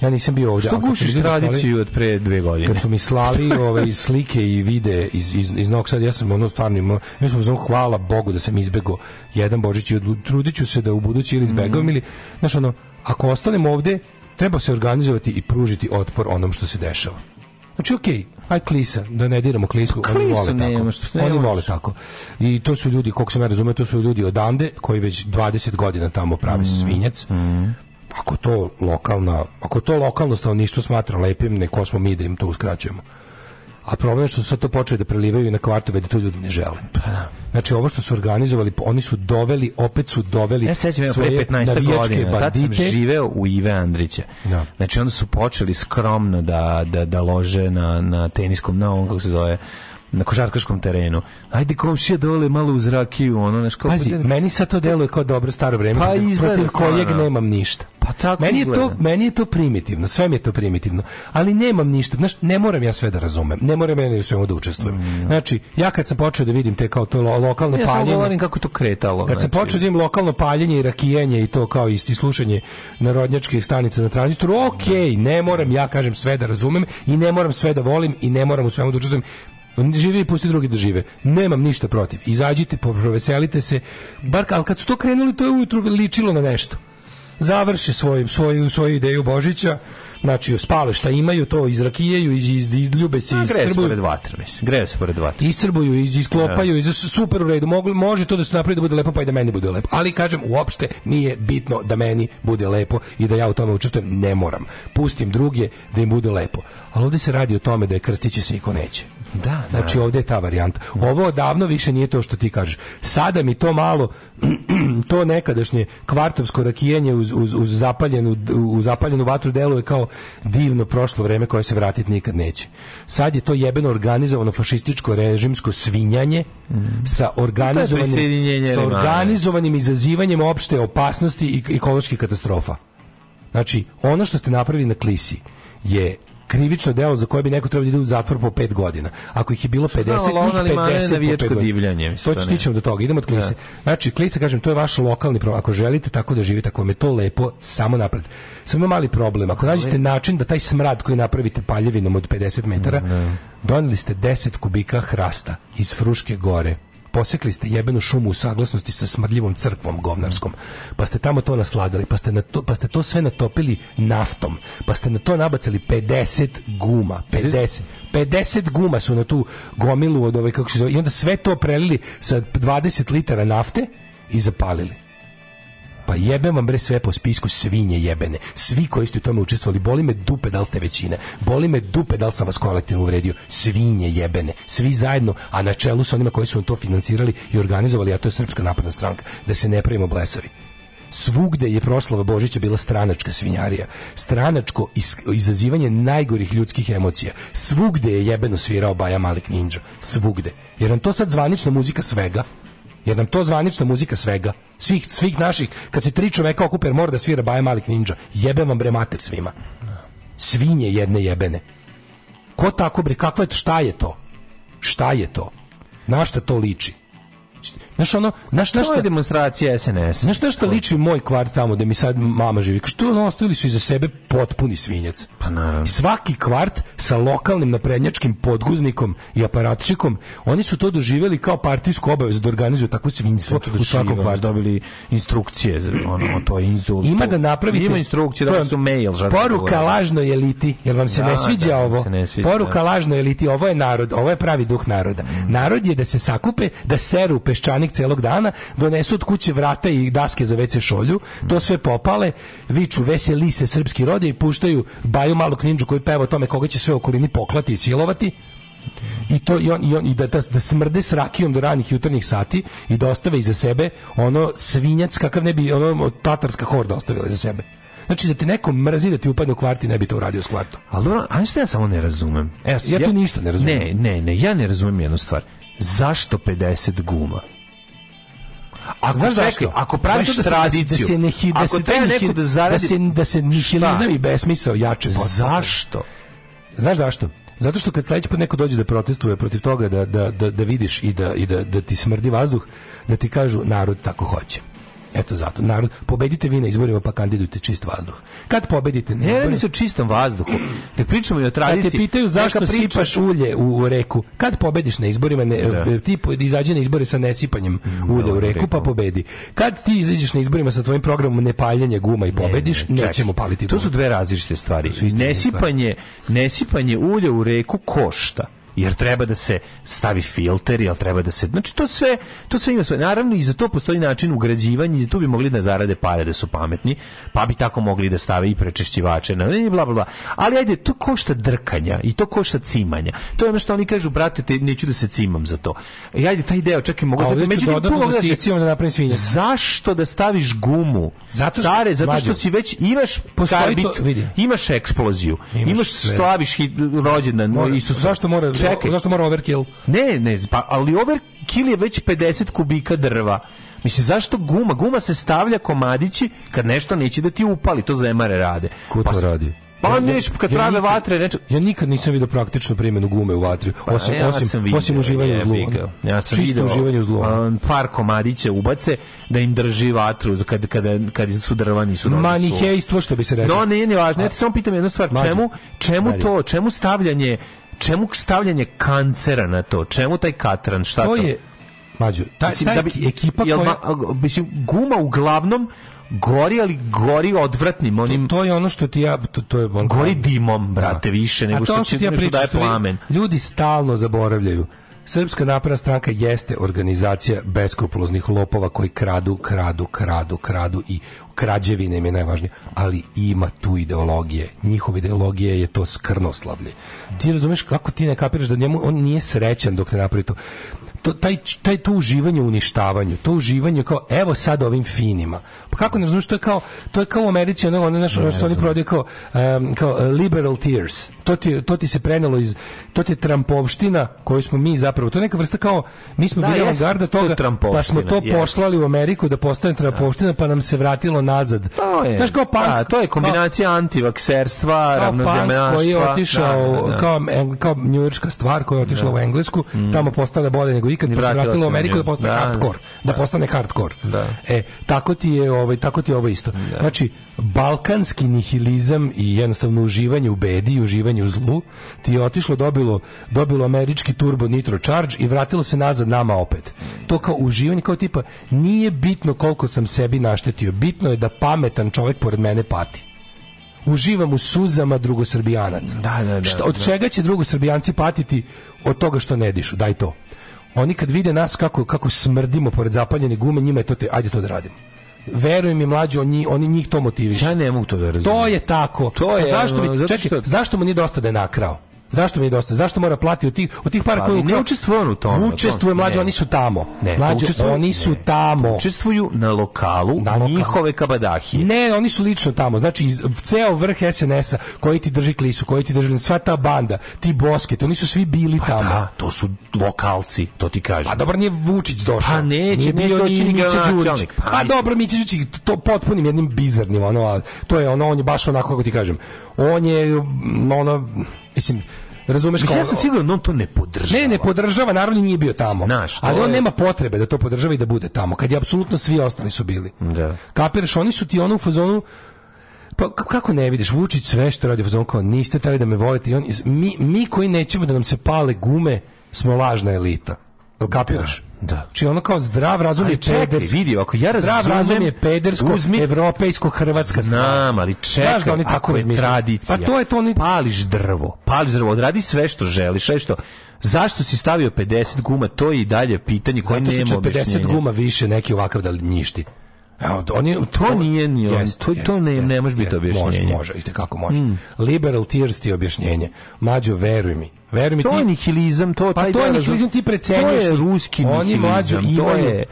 Ja nisam bio ovdje. Što gušiš tradiciju od pre dve godine? Kad su mi slali ove slike i vide iz, iz, iz Novog Sada, ja sam ono stvarno imao, mi smo znamo, hvala Bogu da sam izbegao jedan Božić i trudit ću se da u budući ili izbegavam Mhm. ili, znaš ono, ako ostanem ovde, treba se organizovati i pružiti otpor onom što se dešava. Znači, okej, aj klisa, da ne diramo klisku, oni Klisu vole nema, tako. što Oni vole tako. I to su ljudi, koliko sam ja razumio, to su ljudi odande, koji već 20 godina tamo pravi Mhm. svinjac. Ako to lokalna, ako to lokalno stanovništvo smatra lepim, neko smo mi da im to uskraćujemo. A problem je što su sad to počeli da prelivaju i na kvartove da to ljudi ne žele. Znači ovo što su organizovali, oni su doveli, opet su doveli Ja sećam ja pre svoje 15 navijačke godina, tad sam živeo u Ive Andrića. Da. Znači onda su počeli skromno da, da, da lože na, na teniskom, na ovom, kako se zove, na košarkaškom terenu. Ajde komšija dole malo uz rakiju, ono nešto. Pazi, meni sad to deluje kao dobro staro vreme, Pa protiv- izgleda kojeg nemam ništa. Pa tako meni je to izgleda. meni je to primitivno, sve mi je to primitivno, ali nemam ništa. Znaš, ne moram ja sve da razumem. Ne moram ja ni u svemu da učestvujem. Znači, ja kad sam počeo da vidim te kao to lo- lokalno Ja paljenje, govorim kako to kretalo. kad sam znači. počeo da imam lokalno paljenje i rakijanje i to kao isti slušanje narodnjačkih stanica na tranzistoru, okej, ne moram ja kažem sve da razumem i ne moram sve da volim i ne moram u svemu da učestvujem. Živi i pusti drugi da žive. Nemam ništa protiv. Izađite, proveselite se. Bar ali kad su to krenuli, to je ujutru ličilo na nešto. Završe svoj, svoju, svoju ideju Božića, znači spale šta imaju, to izrakijaju, iz, iz, izljube se, se isrbuju pored vatre, mislim. Greje se pored vatre. isrbuju, iz, isklopaju, iz, super u redu. Mogu, može to da se napravi da bude lepo, pa i da meni bude lepo. Ali kažem, uopšte nije bitno da meni bude lepo i da ja u tome učestvujem. Ne moram. Pustim druge da im bude lepo. Ali ovdje se radi o tome da je krstiće se i ko neće. Da, Znači ovdje je ta varijanta. Ovo odavno više nije to što ti kažeš. Sada mi to malo to nekadašnje kvartovsko rakijanje uz, uz, uz, zapaljenu, uz zapaljenu vatru deluje kao divno prošlo vreme koje se vratiti nikad neće. Sad je to jebeno organizovano fašističko režimsko svinjanje sa organizovanim, sa organizovanim izazivanjem opšte opasnosti i ekoloških katastrofa. Znači, ono što ste napravili na Klisi je krivično delo za koje bi neko trebao da ide u zatvor po pet godina. Ako ih je bilo 50, Znam, ali ona njih Limana je 50 po navijačko pet godina. divljanje, mislim, To ne. stićemo do toga. Idemo od Klise. Znači, Klisa, kažem, to je vaš lokalni problem. Ako želite tako da živite, ako vam je to lepo, samo napred. Samo mali problem. Ako nađete način da taj smrad koji napravite paljevinom od 50 metara, doneli ste 10 kubika hrasta iz Fruške gore, posekli ste jebenu šumu u saglasnosti sa smrdljivom crkvom govnarskom, pa ste tamo to naslagali, pa ste, na to, pa ste to sve natopili naftom, pa ste na to nabacali 50 guma, 50, 50 guma su na tu gomilu od ove, kako se zove, i onda sve to prelili sa 20 litara nafte i zapalili. Pa jebem vam bre sve po spisku svinje jebene. Svi koji ste u tome učestvovali, boli me dupe da li ste većina. Boli me dupe da li sam vas kolektivno uvredio. Svinje jebene. Svi zajedno, a na čelu sa onima koji su vam to finansirali i organizovali, a to je Srpska napredna stranka, da se ne pravimo blesavi. Svugde je proslava Božića bila stranačka svinjarija. Stranačko izazivanje najgorih ljudskih emocija. Svugde je jebeno svirao Baja Malik Ninja. Svugde. Jer nam to sad zvanična muzika svega. Jer nam to zvanična muzika svega. Svih, svih naših, kad se tri čoveka okupe, mora da svira Baja Malik Ninja. Jebem vam bre mater svima. Svinje jedne jebene. Ko tako bre, kakva je, šta je to? Šta je to? Na šta to liči? Znaš ono, znaš To na šta, je demonstracija SNS. znaš na šta liči moj kvart tamo gde mi sad mama živi? Što ono, ostavili su iza sebe potpuni svinjac. Pa naravno. Svaki kvart sa lokalnim naprednjačkim podguznikom i aparatčikom, oni su to doživjeli kao partijsku obavezu da organizuju takvo svinjstvo u svakom kvartu. dobili instrukcije, ono, to je instru... Ima da napravite Ima instrukcije, da su mail. Poruka lažnoj eliti, jer vam se Da, ne sviđa da, ovo. se ne sviđa, Poruka da. lažnoj eliti, ovo je narod, ovo je pravi duh naroda. Narod je da se sakupe, da seru peščanik celog dana, donesu od kuće vrata i daske za WC šolju, to sve popale, viču veseli se srpski rode i puštaju Baju malog ninđu koji peva o tome koga će sve okolini poklati i silovati. I to i on, i on i da, da, da smrde s rakijom do ranih jutarnjih sati i da ostave iza sebe ono svinjac kakav ne bi ono tatarska horda ostavila iza sebe. Znači da te neko mrzi da ti upadne u kvart i ne bi to uradio s kvartom. Ali dobro, a što ja samo ne razumem? Evo, Ja tu ništa ne razumem. Ne, ne, ne, ja ne razumem jednu stvar. Zašto 50 guma? Ako, Znaš čekaj, zašto? ako praviš Zato da se- tradiciju, da se ne hi- da ako se taj neko da zaradi... da se da se nihilizam i besmisao jače postaje. Zašto? Znaš zašto? Zato što kad sledeći put neko dođe da protestuje protiv toga da, da, da, da vidiš i da, i da, da ti smrdi vazduh, da ti kažu narod tako hoće. Eto zato, narod, pobedite vi na izborima pa kandidujte čist vazduh. Kad pobedite na Ne radi se o čistom vazduhu. Ne pričamo i o Kad tradiciji. te pitaju zašto priča- sipaš ulje u, reku, kad pobediš na izborima, ne, Da. ti po- izađe na izbore sa nesipanjem ulja u reku, pa pobedi. Kad ti izađeš na izborima sa tvojim programom nepaljenja guma i pobediš, Ne, čekaj. nećemo paliti To su dve različite stvari. Nesipanje, nesipanje ulja u reku košta jer treba da se stavi filter, jel treba da se... Znači, to sve, to sve ima sve. Naravno, i za to postoji način ugrađivanja i za to bi mogli da zarade pare da su pametni, pa bi tako mogli da stave i prečišćivače, na, i bla, bla, bla. Ali ajde, to košta drkanja i to košta cimanja. To je ono što oni kažu, brate, te, neću da se cimam za to. I ajde, taj deo, čekaj, mogu A ovdje ću dodatno mogu da iscijam da napravim svinjac. Zašto da staviš gumu? Zato što- Care, zato što si već imaš karbit, to- imaš eksploziju, imaš, Imaš slaviš rođendan Isusa. zašto mora- čekaj. Zašto mora overkill? Ne, ne, pa, ali overkill je već 50 kubika drva. Mislim, zašto guma? Guma se stavlja komadići kad nešto neće da ti upali, to zemare rade. Ko to radi? Pa Ja- neš, kad ja prave nikad- vatre, neče... Ja nikad nisam vidio praktičnu primjenu gume u vatri, osim, Pa ja osim, sam video, osim uživanja u zlu. Ja sam Čisto video, uživanje u zlu. um, par komadića ubace da im drži vatru kad, kada, kad su drva nisu suva. Manihejstvo, što bi se reklo. No, ne, ne važno. Ja te samo pitam jednu stvar. Mlađe. Čemu, čemu to, čemu stavljanje čemu stavljanje kancera na to? Čemu taj katran? Šta to? To je, mađo, taj, Mislim, taj da bi, ekipa jel koja... ma- mislim, guma uglavnom gori, ali gori odvratnim onim... To je ono što ti ja... To, to je on, Gori dimom, brate, više nego to što će ti ja što pričam, daje što plamen. Ljudi stalno zaboravljaju. Srpska napredna stranka jeste organizacija beskrupuloznih lopova koji kradu, kradu, kradu, kradu i krađevine im je najvažnije, ali ima tu ideologije. Njihova ideologija je to skrnoslavlje. Ti razumeš kako ti ne kapiraš da njemu on nije srećan dok ne napravi to. To, taj, taj to uživanje u uništavanju, to uživanje kao evo sad ovim finima. Pa kako ne razumiješ, to je kao to je kao u Americi ono ono ono što oni prodaju kao em, kao uh, liberal tears. To ti to ti se prenelo iz to ti je trampovština koju smo mi zapravo to je neka vrsta kao mi smo Da, bili avangarda to toga trampovština, pa smo to jeste. poslali u Ameriku da postane trampovština pa nam se vratilo nazad. To je, Znaš kao punk, da, to je kombinacija antivakserstva, kao ravnozemljaštva. koji je otišao Da, da, da. kao kao njujorška stvar koja je otišla u Englesku, tamo postala bolje nego ikad, pa se Vratila u Ameriku da postane Da, hardcore, da, postane hardcore. Da. E, tako ti je ovaj tako ti je ovo isto. Znači balkanski nihilizam i jednostavno uživanje u bedi i uživanje u zlu ti je otišlo dobilo dobilo američki turbo nitro charge i vratilo se nazad nama opet. To kao uživanje kao tipa nije bitno koliko sam sebi naštetio, bitno je da pametan čovjek pored mene pati uživam u suzama drugosrbijanaca. Da, da, da, Šta, od da. čega će drugosrbijanci patiti od toga što ne dišu? Daj to. Oni kad vide nas kako, kako smrdimo pored zapaljene gume, njima je to te, ajde to da radimo. Veruj mi mlađi, oni, oni njih to motiviše. Ja ne mogu to da razumijem. To je tako. To je, A zašto zato čekaj, što- zašto mu nije dosta da je nakrao? Zašto mi nije dosta? Zašto mora platiti od tih od tih para Ali koje ne učestvuje on u tome. Učestvuje mlađi, oni su tamo. Ne, mlađi, učestvuju- oni su ne. tamo. Učestvuju na lokalu, Na lokalu. njihove kabadahije. Ne, oni su lično tamo. Znači, iz, ceo vrh SNS-a koji ti drži klisu, koji ti drži sva ta banda, ti bosketi, oni su svi bili tamo. Da, to su lokalci, to ti kažem. A dobro nije Vučić došao. Pa neće, nije bio ni Mića Đurić. Pa Pa, dobro, Mića Đurić to potpunim jednim bizarnim, ono, to je ono, on je baš onako kako ti kažem. On je mm, ono, mislim, razumeš kao... ja sam siguran da on to ne podržava. Ne, ne podržava, naravno nije bio tamo. Znaš, ali on je- nema potrebe da to podržava i da bude tamo, kad je apsolutno svi ostali su bili. Da. Kapiraš, oni su ti ono u fazonu pa kako ne vidiš Vučić sve što radi u fazonu kao niste trebali da me volite i on mi, mi koji nećemo da nam se pale gume smo lažna elita. Jel kapiraš? Da. Znači ono kao zdrav razum je čekaj, pederski. vidi, ako ja Zdrav razumem, razum je pedersko, uzmi- evropejsko, hrvatska stvar. Znam, ali čekaj, Znaš da oni tako ako je tradicija. Pa to je to oni... Pališ drvo, pališ drvo, odradi sve što želiš, sve što... Zašto si stavio 50 guma, to je i dalje pitanje koje nema će 50 objašnjenja. guma više neki ovakav da njišti. Evo, oni, To nije ni on, to- to ne- ne može biti objašnjenje. Mm. Može, može, i kako može. Liberal tears ti je objašnjenje. Mađo, veruj mi. Veruj mi To ti... je nihilizam, to Pa taj to je nihilizam, ti precenjuješ. To je ruski Oni nihilizam, mlađo to imaju... je...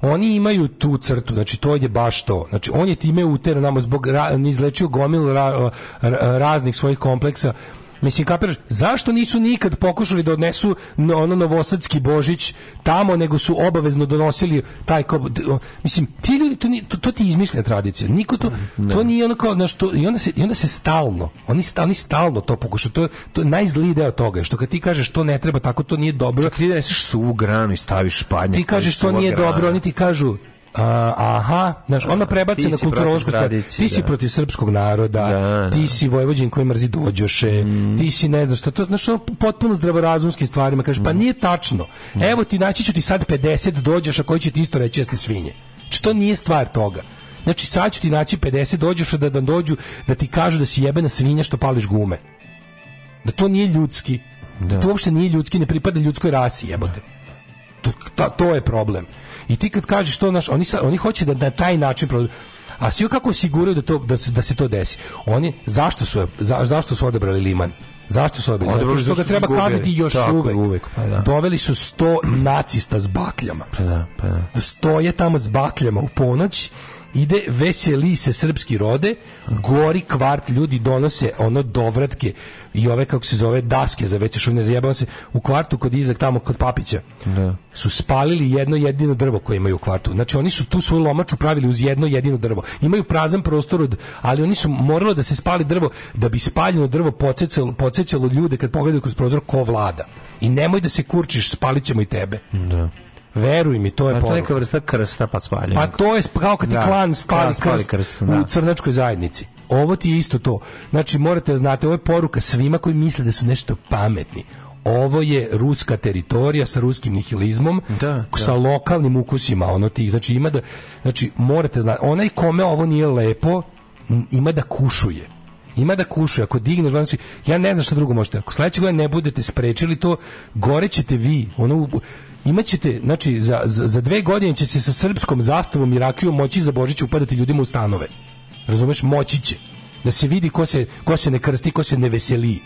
Oni imaju tu crtu, znači to je baš to. Znači on je time utero nama zbog ra, izlečio gomil ra, ra- raznih svojih kompleksa. Mislim, kapiraš, zašto nisu nikad pokušali da odnesu no, ono novosadski Božić tamo, nego su obavezno donosili taj kao, mislim, ti ljudi, to, to, to ti je izmišljena tradicija. Niko to, to nije ono kao, znaš, to, i, onda se, i onda se stalno, oni, sta- oni stalno to pokušaju. To, to je najzliji deo toga, što kad ti kažeš to ne treba tako, to nije dobro, Ti doneseš suvu granu i staviš špadnjak. ti kažeš to nije dobro, oni ti kažu aha, znaš, ona prebaci Ti na kulturološku stvar. Ti si da. protiv srpskog naroda, Da, ti da. si vojvođin koji mrzi dođoše, ti si ne znaš šta, to znaš, ono potpuno zdravorazumskim stvarima, kažeš, pa nije tačno. Evo ti naći ću ti sad 50 dođoša koji će ti isto reći jeste svinje. Znači, to nije stvar toga. Znači, sad ću ti naći 50 dođoša da, da dođu, da ti kažu da si jebena svinja što pališ gume. Da to nije ljudski. Da. To uopšte nije ljudski, ne pripada ljudskoj rasi, jebote. To, ta- to je problem. I ti kad kažeš to, naš, oni, sa- oni hoće da na taj način a svi kako osiguraju da, to, da, se, da se to desi. Oni, zašto su, za, zašto su odebrali Liman? Zašto su? Odebrali Zato što ga treba kazniti još Tako uvek. uvek, pa da. Doveli su sto nacista s bakljama. Pa da, pa da. Da stoje tamo s bakljama u ponoć ide veseli se srpski rode, gori kvart, ljudi donose ono dovratke i ove, kako se zove, daske za veće šujne, zajebao se u kvartu kod Izak, tamo kod Papića. Da. Su spalili jedno jedino drvo koje imaju u kvartu. Znači oni su tu svoju lomaču pravili uz jedno jedino drvo. Imaju prazan prostor, od, ali oni su moralo da se spali drvo da bi spaljeno drvo podsjećalo, podsjećalo ljude kad pogledaju kroz prozor ko vlada. I nemoj da se kurčiš, spalit ćemo i tebe. Da. Veruj mi, to je Pa to je neka vrsta krsta pa spalja. Pa to je kao kad ti Da, klan spali spali krst, krst, u da. crnačkoj zajednici. Ovo ti je isto to. Znači, morate da znate, ovo je poruka svima koji misle da su nešto pametni. Ovo je ruska teritorija sa ruskim nihilizmom, Da, sa lokalnim ukusima, ono tih, znači ima da, znači morate znati, onaj kome ovo nije lepo, ima da kušuje. Ima da kušuje, ako digneš, znači, ja ne znam šta drugo možete, ako sledeće godine ne budete sprečili to, gore ćete vi, ono, u- imaćete, znači, za, za, za dve godine će se sa srpskom zastavom i rakijom moći za Božić upadati ljudima u stanove. Razumeš, moći će. Da se vidi ko se, ko se ne krsti, ko se ne veseli.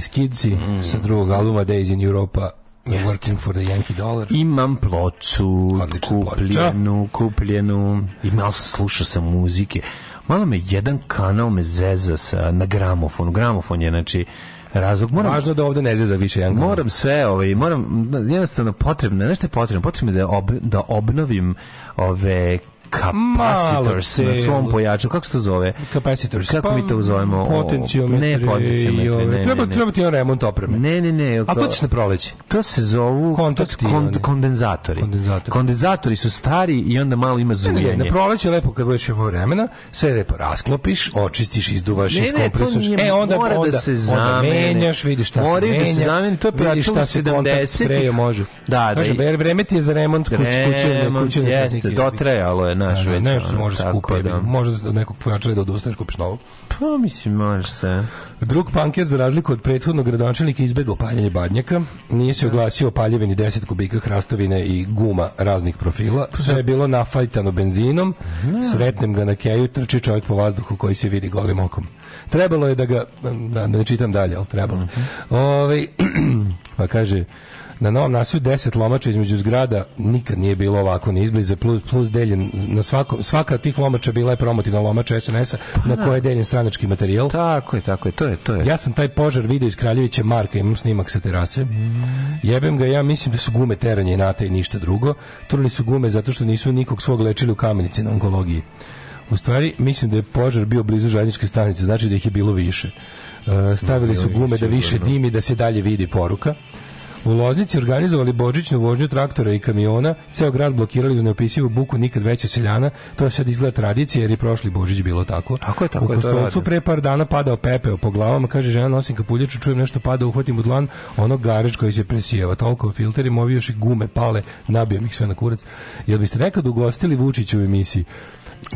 Genijalni skidci sa drugog albuma Days in Europa Working for the Yankee Dollar. Imam ploču, Odlična kupljenu, kupljenu, i malo sam slušao sam muzike. Malo me jedan kanal me zeza sa, na gramofonu. Gramofon je, znači, razlog. Moram, Važno da ovde ne zeza više jedan moram sve, ovaj, moram, jednostavno potrebno, nešto je potrebno, potrebno je da, ob, da obnovim ove capacitors na svom pojaču. Kako se to zove? Capacitors. Kako mi to zovemo? Potencijometri. Ne potencijometri, ne, Treba, ne, treba ti on remont opreme. Ne, ne, ne. A to ćeš na proleći. To se zovu Kontakti, kon- kondenzatori. Kondenzatori. Kondenzatori su stari i onda malo ima zunjenje. na proleće lepo kad budeš imao vremena, sve lepo rasklopiš, očistiš, izduvaš, iskompresuješ. e onda mora da onda, se onda zamene. menjaš, vidiš šta Moraju se da se menja. zamene, to je se 70-ih. sprejom može. Da, da, vre- vreme ti je za remont kuć, kućevne, Remont, kućevne jeste, dotrajalo je naš Da, da, već, Nešto može tako skupiti, da. može od nekog pojačala da odustaneš, kupiš novo. Pa mislim, može se. Drug panker, za razliku od prethodnog gradonačelnika, izbegao paljenje badnjaka. Nije se oglasio paljevini 10 kubika hrastovine i guma raznih profila. Sve je bilo nafajtano benzinom. Sretnem ga na keju, trči čovjek po vazduhu koji se vidi golim okom. Trebalo je da ga, da, da ne čitam dalje, ali trebalo. Ovaj, pa kaže, na novom naselju 10 lomača između zgrada nikad nije bilo ovako ni izbliza plus, plus deljen na svako, svaka od tih lomača bila je promotivna lomača SNS-a na kojoj je deljen stranački materijal Tako je, tako je, to je, to je. ja sam taj požar video iz Kraljevića Marka, imam snimak sa terase. Jebem ga, ja mislim da su gume teranje inata i ništa drugo. Turili su gume zato što nisu nikog svog lečili u kamenici na onkologiji. U stvari, mislim da je požar bio blizu željezničke stanice, znači da ih je bilo više. E, stavili su gume da više dimi, da se dalje vidi poruka. U Loznici organizovali božićnu vožnju traktora i kamiona, ceo grad blokirali uz neopisivu buku nikad veća seljana, to je sad izgleda tradicija jer i prošli božić bilo tako. Tako je, tako U je, to Kostolcu pre par dana padao pepeo po glavama, kaže žena nosim kapuljaču, čujem nešto pada, uhvatim u dlan, ono gareč koji se presijeva, toliko o filterima, ovi još i gume pale, nabijem ih sve na kurac. Jel biste nekad ugostili Vučića u emisiji?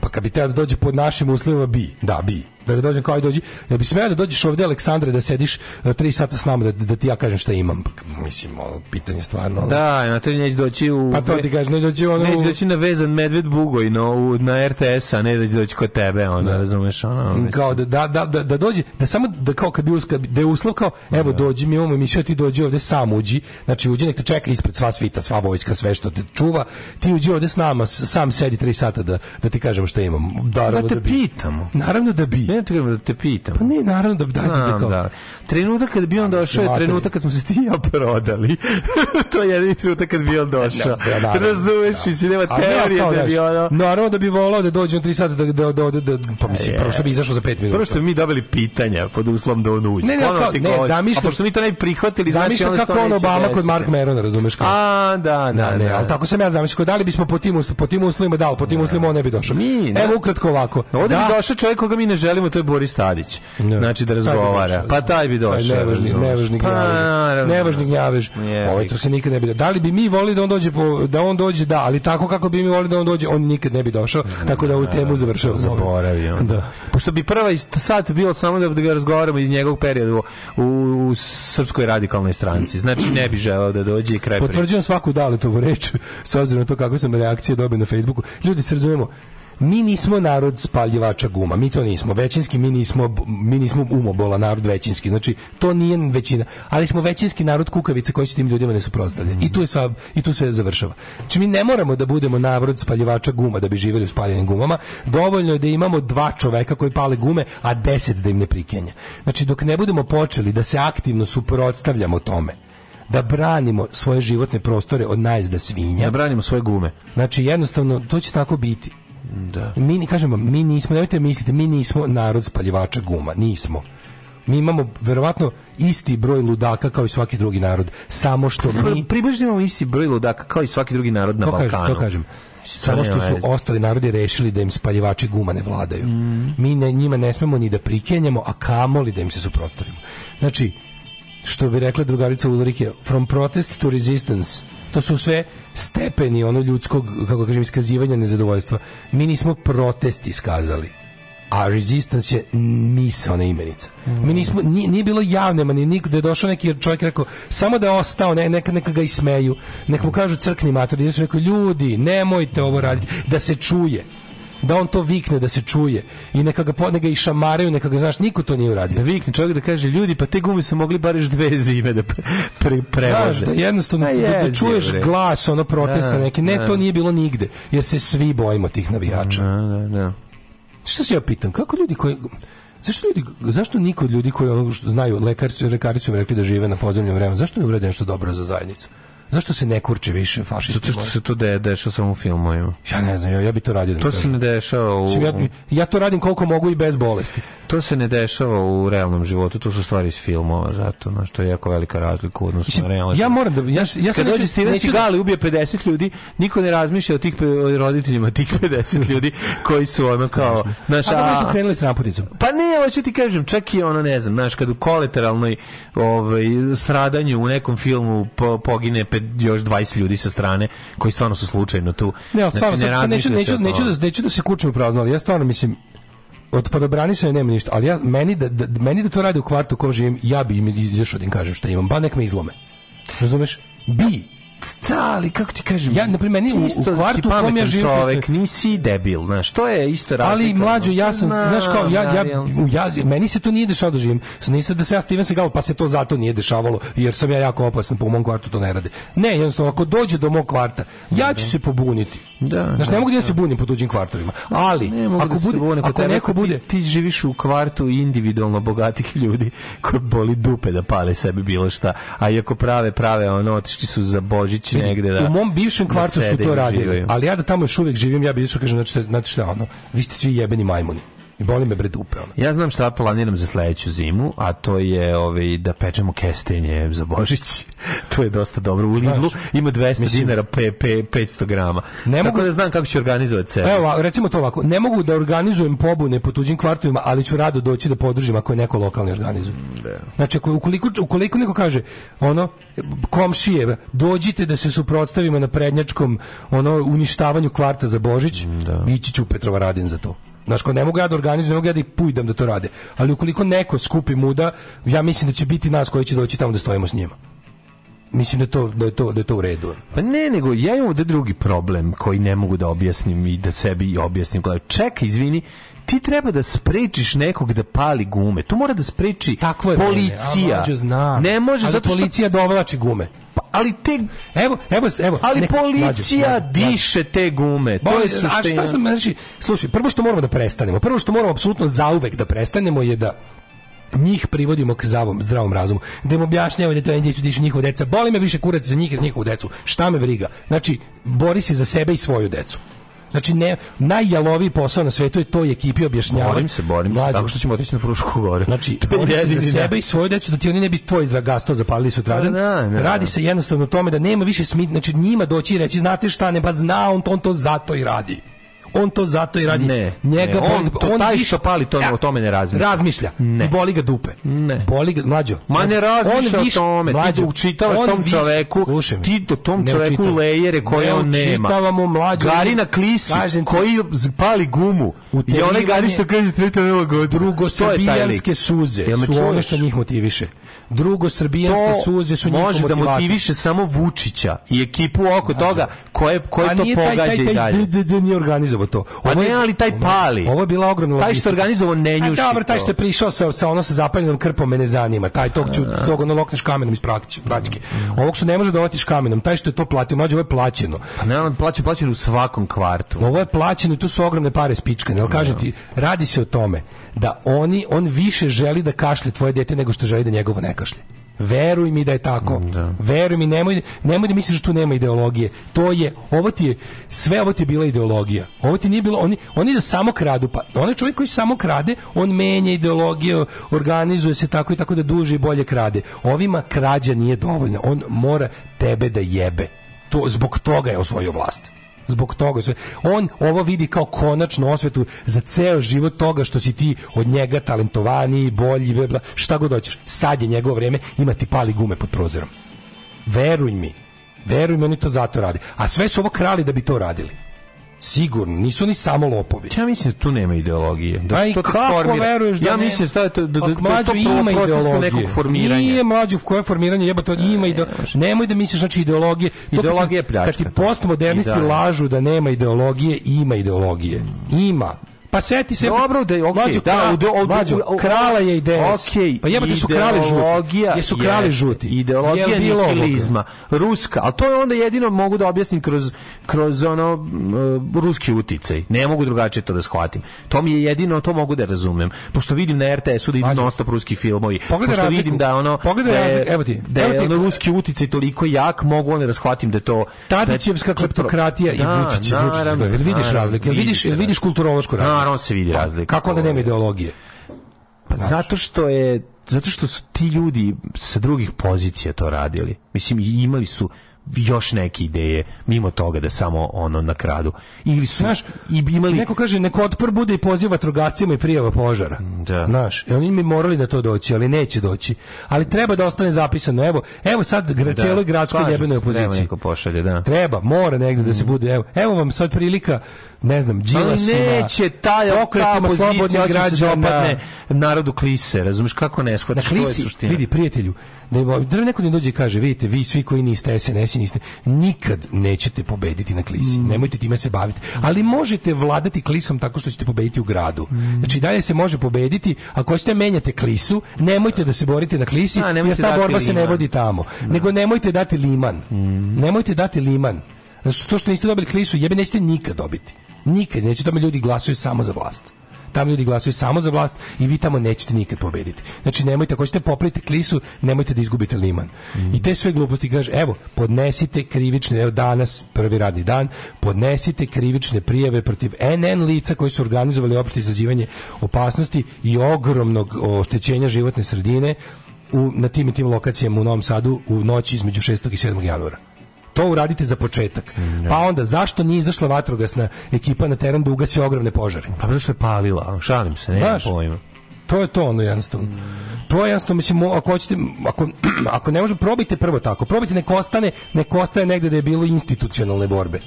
Pa kad bi teo da dođe pod našim uslovima, bi, da, bi. Da ga dođem kao i dođi. Jel bi smeo da dođeš ovde, Aleksandre, da sediš e, tri sata s nama, da, da ti ja kažem šta imam? Mislim, ono, pitanje stvarno. ono. Da, na to neće doći u... Pa to ti kažem, neće doći ono... Neće doći na vezan medved bugoj no, u, na RTS, a ne da će doći kod tebe, ono, razumeš, ono, mislim. kao da, da, da, da, da dođe, da samo da kao kad bi us- kad bi- da je uslov kao evo dođi mi imamo emisiju ti dođi ovde sam uđi znači uđi nek te čeka ispred sva svita sva vojska sve što te čuva ti uđi ovde s nama sam sedi 3 sata da da ti kažemo šta imamo naravno Da te da bi pitamo. naravno da bi Ne trebamo da te pitam. pa ne naravno da da, da, da, Znam, kao, da. Trenutak kad bi on došao je trenutak kad smo se ti ja prodali. to je jedini trenutak kad bi on došao. Da, naravno, Razumeš, mislim, nema teorije da bi ono... Naravno da bi volao da dođe on 3 sata da da da, da, da pa mislim Je. prvo što bi izašao za 5 minuta Prvo što mi dobili pitanja pod uslovom da on uđe. Ne, ne, kao- ne, zamišljam- A pošto mi to ne prihvatili, znači se kako on Obama kod. Mark Merona, razumeš kao? A, da, da, Da, ne, da. ali tako sam ja zamislio, da li bismo po tim, po tim uslovima dal, po tim uslovima on ne bi došao. Da. Evo ukratko ovako. Ovdje da, bi došao čovjek koga mi ne želimo, to je Boris Tadić. Ne. Znači da razgovara. došao, Pa da. taj bi došao. Taj nevažni, razumeš. nevažni Pa, gnjavež. naravno. Nevažni gnjavež. Je. Ovaj to se nikad ne bi. Da li bi mi volili da on dođe po, da on dođe, da, ali tako kako bi mi volili da on dođe, on nikad ne bi došao. Tako da ovu temu završavamo. Zaboravio. Da. Pošto bi prva ist- sat bilo samo da, da ga razgovaramo iz njegovog perioda u, u Srpskoj radikalnoj stranci. Znači ne bi želeo da dođe i kraj. Potvrđujem svaku daletovu reč s obzirom na to kako sam reakcije dobio na Facebooku. Ljudi se razumemo, mi nismo narod spaljivača guma, mi to nismo. Većinski mi nismo, mi nismo umobola narod većinski. Znači, to nije većina. Ali smo većinski narod kukavica koji se tim ljudima ne suprotstavlja. I tu je sva, i tu sve završava. Znači, mi ne moramo da budemo narod spaljivača guma da bi živjeli u spaljenim gumama. Dovoljno je da imamo dva čoveka koji pale gume, a deset da im ne prikenja. Znači, dok ne budemo počeli da se aktivno suprotstavljamo tome, da branimo svoje životne prostore od najezda svinja. Da branimo svoje gume. Znači jednostavno to će tako biti. Da. Mi kažem vam, mi nismo, nemojte misliti, mi nismo narod spaljivača guma, nismo. Mi imamo verovatno isti broj ludaka kao i svaki drugi narod, samo što mi Približno imamo isti broj ludaka kao i svaki drugi narod na to kažem, Balkanu. to kažem. Samo što su ostali narodi rešili da im spaljivači guma ne vladaju. Mm. Mi ne, njima ne smemo ni da prikenjamo, a kamoli da im se suprotstavimo. Znači, što bi rekla drugarica Ulrike, from protest to resistance, to su sve stepeni ono ljudskog, kako kažem, iskazivanja nezadovoljstva. Mi nismo protest iskazali a resistance je misaona imenica. Mi nismo, nije, nije bilo javne, mani niko da je došao neki čovjek rekao, samo da je ostao, ne, neka, neka ga ismeju, neka mu kažu crkni mater, da su rekao, ljudi, nemojte ovo raditi, da se čuje da on to vikne, da se čuje i neka ga, po- neka ga išamaraju, neka ga, znaš, niko to nije uradio. Da vikne čovjek da kaže, ljudi, pa te gume su mogli bar još dve zime da pre, pre, prevoze. da jednostavno da, da čuješ bre. glas ono protesta Da, neki ne da. to nije bilo nigde jer se svi bojimo tih navijača Da, da, da. Što se ja pitam, kako ljudi koji Zašto ljudi, zašto niko od ljudi koji ono što znaju lekari su lekari su im rekli da žive na podzemlju vremenu, zašto ne urade nešto dobro za zajednicu? Zašto se ne kurče više fašisti? Zato što se to de, dešava samo u filmovima. Ja ne znam, ja, ja bi to radio. Da To se ne dešava u... Ja, ja to radim koliko mogu i bez bolesti. To se ne dešava u realnom životu, to su stvari iz filmova, zato, znaš, to je jako velika razlika u odnosu na realno. ja moram da- ja- ja sam Kad dođe Steven da- Seagal ubije 50 ljudi, niko ne razmišlja o tih o roditeljima tih 50 ljudi koji su ono kao, znaš, A dobro a- su krenuli s tramputicom. Pa ne, hoću ti kažem, čak i ono, ne znam, znaš, kad u kolateralnoj ovaj, stradanju u nekom filmu po, pogine pet, još 20 ljudi sa strane, koji stvarno su slučajno tu. Ne, ali stvarno, Znači, sad neću, neću, neću, da, neću da se kučem u prazno, ali ja stvarno mislim, od podobranisanja nema ništa, ali ja, meni, da, da, meni da to radi u kvartu ko živim, ja bi im izašao da im kažem šta imam, ba nek me izlome. Razumeš? Bi. Da, ali kako ti kažem, Ja, na primjer, meni ti u- u kvartu si u kom ja živim, čovek, nisi debil, znaš, to je isto razlika. Ali mlađo, ja sam, Znam, znaš kao, ja, ja, ali- ja, meni se to nije dešavalo da živim. Nisam da se ja Steven Seagal, pa se to zato nije dešavalo, jer sam ja jako opasan, pa u mom kvartu to ne rade. Ne, jednostavno, ako dođe do mog kvarta, ja ću se pobuniti. Da, Znaš, da, ne mogu da ja se bunim po tuđim kvartovima, ali, Ne mogu ako, da bude, bune ako neko ti- bude, ti, živiš u kvartu individualno bogatih ljudi koji boli dupe da pale sebi bilo šta a i ako prave prave ono otišli su za Božić negde da u mom bivšem da kvartu su sede i to radili, uživaju. ali ja da tamo još uvijek živim, ja bi išao kažem, znači, znači šta, ono, vi ste svi jebeni majmuni. I boli me bre dupe, ono. Ja znam šta planiram za sledeću zimu, a to je ovaj, da pečemo kestenje za Božić. to je dosta dobro. U Lidlu ima 200 mislim- dinara pe, pe, 500 grama. Ne Tako mogu- da znam kako ću organizovati sebe. Evo, recimo to ovako, ne mogu da organizujem pobune po tuđim kvartovima, ali ću rado doći da podržim ako je neko lokalni organizuje. Znači, ako, ukoliko, ukoliko neko kaže, ono, komšije, dođite da se suprotstavimo na prednjačkom ono, uništavanju kvarta za Božić, ići ću u Petrova Radin za to. Znaš, ko ne mogu ja da organizujem, ne mogu ja da ih pujdam da to rade. Ali ukoliko neko skupi muda, ja mislim da će biti nas koji će doći tamo da stojimo s njima. Mislim da to, da je to, da je to u redu. Pa ne, nego ja imam ovde drugi problem koji ne mogu da objasnim i da sebi objasnim. Čekaj, izvini, ti treba da sprečiš nekog da pali gume. To mora da spreči Takvo je policija. vreme, a mlađo znam. Ne može ali zato što policija dovlači gume. Pa, ali te Evo, evo, evo. ali neka- policija mlađo, mlađo, diše te gume. To Bolje, je a šta suština. sam, znači, slušaj, prvo što moramo da prestanemo, prvo što moramo apsolutno zauvek da prestanemo je da njih privodimo k zdravom, zdravom razumu. Da im objašnjavamo da to je djecu, dišu njihova deca. Boli me više kurac za njih i za njihovu decu. Šta me briga? Znači, bori se za sebe i svoju decu. Znači, ne, najjaloviji posao na svetu je toj ekipi objašnjavati. Borim se, borim se, tako što ćemo otići na Frušku goru. Znači, To je bori se za sebe način. i svoju decu da ti oni ne bi tvoj zagasto zapalili sutradan. Pa da, da. Radi se jednostavno o tome da nema više smit, znači njima doći i reći, znate šta, ne, ba zna, on to, on to zato i radi. On to zato i radi. Ne, Njega ne, on, to, taj što pali, to, o tome ne razmišlja. razmišlja. Ne. I boli ga dupe. Ne. Boli ga, mlađo. Ma ne razmišlja On više- o tome, ti mlađo, da učitavaš on tom više- čoveku, slušaj me. ti do tom Ne čoveku lejere koje Ne on nema. učitavamo, mlađo. Garina Klisi, ti- koji pali gumu. I onaj Gari što kaže treta nova godina. Drugosrbijanske suze Jel me su ono što njih motiviše. Drugosrbijanske To suze su njih može da motiviše samo Vučića i ekipu oko toga koje, koje Pa to taj- pogađa taj- i taj dalje. Nije organizovao to. Pa Ovo je- ne, ali taj pali. Ovo je bila ogromna Taj što organizovao ne njuši A dobro, taj to. što je prišao sa, sa ono sa zapaljenom krpom me ne zanima. Taj tog ću, tog ono lokneš kamenom iz praćke. praćke. Ovog što ne može dovatiš kamenom, taj što je to platio, mlađe, ovo je plaćeno. Pa ne, on plaća, plaća u svakom kvartu. Ovo je plaćeno i tu su ogromne pare spičkane. Ali kažem ti, radi se o tome da oni, on više želi da kašlje tvoje dete nego što želi da njegovo ne kašlje. Veruj mi da je tako. Veruj mi, nemoj, nemoj da misliš da tu nema ideologije. To je, ovo ti je, sve ovo ti je bila ideologija. Ovo ti nije bilo, oni, oni da samo kradu, pa onaj čovjek koji samo krade, on menja ideologiju, organizuje se tako i tako da duže i bolje krade. Ovima krađa nije dovoljna. On mora tebe da jebe. To, zbog toga je osvojio vlast. Zbog toga. On ovo vidi kao konačnu osvetu za ceo život toga što si ti od njega talentovaniji, bolji, bla, bla, šta god hoćeš. Sad je njegovo vrijeme, ima ti pali gume pod prozorom. Veruj mi. Veruj mi, oni to zato radi. A sve su ovo krali da bi to radili. Sigurno, nisu ni samo lopovi. Ja mislim da tu nema ideologije. Da Pa se i to kako formira. veruješ da ja nema? mislim da, to, da, da, da, Pa da je to ima ideologije. nekog formiranja. Nije mlađo koje formiranje jebote, ima ide, nemoj da misliš znači ideologije. To kad ti- Ideologija je pljačka, Kad ti to. postmodernisti lažu da nema ideologije, ima ideologije. Ima. Pa seti se Dobro, da je okej, Mlađo, da, u do- krala je IDS. Okej, pa jebote su krali žuti. Jesu krali žuti. Ideologija nihilizma. Ruska, ali to je onda jedino mogu da objasnim kroz, kroz ono m, ruski uticaj. Ne mogu drugačije to da shvatim. To mi je jedino, to mogu da razumem. Pošto vidim na RTS-u da idu non stop ruski filmovi. Pogledaj Pošto vidim da ono Pogledaj da je. Evo ti, da je ono ruski uticaj toliko jak, mogu onda da shvatim da je to Tadićevska da- kleptokratija i Da, Vučić, Vučić, vidiš vidi vidiš, vidiš kulturološku razliku? Naravno se vidi razlika. Kako onda nema ideologije? Pa zato što je zato što su ti ljudi sa drugih pozicija to radili. Mislim imali su još neke ideje mimo toga da samo ono na kradu. Ili su Znaš, i imali Neko kaže, neko otpor bude i poziv vatrogascima i prijava požara. Da. Znaš, i oni mi morali da to doći, ali neće doći. Ali treba da ostane zapisano. Evo, evo sad gra, Da, cijeloj gradskoj jebenoj opoziciji. neko pošalje, da. Treba, mora negde da se bude. Evo, evo vam sad prilika, ne znam, Đilasima, Ali neće taj pozicija slobodnih se građana. narodu klise, razumeš kako ne shvataš što je klisi, vidi prijatelju, da da neko da dođe i kaže, vidite, vi svi koji niste SNS i niste, nikad nećete pobediti na klisi. Mm. Nemojte time se baviti. Ali možete vladati klisom tako što ćete pobediti u gradu. Mm. Znači, dalje se može pobediti. Ako hoćete menjate klisu, nemojte da se borite na klisi, A, jer nemojte ta borba se ne liman. vodi tamo. Nego nemojte dati liman. Mm. Nemojte dati liman. Znači, to što niste dobili klisu, jebe nećete nikad dobiti. Nikad. Neće tamo ljudi glasaju samo za vlast. Tamo ljudi glasaju samo za vlast i vi tamo nećete nikad pobediti. Znači nemojte, ako hoćete popraviti klisu, nemojte da izgubite liman. I te sve gluposti kaže, evo, podnesite krivične, evo danas, prvi radni dan, podnesite krivične prijave protiv NN lica koji su organizovali opšte izazivanje opasnosti i ogromnog oštećenja životne sredine u, na tim i tim lokacijama u Novom Sadu u noći između 6. i 7. januara. To uradite za početak. Pa onda, zašto nije izašla vatrogasna ekipa na teren da ugasi ogromne požare? Pa zato što je palila, šalim se, Znaš, pojma. To je to ono jednostavno. To je jednostavno, mislim, ako hoćete, ako, ako ne možete, probajte prvo tako. Probajte, nek ostane, nek ostaje negde da je bilo institucionalne borbe.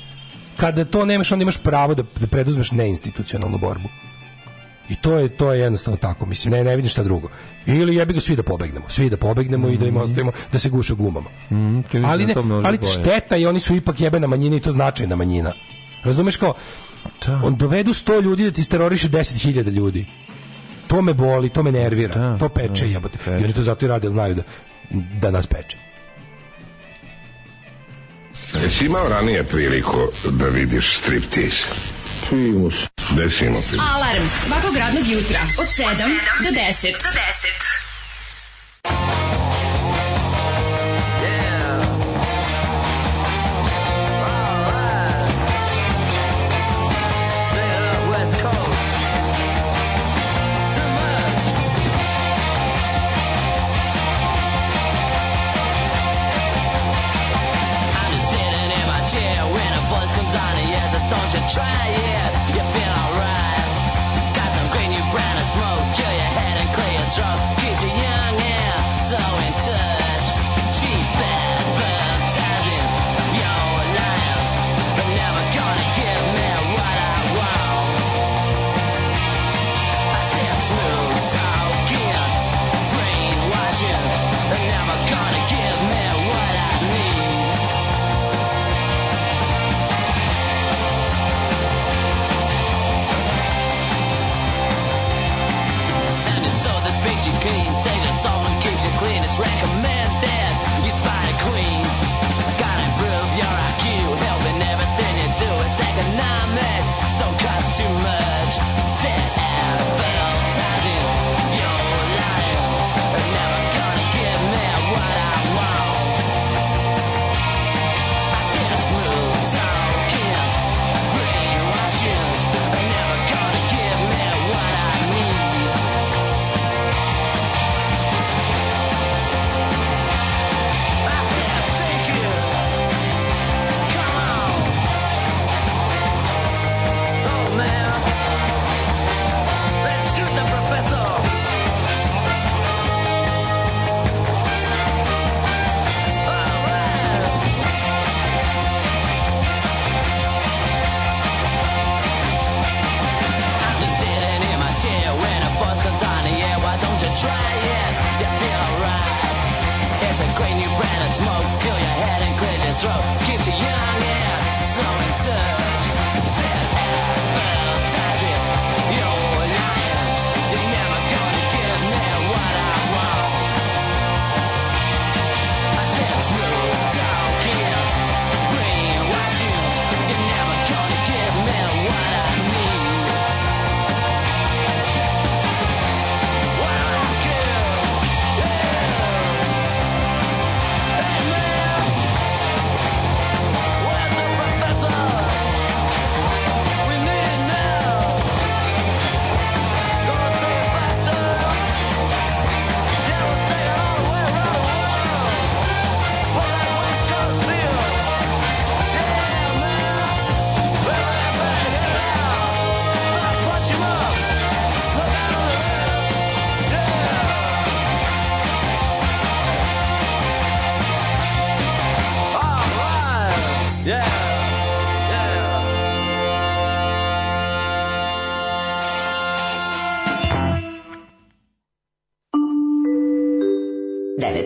Kada to nemaš, onda imaš pravo da, da preduzmeš neinstitucionalnu borbu. I to je to je jednostavno tako, mislim, ne ne vidim šta drugo. Ili jebi ga svi da pobegnemo, svi da pobegnemo i da im ostavimo da se guše gumama. ali ne, ali šteta i oni su ipak jebena manjina i to značajna manjina. Razumeš kao on dovedu 100 ljudi da ti teroriše 10.000 ljudi. To me boli, to me nervira, to peče jebote. I oni to zato i rade, jer znaju da da nas peče. Jesi imao ranije priliku da vidiš striptease? Primus. Desimo ti. Alarm svakog radnog jutra od 7 do 10. Do 10. Drunk. And clears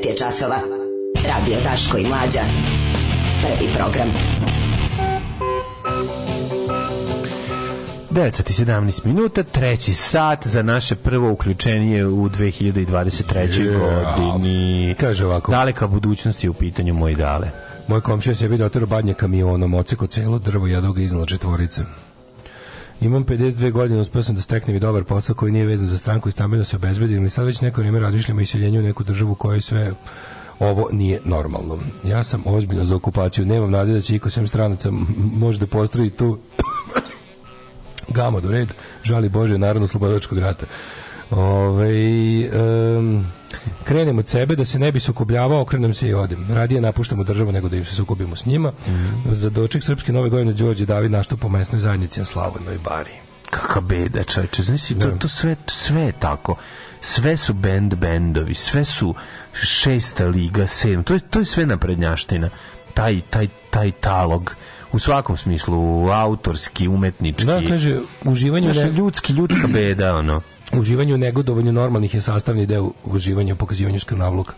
9 je časova. Radio Daško i Mlađa. Prvi program. 9 sati 17 minuta, treći sat za naše prvo uključenje u 2023. godini. Kaže ovako. Daleka budućnost je u pitanju moji dale. Moj komšija se vidi otero badnje kamionom, oceko celo drvo, jedao ga iznala četvorice. Imam 52 godine, uspio sam da steknem i dobar posao koji nije vezan za stranku i stambeno se obezbedim, ali sad već neko vrijeme razmišljam o iseljenju u neku državu kojoj sve ovo nije normalno. Ja sam ozbiljno za okupaciju, nemam nade da će iko sem stranaca m- može da postroji tu gamo do red, žali Bože, narodno slobodačkog rata. Ove, um, krenem od sebe da se ne bi sukobljavao, okrenem se i odem. Radije napuštamo državu nego da im se sukobimo s njima. Za doček Srpske nove godine Đorđe David našto po mesnoj zajednici na Slavonoj bari. Kakva beda, čovječe. Znači, to, Da. to sve, sve je tako. Sve su bend bendovi, sve su šesta liga, sedam. To je, to je sve naprednjaština. Taj, taj, taj talog. U svakom smislu, autorski, umetnički. Da, kaže, uživanju Znaš, ne- ljudski, ljudska beda, ono. Uživanje u negodovanju normalnih je sastavni deo uživanja u pokazivanju skrnavluka.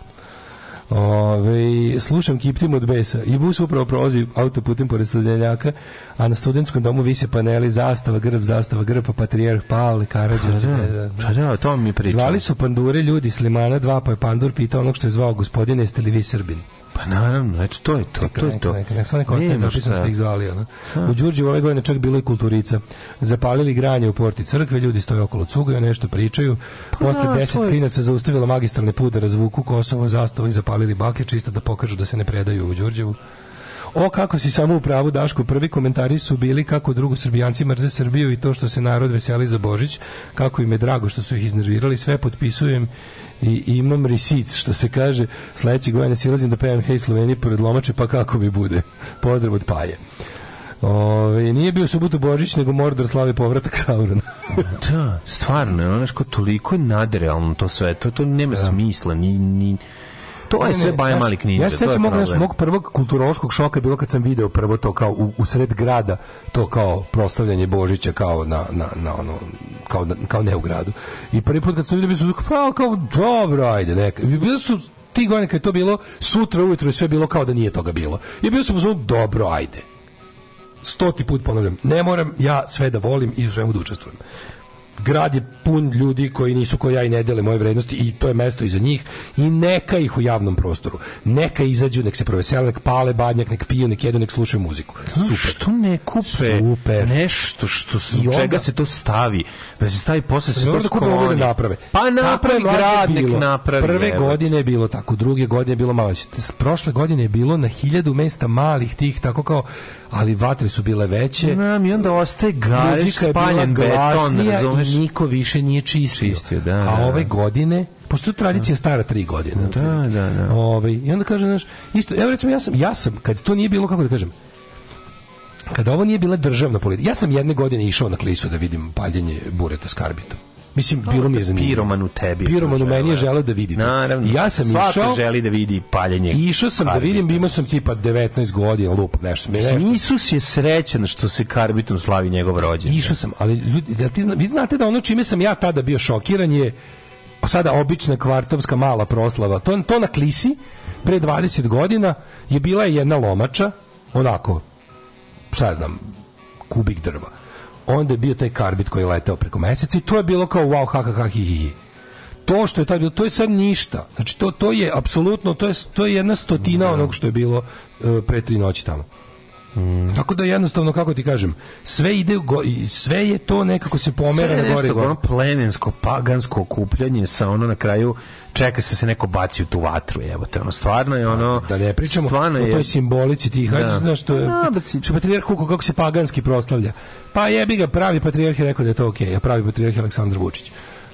Ove, slušam kiptim od besa i bus upravo prolazi autoputem pored studenjaka, a na studentskom domu vise paneli zastava, grb, zastava, grb, pa patrijarh Pavle, Karadžić. Pa da, to mi priča. Zvali su pandure ljudi Slimana dva, pa je pandur pitao onog što je zvao gospodine, jeste li vi Srbin? Pa naravno, eto, to je to, to je to. Neka, neka, neko ostaje Nema zapisano ste ih zvali. Ono. U Đurđevu ove godine čak bilo i kulturica. Zapalili granje u porti crkve, ljudi stoje okolo cugaju, nešto pričaju. Posle da, deset to je- klinaca zaustavilo magistralne put da razvuku Kosovo zastavu i zapalili baklje čisto da pokažu da se ne predaju u Đurđevu. O, kako si samo u pravu, Daško, prvi komentari su bili kako drugo Srbijanci mrze Srbiju i to što se narod veseli za Božić, kako im je drago što su ih iznervirali, sve potpisujem i imam risic, što se kaže, sledeće godine silazim da pevam Hej Sloveniji pored lomače, pa kako mi bude. Pozdrav od Paje. Ove, nije bio subotu Božić, nego Mordor slavi povratak Saurona. Da, stvarno, ono što toliko nadrealno to sve, to, to nema smisla, ni, ni, to je sve baja znaš, malih ninja. Ja se sećam mog, prvog kulturološkog šoka bilo kad sam video prvo to kao u, u sred grada, to kao proslavljanje Božića kao na, na, na ono, kao, kao ne u gradu. I prvi put kad sam vidio, bio sam kao, kao dobro, ajde, neka. I Bilo su ti godine kad je to bilo, sutra ujutro je sve bilo kao da nije toga bilo. I bio sam u dobro, ajde. Stoti put ponavljam, ne moram ja sve da volim i u svemu da učestvujem grad je pun ljudi koji nisu ko ja i ne dele moje vrednosti i to je mesto iza njih i neka ih u javnom prostoru. Neka izađu, nek se provesele, nek pale badnjak, nek piju, nek jedu, nek slušaju muziku. Super. Što ne kupe Super. nešto što s- I onda- čega se to stavi? Da se stavi posle se to mora da skloni. naprave. Pa je napravi grad, nek napravi. Prve evo. godine je bilo tako, druge godine je bilo malo. Prošle godine je bilo na hiljadu mesta malih tih, tako kao, ali vatre su bile veće. Znam, i onda ostaje bila spaljen beton, razumeš? i niko više nije čistio. Čistio, da, A da. ove godine, pošto je tradicija stara tri godine. Da, da, da. Ovaj, I onda kaže, znaš, isto, evo recimo, ja sam, ja sam, kad to nije bilo, kako da kažem, kada ovo nije bila državna politika, ja sam jedne godine išao na klisu da vidim paljenje bureta s karbitom. Mislim, bilo mi je zanimljivo. Piroman u tebi. Piroman u meni je želeo. da vidi. Naravno. I ja sam Svako išao, želi da vidi paljenje. išao sam da vidim, imao sam tipa 19 godina, lup, nešto. Mislim, nešto. Isus je srećan što se karbitom slavi njegov rođendan. Išao sam, ali ljudi, da ti zna, vi znate da ono čime sam ja tada bio šokiran je pa sada obična kvartovska mala proslava. To, to na klisi pre 20 godina je bila jedna lomača, onako, šta ja znam, kubik drva. Onda je bio taj karbit koji je leteo preko meseca i to je bilo kao wow, ha, ha, ha, hi, hi, hi. To što je tad bilo, to je sad ništa. Znači, to, to je apsolutno, to je, to je jedna stotina onog što je bilo e, pre tri noći tamo. Tako da jednostavno, kako ti kažem, sve ide, go, sve je to nekako se pomera Sve je na gore. gore. ono plemensko, pagansko okupljanje sa ono na kraju čeka se da se neko baci u tu vatru, evo te ono stvarno je ono Da ne pričamo stvarno o je toj simbolici tih, Da. hajde, znaš, što je, A, da si- što patrijarh Huko, kako se paganski proslavlja. Pa jebi ga, pravi patrijarh je rekao da je to okej, a pravi patrijarh je Aleksandar Vučić.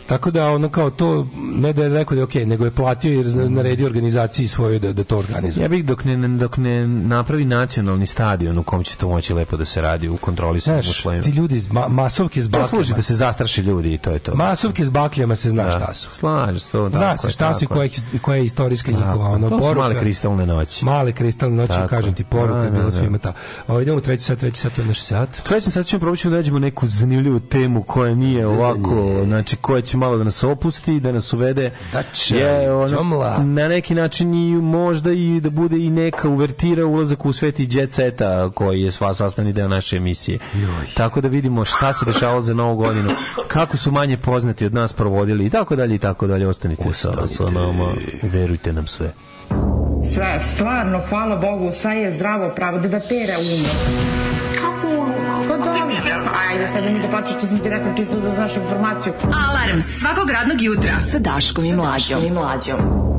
Tako da ono kao to, ne da je rekao da je okej, nego je platio jer zna- naredio organizaciji svojoj da, da to organizuje. Ja bih dok ne, dok ne napravi nacionalni stadion u kom će to moći lepo da se radi u kontrolisanim Znaš, uslovima. ti ljudi, iz ma, masovke s To služi bakljama, da se zastraši ljudi i to je to. masovke s bakljama se zna Da. šta su. Slaže se to. Zna tako se je, šta su i koja, je. je- koja je istorijska njihova Tako. ono, To poruka. male kristalne noći. Male kristalne noći, Tako kažem je. ti, poruka Da, je bila da, da. svima ta. Ovo idemo u treći sat, treći sat, to je naš sat. Treći sad ćemo probati da nađemo neku zanimljivu temu koja nije ovako, znači koja će malo da nas opusti, da nas uvede će, je, ono, čomla. na neki način i možda i da bude i neka uvertira ulazak u svet i jet seta koji je sva sastavni deo naše emisije. Tako da vidimo šta se dešavalo za novu godinu, kako su manje poznati od nas provodili i tako dalje i tako dalje. Ostanite, sa, sa nama, verujte nam sve. Sve, stvarno, hvala Bogu, sve je zdravo, pravo da da pere umo. Kako? Pa dobro, ajde sad da mi da plaćaš, to sam ti rekao čisto da znaš informaciju. Alarm svakog radnog jutra sa Daškom i Mlađom. I Mlađom.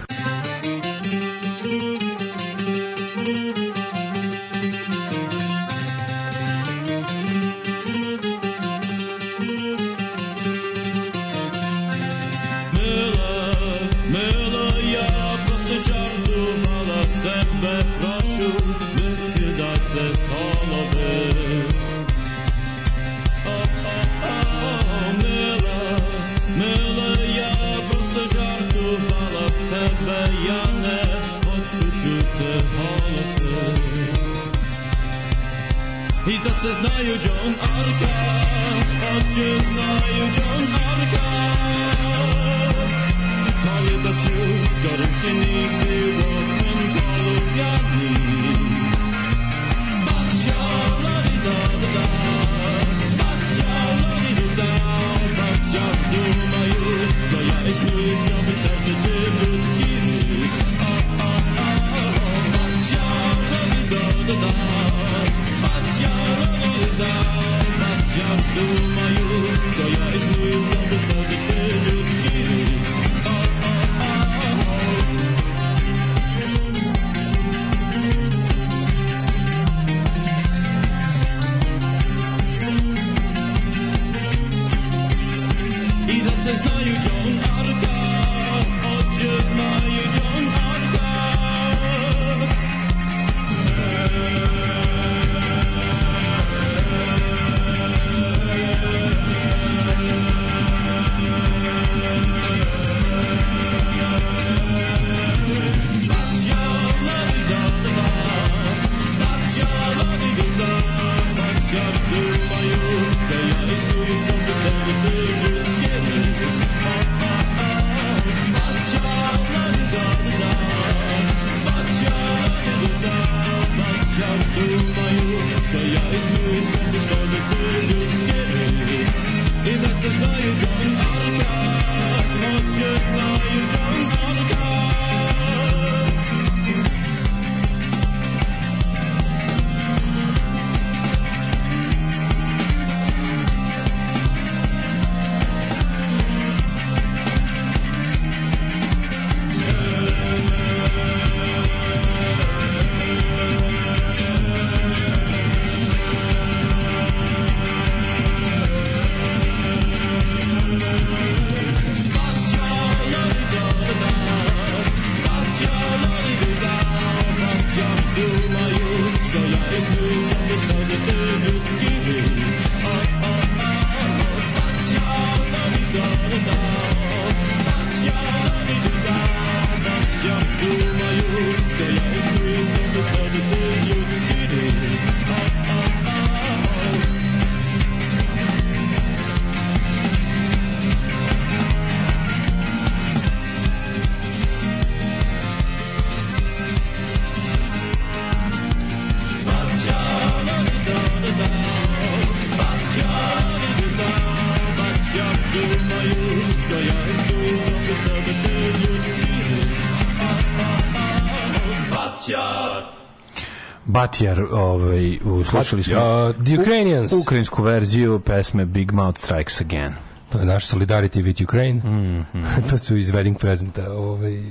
Batjar, ovaj, u- slušali smo Batjar, The Ukrainians. ukrajinsku verziju pesme Big Mouth Strikes Again. To je naš Solidarity with Ukraine. Mhm. to su iz Wedding Presenta ovaj,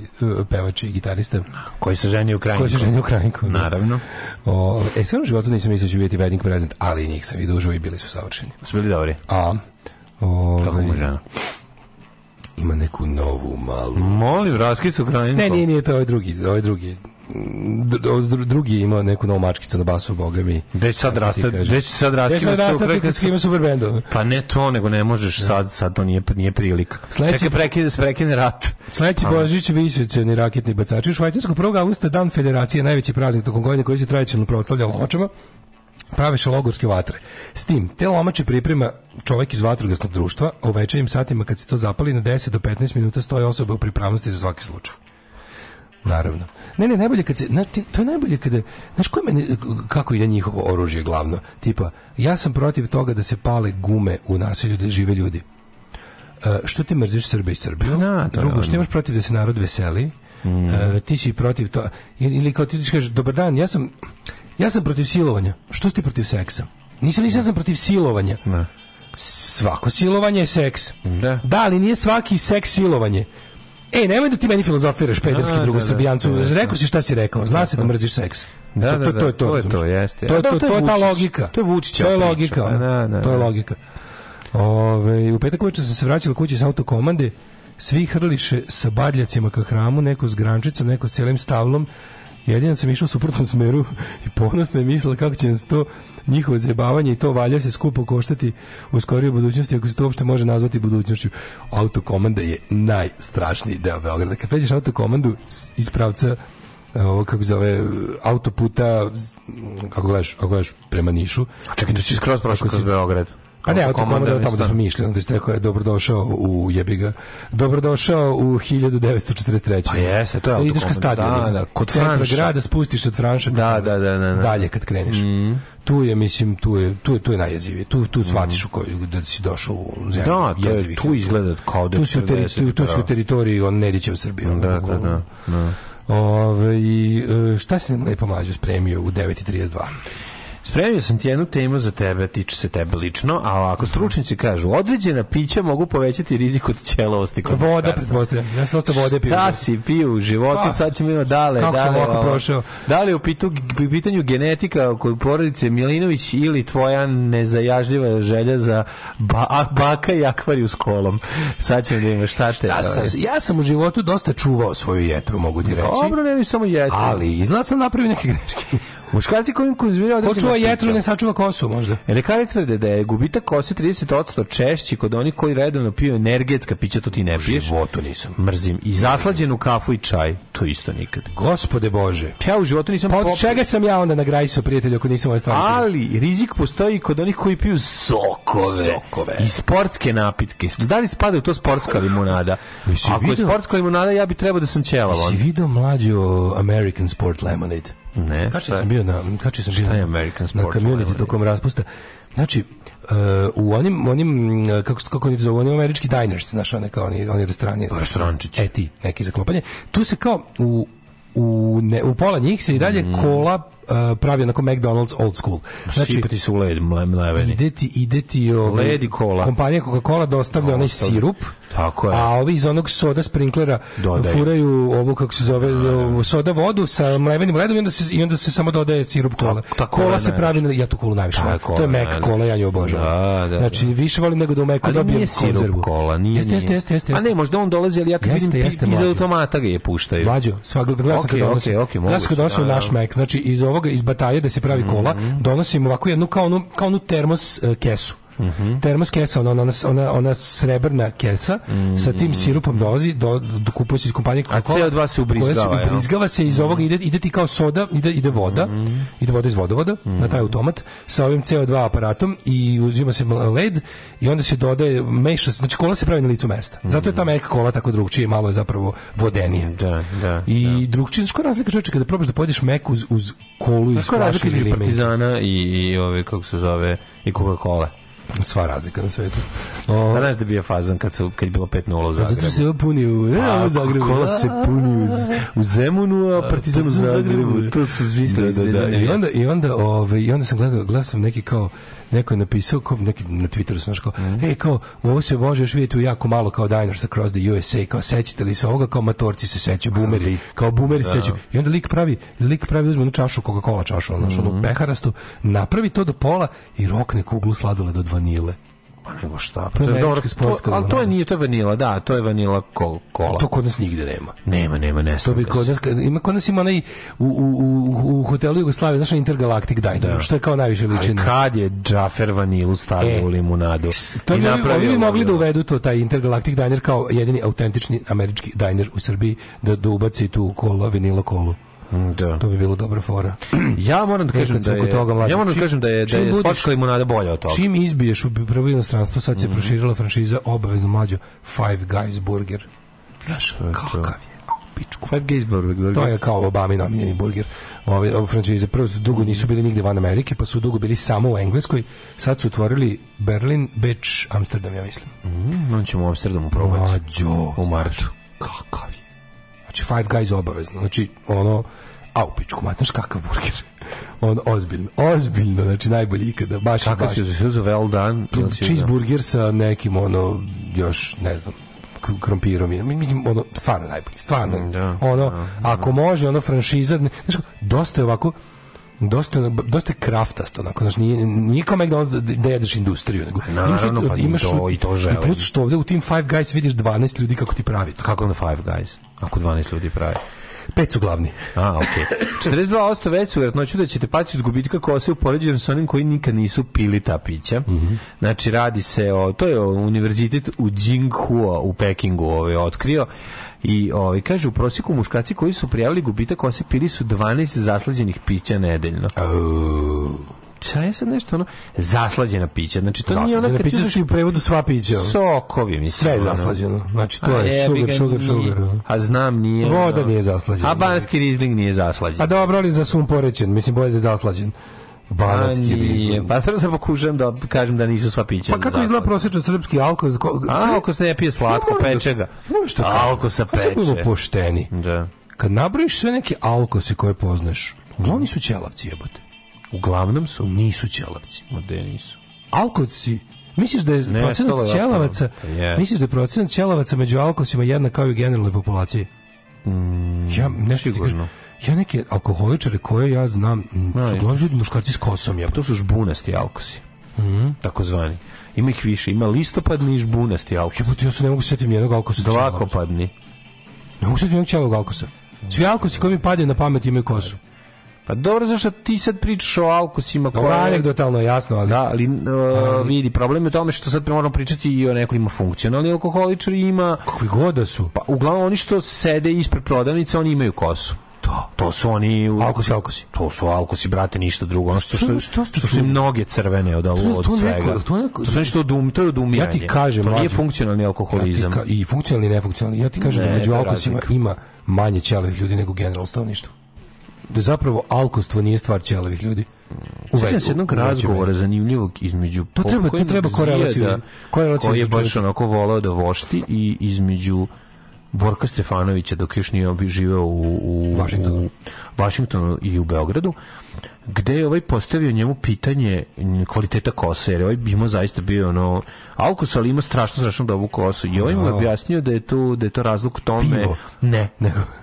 pevač i gitarista. Koji se ženi Ukrajinkom. Koji se ženi Ukrajinkom. da. Naravno. O, e, sve u životu nisam mislio da ću vidjeti Wedding Present, ali njih sam vidio uživo i bili su savršeni. Su bili dobri? A, ovaj, Kako mu žena? Ima neku novu malu. Molim, raskicu Ukrajinkom. Ne, nije, nije, to je ovaj drugi, ovaj drugi. Drugi je imao neku novu mačkicu na basu, boga mi. Gde sad rasta, gde sad raskinuti sad kad ima super bendom? Pa ne to, nego ne možeš sad, sad to nije, nije prilika. Sledeći- Čekaj, prekine, se prekine rat. Sledeći Božić višećeni raketni bacači u Švajcarsku 1. augusta dan federacije, najveći praznik tokom godine koji se tradicionalno proslavlja lomačama prave šalogorske vatre. S tim, te lomače priprema čovjek iz vatrogasnog društva, a u večernjim satima kad se to zapali na 10 do 15 minuta stoje osobe u pripravnosti za svaki slučaj. Naravno. Ne, ne, najbolje kad se, znaš, ti- to je najbolje kada, znaš koje mene, kako ide njihovo oružje glavno? Tipa, ja sam protiv toga da se pale gume u naselju da žive ljudi. E, što ti mrziš Srbe i Srbiju? To je Drugo, što imaš protiv da se narod veseli? E, ti si protiv to ili kao ti kažeš dobar dan, ja sam ja sam protiv silovanja. Što si ti protiv seksa? Nisam, nisam ja sam protiv silovanja. Svako silovanje je seks. Da. Da, ali nije svaki seks silovanje. Ej, nemoj da ti meni filozofiraš pederski Da, da, da, srbijancu. to je Rekao to. si šta si rekao. Zna se da mrziš seks. Da, to, da, to, da, to je to. to je to, razumeš? jeste. To je, Da, to, to je to ta logika. To je Vučićeva To je logika. Da, da, To je da. logika. Ove, u petak uveče sam se vraćala kući sa autokomande, svi hrliše sa badljacima ka hramu, neko s grančicom, neko s cijelim stavlom. Jedino sam išao u suprotnom smeru i ponosno je mislila kako će nas to njihovo zajebavanje i to valja se skupo koštati u skorijoj budućnosti, ako se to uopšte može nazvati budućnošću. Autokomanda je najstrašniji deo Beograda. Kad pređeš autokomandu iz pravca e, ovo kako zove autoputa z- ako gledaš, ako gledaš prema Nišu A čekaj, tu si skroz prošao kroz Beograd. Pa ne, autokomanda tamo da smo mi išli, onda ste rekao je dobrodošao u jebiga. Dobrodošao u 1943. Pa jeste, to je Ideš ka stadionu. da, da, kod Franša. grada spustiš se od Franša. Da, da, da, da, da. Dalje kad kreneš. Tu je, mislim, tu je, tu je, tu je najjezivije. Tu, tu shvatiš u koju, da si došao u zemlju. Da, to je- tu izgleda kao da je tu si u, teri, 40 tu, tu si u teritoriji on Nedićev Srbije. ono, Da, da, bukvalno. da. da. Ove, i, e, šta nam lepo mlađo spremio u 9.32? Spremio sam ti jednu temu za tebe, tiče se tebe lično, a ako stručnici kažu, određena pića mogu povećati rizik od ćelovosti kod Voda, pretpostavljam. Ja sam dosta vode pio. Šta si pio u životu, Pa, sad ćemo ima dale, kako sam dale, ovako ovo, prošao? Da li u pitu, pitanju genetika kod porodice Milinović ili tvoja nezajažljiva želja za ba, baka i akvariju s kolom? Sad ćemo da ima šta te... Ja sam, ja sam u životu dosta čuvao svoju jetru, mogu ti reći. Dobro, ne samo jetru. Ali izgleda sam napravio neke greške. Muškarci koji konzumiraju Ko čuva jetru ne sačuva kosu možda. Lekari tvrde da je gubitak kose 30% češći kod onih koji redovno piju energetska pića, to ti ne piješ. životu nisam. Mrzim. I zaslađenu kafu i čaj, to isto nikad. Gospode Bože. Ja u životu nisam Pa od čega sam ja onda nagrajsao prijatelju ako nisam stvarno pio? Ali rizik postoji kod onih koji piju sokove, Sokove. i sportske napitke. Da li spada u to sportska limunada? Jesi Ako je sportska limunada, ja bi trebao da sam ćelav. Si vidio mlađu American Sport Lemonade? Ne, Kači šta sam bio na kači sam bio Šta je na- American na Sport community tokom raspusta. Znači, uh, u onim, onim uh, kako, kako oni zovu, onim američki diners, znaš, one kao oni, oni restorani. Restorančići. E ti, neki za klopanje. Tu se kao u u, ne, u pola njih se i dalje Mm. kola uh, pravi onako McDonald's old school. Znači, Sipati su led, mle- mleveni. ide ti, ide ti ovaj, Led i kola. kompanija Coca-Cola dostavlja onaj sirup, Tako je. a ovi iz onog soda sprinklera Dodaju. furaju ovu, kako se zove, ovu soda vodu sa mlevenim ledom i onda se, i onda se samo dodaje sirup kola. ta kola kola je se pravi, na, ja tu kolu najviše Ta volim. kola To je najlepša. kola, ja nju obožavam. Da, da, znači, da. više volim nego da u Ali dobijem nije sirup konzervu. kola, nije, Jeste, jeste, jeste, jeste. A ne, možda on dolazi, ali ja kad Jeste, vidim jeste, iz automata ga je puštaju. Mlađo, svak gledao sam kad okej, okej, gledao sam kad moguće, donosim da, naš da. Mac, znači iz ovoga iz bataje da se pravi kola, donosim ovako jednu kao onu kao onu termos eh, kesu. Termos kesa, ona, ona, ona, ona srebrna kesa sa tim sirupom dolazi, do, do kupuje se iz kompanije A Coca-Cola, CO2 se ubrizgava, jel? ubrizgava se iz ovoga, ide, ide ti kao soda, ide, ide voda, ide voda iz vodovoda na taj automat sa ovim CO2 aparatom i uzima se led i onda se dodaje, meša se, znači kola se pravi na licu mesta. Zato je ta meka kola tako drugčije, malo je zapravo vodenije. Da, da. I drugčije, znaš koja je razlika čovječe kada probaš da pojedeš mek uz, uz kolu iz razlika između ili? Partizana i, i ove, kako se zove, i Coca-Cola? Sva razlika na svetu. A O, znaš da je bio fazan kad, su, kad je bilo 5-0 u zato Zagrebu? se ovo puni u, e, A, u Zagrebu. Coca-Cola se puni u, u Zemunu, a Partizan u Zagrebu. To su smislili da, da, da. I onda, i onda, ovaj, i onda sam gledao, gledao sam neki kao, neko je napisao, kao, neki na Twitteru sam našao, Mhm. ej, kao, ovo se može još vidjeti u jako malo kao Diners Across the USA, kao, sećate li se ovoga, kao matorci se sećaju, boomeri, kao boomeri se sećaju. I onda lik pravi, lik pravi, uzme onu čašu Coca-Cola čašu, ono, Mhm. onu peharastu, napravi to do pola i rokne kuglu sladoleda od vanile. Pa nego šta? To je dobro, američka sportska ali to je nije, to je vanila, da, to je vanila ko, kola. To kod nas nigde nema. Nema, nema, ne To bi kod nas, ima kod nas ima onaj u, u, u, u hotelu Jugoslavije, onaj Intergalactic Diner, što je kao najviše Ali liči na... kad je Džafer vanilu stavio E, u limunadu? To bi, oni mogli da uvedu to, taj Intergalactic Diner kao jedini autentični američki diner u Srbiji, da, da ubaci tu kola, vinilo kolu. Da. To bi bilo dobra fora. Ja moram da kažem da je, toga, mlađe, ja moram da kažem da je, da je budeš- limunada bolja od toga. Čim izbiješ u prvo inostranstvo, sad se Mhm. proširila franšiza obavezno mlađo Five Guys Burger. Znaš, kakav je? Pičku. Five Guys Burger. To je kao Obama namijenjeni burger. Ove, ove franšize prvo su dugo nisu bili nigde van Amerike, pa su dugo bili samo u Engleskoj. Sad su otvorili Berlin, Beč, Amsterdam, ja mislim. Mm, on ćemo u Amsterdamu probati. Mlađo. U martu. Kakav je. Znači, Five Guys obavezno. Znači, ono, a u pičku, mat, znaš kakav burger? On, ozbiljno, ozbiljno, znači najbolji ikada, baš, Kakav baš. uzeo? Si uzeo well done? Cheeseburger sa nekim, ono, još, ne znam, krompirom, mislim, ono, stvarno najbolji, stvarno, Da, ono, ako može, ono, franšiza, kako, dosta je ovako, dosta, dosta je kraftasto, onako, znaš, nije, nije kao McDonald's da, da jedeš industriju, nego Naravno, pa i to- i to želim. i plus što ovde u tim Five Guys vidiš 12 ljudi kako ti pravi to. Kako na Five Guys? Ako 12 ljudi pravi. Pet su glavni. A, okej. 42% veću vjerojatnoću da ćete patiti od gubitka kose u poređenju sa onim koji nikad nisu pili ta pića. Mhm. Znači, radi se o, to je univerzitet u Jinghua u Pekingu ovaj, otkrio i ovaj, kaže u prosjeku muškaci koji su prijavili gubitak kose pili su 12 zaslađenih pića nedeljno. Šta je sad nešto ono? Zaslađena pića. Znači, to nije ona Zaslađena pića su u prevodu sva pića. sokovi, mislim. Sve je zaslađeno. Znači, to A je sugar, ga, sugar, sugar. A znam, nije. Voda ono. nije zaslađena. A banatski rizling nije zaslađen. A dobro, ali za sum porećen, mislim, bolje da je zaslađen. Banatski A, nije. rizling. Pa sad sam pokušam da kažem da nisu sva pića. Pa kako izgleda prosječan srpski alkohol? A, ako se ne pije slatko, da- peče ga. Kažem. Alko sa Kad sad budemo peče. pošteni. Da. Kad nabrojiš sve neke alkosi koje poznaš, uglavnom su ćelavci jebote. Uglavnom su. Nisu ćelavci. Ma de nisu. Alkovci, misliš da je Ne, procenat to je ćelavaca, Pa je. misliš da je procenat ćelavaca među alkovcima jednak kao i u generalnoj populaciji? ja nešto ti kažem, Mm, sigurno. Ja neke alkoholičare koje ja znam, su i- uglavnom ljudi muškarci s kosom, ja. To su žbunasti alkosi. Mhm. Takozvani. Ima ih više. Ima listopadni i žbunasti alkosi. Jebote, ja se ne mogu setiti nijednog alkosa. ćelavaca. Dvakopadni. Ne mogu setiti nijednog ćelavog alkosa. Svi alkosi koji mi padaju na pamet imaju kosu. Pa dobro, zašto ti sad pričaš o alkosima Dobro, anegdotalno je jasno, ali... Da, ali uh, vidi, problem je u tome što sad moramo pričati i o nekoliko funkcionalni alkoholičari ima... Kakvi god da su. Pa uglavnom oni što sede ispred prodavnice, oni imaju kosu. To. To su oni... u- Alkosi, alkosi. To su alkosi, brate, ništa drugo. Ono što, što, Što- što, su čuli? im noge crvene od, To- od to svega. neko- to neko- to su nešto od, um, to je od umiranja. Ja ti kažem, to nije funkcionalni alkoholizam. Ja I funkcionalni i nefunkcionalni. Ja ti kažem Ne, da među alkosima razlika. ima manje ćelavih ljudi nego generalno stanovništvo. Da zapravo alkostvo nije stvar ćelavih ljudi. U Sjećam ve- se jednog razgovora zanimljivog između To treba- to treba korelaciju- Zijada, korelaciju koji je baš onako volao da vošti i između Borka Stefanovića dok još nije živeo u, u Vašingtonu. u Vašingtonu i u Beogradu gde je ovaj postavio njemu pitanje kvaliteta kose, jer je ovaj bi imao zaista bio ono, alkos, ali ima strašno, strašno dobru kosu. I ovaj mu je Da. objasnio da je to, da je to razlog tome. Pivo. Ne,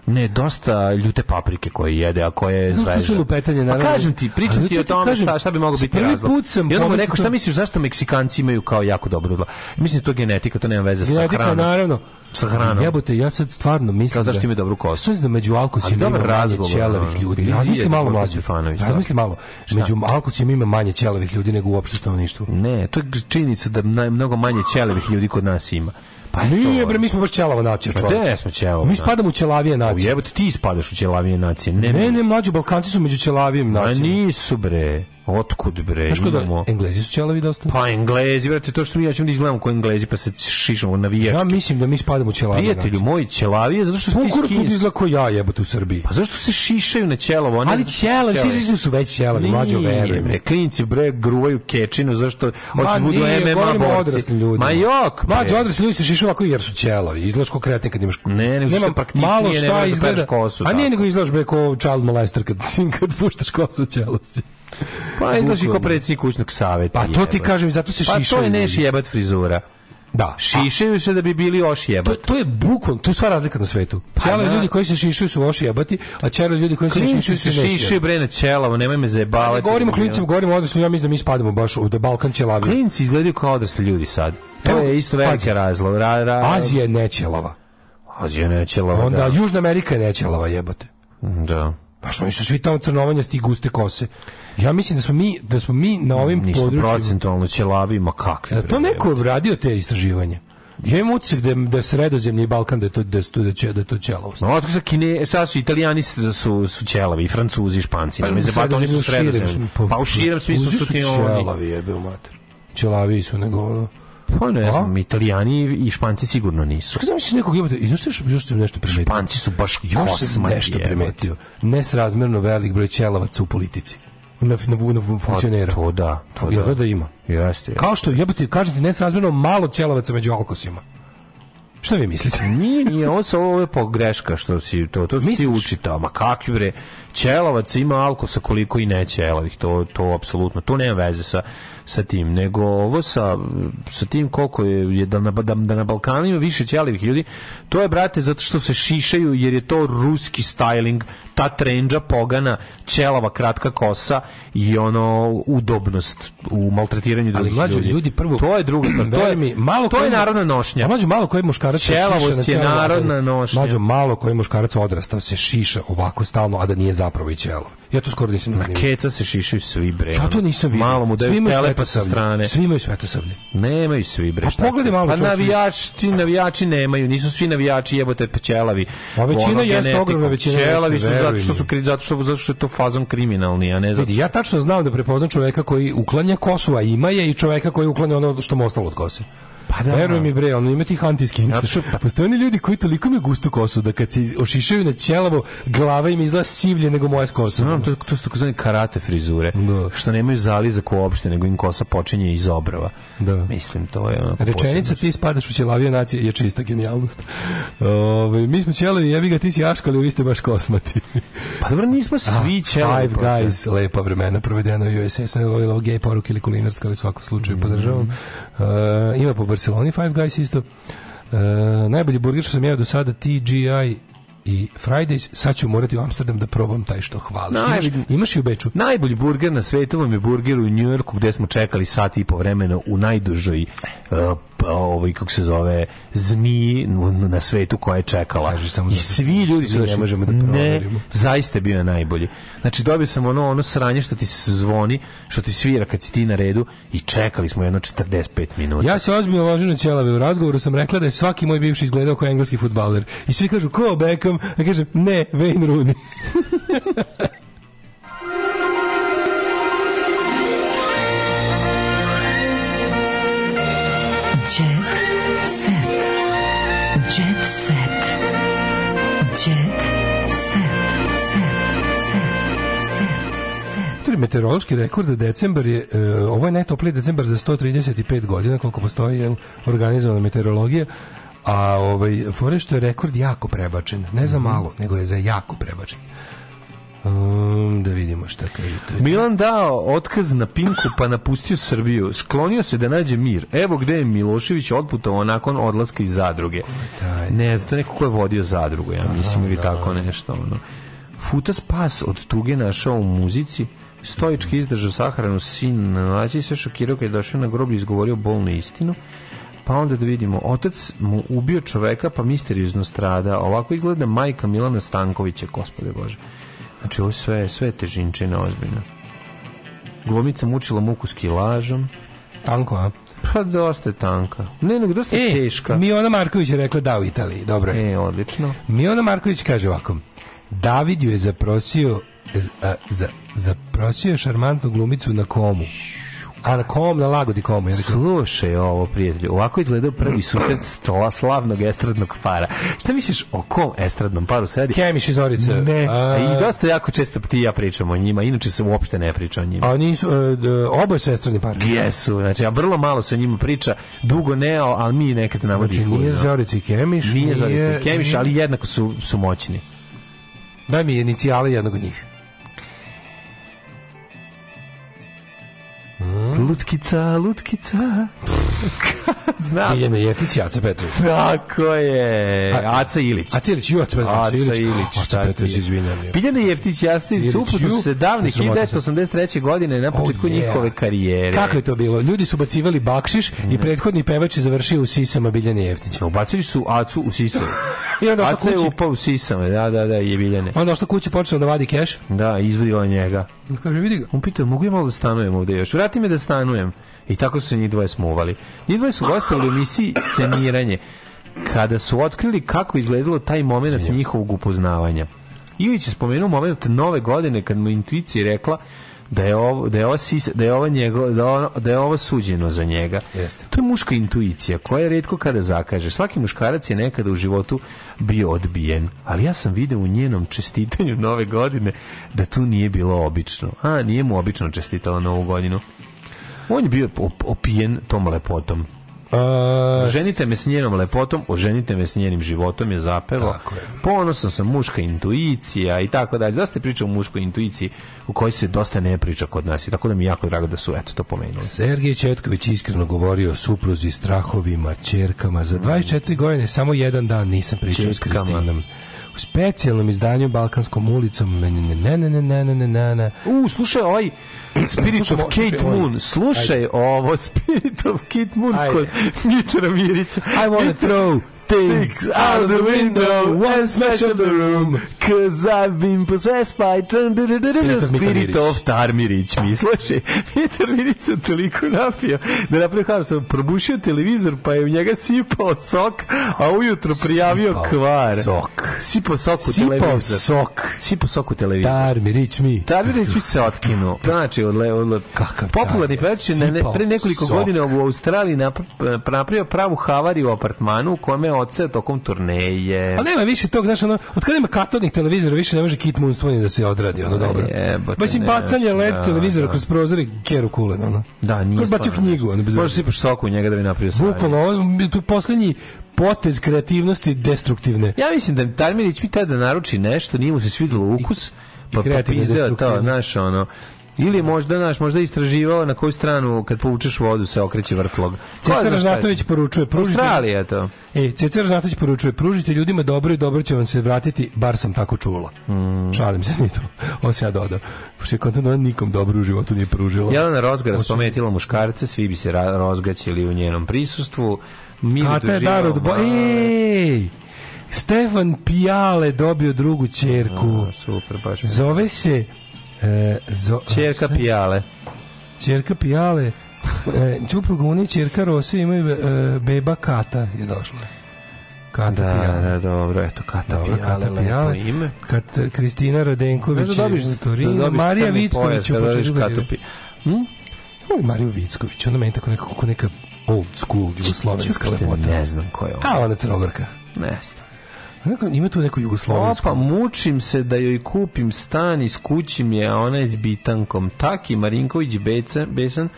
ne, dosta ljute paprike koje jede, a koje je No, sve zveže. lupetanje, Pa kažem ti, pričam Ali ti o tome kažem, šta, šta bi moglo biti razlog. put sam I onda mu rekao, šta misliš, zašto Meksikanci imaju kao jako dobro zlo? Mislim, to je genetika, to nema veze sa Genetika, hranom. naravno. Sa hranom. Jebote, ja sad stvarno mislim Kao zašto da... imaju dobru kosu? Mislim da među Ali alkosima ima dobar manje razgovor, ćelavih ono, ljudi. Razmisli malo mlađe. Da. Razmisli malo. Među alkosima ima manje ćelavih ljudi nego uopšte stanovništvu. Ne, to je činjenica da naj, mnogo manje ćelevih ljudi kod nas ima. Pa je Nije, bre, mi smo baš ćelava nacija, Pa čovječe. gde smo ćelava Mi spadamo u ćelavije U nacije. jebote, ti spadaš u ćelavije nacije. Ne, Ne, ne, mlađi Balkanci su među ćelavijim Ma nacijama. nisu bre. Otkud bre? Znaš ko da, Imamo- Englezi su ćelavi dosta? Pa Englezi, brate, to što mi ja ćemo da izgledamo kao Englezi, pa se šišamo navijački. Ja mislim da mi spadamo u ćelavije Prijatelju moji, ćelavije, zato što su ti ljudi izgleda kao ja jebote u Srbiji. Pa zašto se šišaju na ćelovo? a ne Ali ćelavi, ćelavi? svi su već ćelavi, mlađo verujem. bre, klinci bre gruvaju kečinu zašto hoće budu nije, MMA borci. ljudima. Ma jok, bre. Mlađi odrasli ljudi se šišu ovako jer su ćelavi. Izgledaš kao kreten kad imaš... Ne, nego što je praktičnije, malo ne šta da izgleda. kosu, A nije nego izgledaš bre kao child molester kad, kad puštaš kosu ćelav si. Pa izlaži kao predsjednik kućnog saveta. Pa to ti kažem, zato se Pa to šišaju je neš jebat frizura. Da. Šišaju se da bi bili oš To, jebat. to je bukvalno, to je sva razlika na svetu. Ćelavi da. ljudi koji se šišaju su loši jebati, a ćelavi ljudi koji se ne Klinci šišaju se su neši šišaju bre na ćelavo, nemoj me Ne zajebavati. govorimo o klincima, govorimo o odraslim, ja mislim da mi spadamo baš u da Balkan ćelavi. Klinci izgledaju kao odrasli ljudi sad. To Evo, je isto veliki pazi. razlog. Ra, ra, Azija je nećelava. Azija ne ćelava, Onda da. Južna Amerika je nećelava jebote. Da. Znaš, oni su svi tamo crnovanja i guste kose. Ja mislim da smo mi, da smo mi na ovim Nismo područjima... procentualno ćelavi, ma kakvi. Li to neko radio te istraživanja? Ja imam utisak da, da sredozemlji i Balkan da je to, da, su- da, će, da je to ćelavost. No, otko sa Kine, sad su Italijani su, su, ćelavi, i Francuzi, i Španci. Pa, Pa, oni su sredozemlji. sm- Pa u širem smislu su ti oni. ćelavi, jebe u mater. Ćelavi su nego ono... Pa ne znam, Italijani i Španci sigurno nisu. Kako znam misliš nekog jebote, i znaš što još, sam nešto primetio? Španci su baš Još sam nešto primetio. Nesrazmerno velik broj ćelavaca u politici. Na, na, na funkcionera. Pa To da, to Jel da. da ima? Jeste. Kao što, jebote, kažete, nesrazmerno malo ćelavaca među alkosima. Šta vi mislite? Nije, nije, ovo ovo je pogreška što si to, to si učitao, ma kakvi bre, ćelavac ima alkosa koliko i ne ćelavih, to, to apsolutno, to nema veze sa, sa tim, nego ovo sa, sa tim koliko je, je da, na, da, da na Balkanu ima više ćelavih ljudi, to je, brate, zato što se šišaju, jer je to ruski styling, ta trendža pogana, ćelava kratka kosa i ono udobnost u maltretiranju Ali drugih mlađo, ljudi. ljudi prvo... To je druga stvar, to je, mi, malo to je narodna nošnja. A mlađo, malo koji muškarac se šiša na je narodna nošnja. Mlađo, malo koji muškarac odrastao se šiša ovako stalno, a da nije zapravo i ćelav. Ja to skoro nisam vidio. Keca se šišaju svi bre. Ja to nisam vidio. Malo mu daju imaju telepa sa strane. Svi imaju svetosavlje. Nemaju svi bre. A šta pogledaj malo, Pa navijači, navijači nemaju, nisu svi navijači jebote pčelavi. A većina Ono, jeste, ogromna većina Ćelavi jeste, su zato što su kri- zato što zato što je to fazom kriminalni, a ne zato. Vidi, ja tačno znam da prepoznam čoveka koji uklanja kosu, a ima je, i čoveka koji uklanja ono što mu ostalo od kose. Pa Pa da. Veruj mi bre, ono ima tih antiskinsa. Pa postoje oni ljudi koji toliko imaju gustu kosu da kad se ošišaju na ćelavo, glava im izgleda sivlje nego moja s kosom. Znam, to, to su takozvani karate frizure, što nemaju zalizak uopšte, nego im kosa počinje iz obrava. Da. Mislim, to je onako Rečenica ti spadaš u ćelavije nacije je čista genijalnost. Ove, mi smo ćelavi, jebi ga, ti si jaškali, vi ste baš kosmati. Pa dobro, nismo svi ćelavi. Five Guys, lepa vremena provedena u USS, ovo gej poruke ili kulinarska, ali u svakom slučaju Mm. podržavam. Uh, ima po Barceloni Five Guys isto. Uh, najbolji burger što sam jeo do sada, TGI i Fridays, sad ću morati u Amsterdam da probam taj što hvališ. Imaš, imaš i u Beču? Najbolji burger na svetu vam je burger u Njujorku gde smo čekali sat i po vremena u najdužoj uh, ovaj, kako se zove, zmiji u- na svetu koja je čekala. samo I svi ljudi što su ne možemo da Ne, proverimo. zaista je bio najbolji. Znači dobio sam ono ono sranje što ti se zvoni, što ti svira kad si ti na redu i čekali smo jedno 45 minuta. Ja se ozbiljno ložim na ćelave. U razgovoru sam rekla da je svaki moj bivši izgledao kao engleski futbaler. I svi kažu, ko Beckham? Ja kažem, ne, Wayne Rooney. meteorološki rekord decembar je, e, ovo je najtopliji decembar za 135 godina koliko postoji jel, organizovana meteorologija a ovaj fore što je rekord jako prebačen ne za malo, nego je za jako prebačen Um, da vidimo šta kažete Milan dao otkaz na Pinku pa napustio Srbiju. Sklonio se da nađe mir. Evo gde je Milošević otputovao nakon odlaska iz zadruge. Ne znam, to je neko ko je vodio zadrugu, ja mislim, ili tako nešto. Ono. Futa spas od tuge našao u muzici. Stojički izdržao sahranu sin na naći sve šokirao kad je došao na groblje i izgovorio bolnu istinu. Pa onda da vidimo, otac mu ubio čoveka pa misteriozno strada. Ovako izgleda majka Milana Stankovića, gospode Bože. Znači, ovo sve, sve je težinčina ozbiljno. Glumica mučila muku s kilažom. Tanko, a? Pa dosta je tanka. Ne, nego dosta je E, teška. Miona Marković je rekla da u Italiji, dobro je. E, odlično. Miona Marković kaže ovako, David ju je zaprosio, e, a, za, zaprosio je šarmantnu glumicu na komu. A na kom, na lagodi komu. Ja Slušaj ovo, prijatelju. Ovako izgleda prvi susret stola slavnog estradnog para. Šta misliš o kom estradnom paru sedi? Kemiš iz Orice. Ne. A- I dosta jako često ti i ja pričamo o njima. Inače se uopšte ne priča o njima. A nisu, e, d- oboje su estrani par. Jesu, znači, a vrlo malo se o njima priča, dugo ne, ali mi nekad znamo Znači, da nije. Zorica i Kemiš. Nije Zorica i Kemiš, nije- ali jednako su, su moćni. Daj mi inicijale jednog od njih. Lutkica, lutkica. Znam. Miljana Jeftić i Aca Petrović. Tako je. Aca Ilić. Aca Ilić, ju, Aca Petrović. Aca Ilić. Aca Petrović, izvinjam. je. Biljana Jeftić Jasnić Ilić, upoznao su se davne što sramota. 1983. godine na početku Oh, yeah. njihove karijere. Kako je to bilo? Ljudi su bacivali bakšiš i prethodni pevač je završio u sisama Biljane Jeftića. Ubacili su Acu u sisave. I onda Aca što je kući, upao u sisame, da, da, da, je Biljane. onda što kući počeo da vadi keš. Da, izvodila njega. Kaže, vidi ga. On pitao, mogu ja malo da stanujem ovde još? Vrati me da stanujem. I tako su se njih dvoje smuvali. Njih dvoje su gostovali u emisiji Sceniranje, kada su otkrili kako izgledalo taj moment njihovog upoznavanja. Ilić je spomenuo moment nove godine kad mu intuicija rekla da je ovo da je ovo da je ovo njego da, ono- da je ovo suđeno za njega. Jeste. To je muška intuicija koja je retko kada zakaže. Svaki muškarac je nekada u životu bio odbijen, ali ja sam video u njenom čestitanju nove godine da tu nije bilo obično. A, nije mu obično čestitala novu godinu. On je bio op- opijen tom lepotom. Oženite me s njenom lepotom, oženite me s njenim životom je zapevao. Tako je. Ponosan sam muška intuicija i tako dalje. Dosta priča o muškoj intuiciji u kojoj se dosta ne priča kod nas i tako da mi je jako drago da su eto to pomenuli. Sergej Četković iskreno govorio o supruzi, strahovima, čerkama. Za 24 godine samo jedan dan nisam pričao s. Kristinom. U specijalnom izdanju Balkanskom ulicom ne ne ne ne ne ne ne ne ne ne U, slušaj ovaj Spirit of Kate. Moon. Slušaj ovo Spirit of Kate Moon kod Mitra Mirića. I wanna throw things out of the window and smash up the room. Cause I've been possessed by Spirit of Spirit Mitamirić. of Tarmirić. Mi slušaj, Mitar Mirić se toliko napio da je napravio haos. Probušio televizor pa je u njega sipao sok, a ujutro prijavio Sipao kvar. sok. Sipao sok u Sipao televizor. sok. Sipao sok u televizor. Tarmirić mi. Tarmirić mi se otkinuo. Znači, od, le, od, le- popularni pevač ne, pre nekoliko sok. godina u Australiji nap- napravio pravu havariju u apartmanu u kome odseo tokom turneje. Ali nema više tog, znaš, ono, od kada ima katodnih televizora, više ne može Kit Moonstvo ni da se odradi, ono dobro. jebote, Mislim, bacanje LED da, televizora da. kroz prozor i keru kulen, ono. Da, nije Kroz bacio knjigu, ono, bez Možda veze. sipaš sok u njega da bi napravio stvari. Bukvalno, ovo tu posljednji potez kreativnosti destruktivne. Ja mislim da Tarmirić mi tada naruči nešto, nije mu se svidelo ukus, pa, pa pizdeo to, znaš, ono, ili možda, znaš, možda istraživao na koju stranu kad povučeš vodu se okreće vrtlog. Cecar? Ražnatović poručuje, pružite... Australija je to. E, Cecar Ražnatović poručuje, pružite ljudima dobro i dobro će vam se vratiti, bar sam tako čula. Mm. Šalim se, nije to. Ovo se ja dodao. Pošto je kontent ona nikom dobro u životu nije pružila. Jelena Rozga Osim- raspametila muškarce, svi bi se rozgaćili u njenom prisustvu. Mi Kata je dar od bo... Ej! Stefan Pijale dobio drugu čerku. super, baš. Zove se... E, zo, Čerka Pijale. Čerka Pijale. E, Čupruga Unije, čerka Rose imaju e, beba Kata je došla. Kata Da, Pijale. da, dobro, eto, Kata Dobro, Pijale, Kata lepo Pijale. ime. Kad Kristina Radenković da dobiš, u Torinu, da dobiš Marija Vicković kad dobiš Katu karijere. Pi- Hm? Ovo je Mariju Vicković, ona meni tako nekako neka old school jugoslovenska lepota. Ne znam ko je ona. A, ona crnogorka. Ne znam. Neko, ima tu neku jugoslovensku. Opa, mučim se da joj kupim stan iz kućim je, a ona je s bitankom. Taki Marinković besan, besan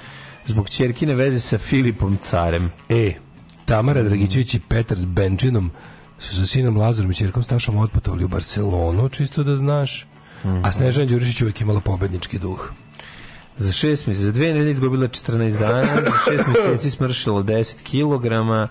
zbog čerkine veze sa Filipom Carem. E, Tamara Dragićević i Petar s Benčinom su sa sinom Lazarom i čerkom Stašom otputovali u Barcelonu, čisto da znaš. A Snežana Đurišić uvijek imala pobednički duh. Za šest mjeseci, za dve nedelje izgubila 14 dana, za šest mjeseci smršila 10 kilograma.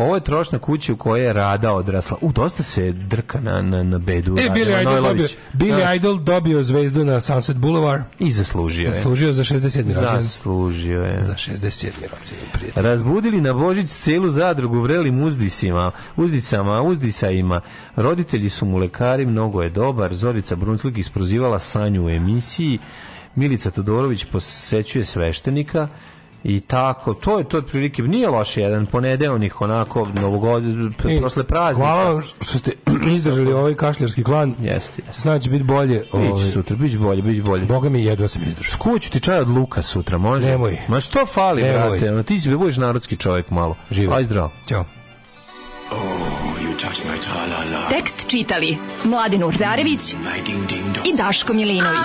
Ovo je trošna kuća u kojoj je Rada odrasla. U, dosta se drka na, na, na bedu. E, Billy Idol, dobio. Billy Znaš, Idol dobio zvezdu na Sunset Boulevard. I zaslužio je. Zaslužio za 67. rođendan. Zaslužio je. Za 67. rođendan, prijatelj. Razbudili na Božić celu zadrugu vrelim uzdisima, uzdicama, uzdisajima. Roditelji su mu lekari, mnogo je dobar. Zorica Brunslik isprozivala sanju u emisiji. Milica Todorović posećuje sveštenika i tako, to je to otprilike, nije loše jedan ponedeljnih onako novogod, posle praznika. Hvala vam što ste izdržali ovaj kašljarski klan. Jeste, jeste. Znači biti bolje. Biće ovaj, sutra, biće bolje, biće bolje. Boga mi jedva sam izdržao. Skuću ti čaj od luka sutra, može? Nemoj. Ma što fali, Nemoj. brate? Ono, ti si budeš narodski čovjek malo. Živo. Aj zdravo. Ćao. Tekst čitali Mladin Urdarević i Daško Milinović.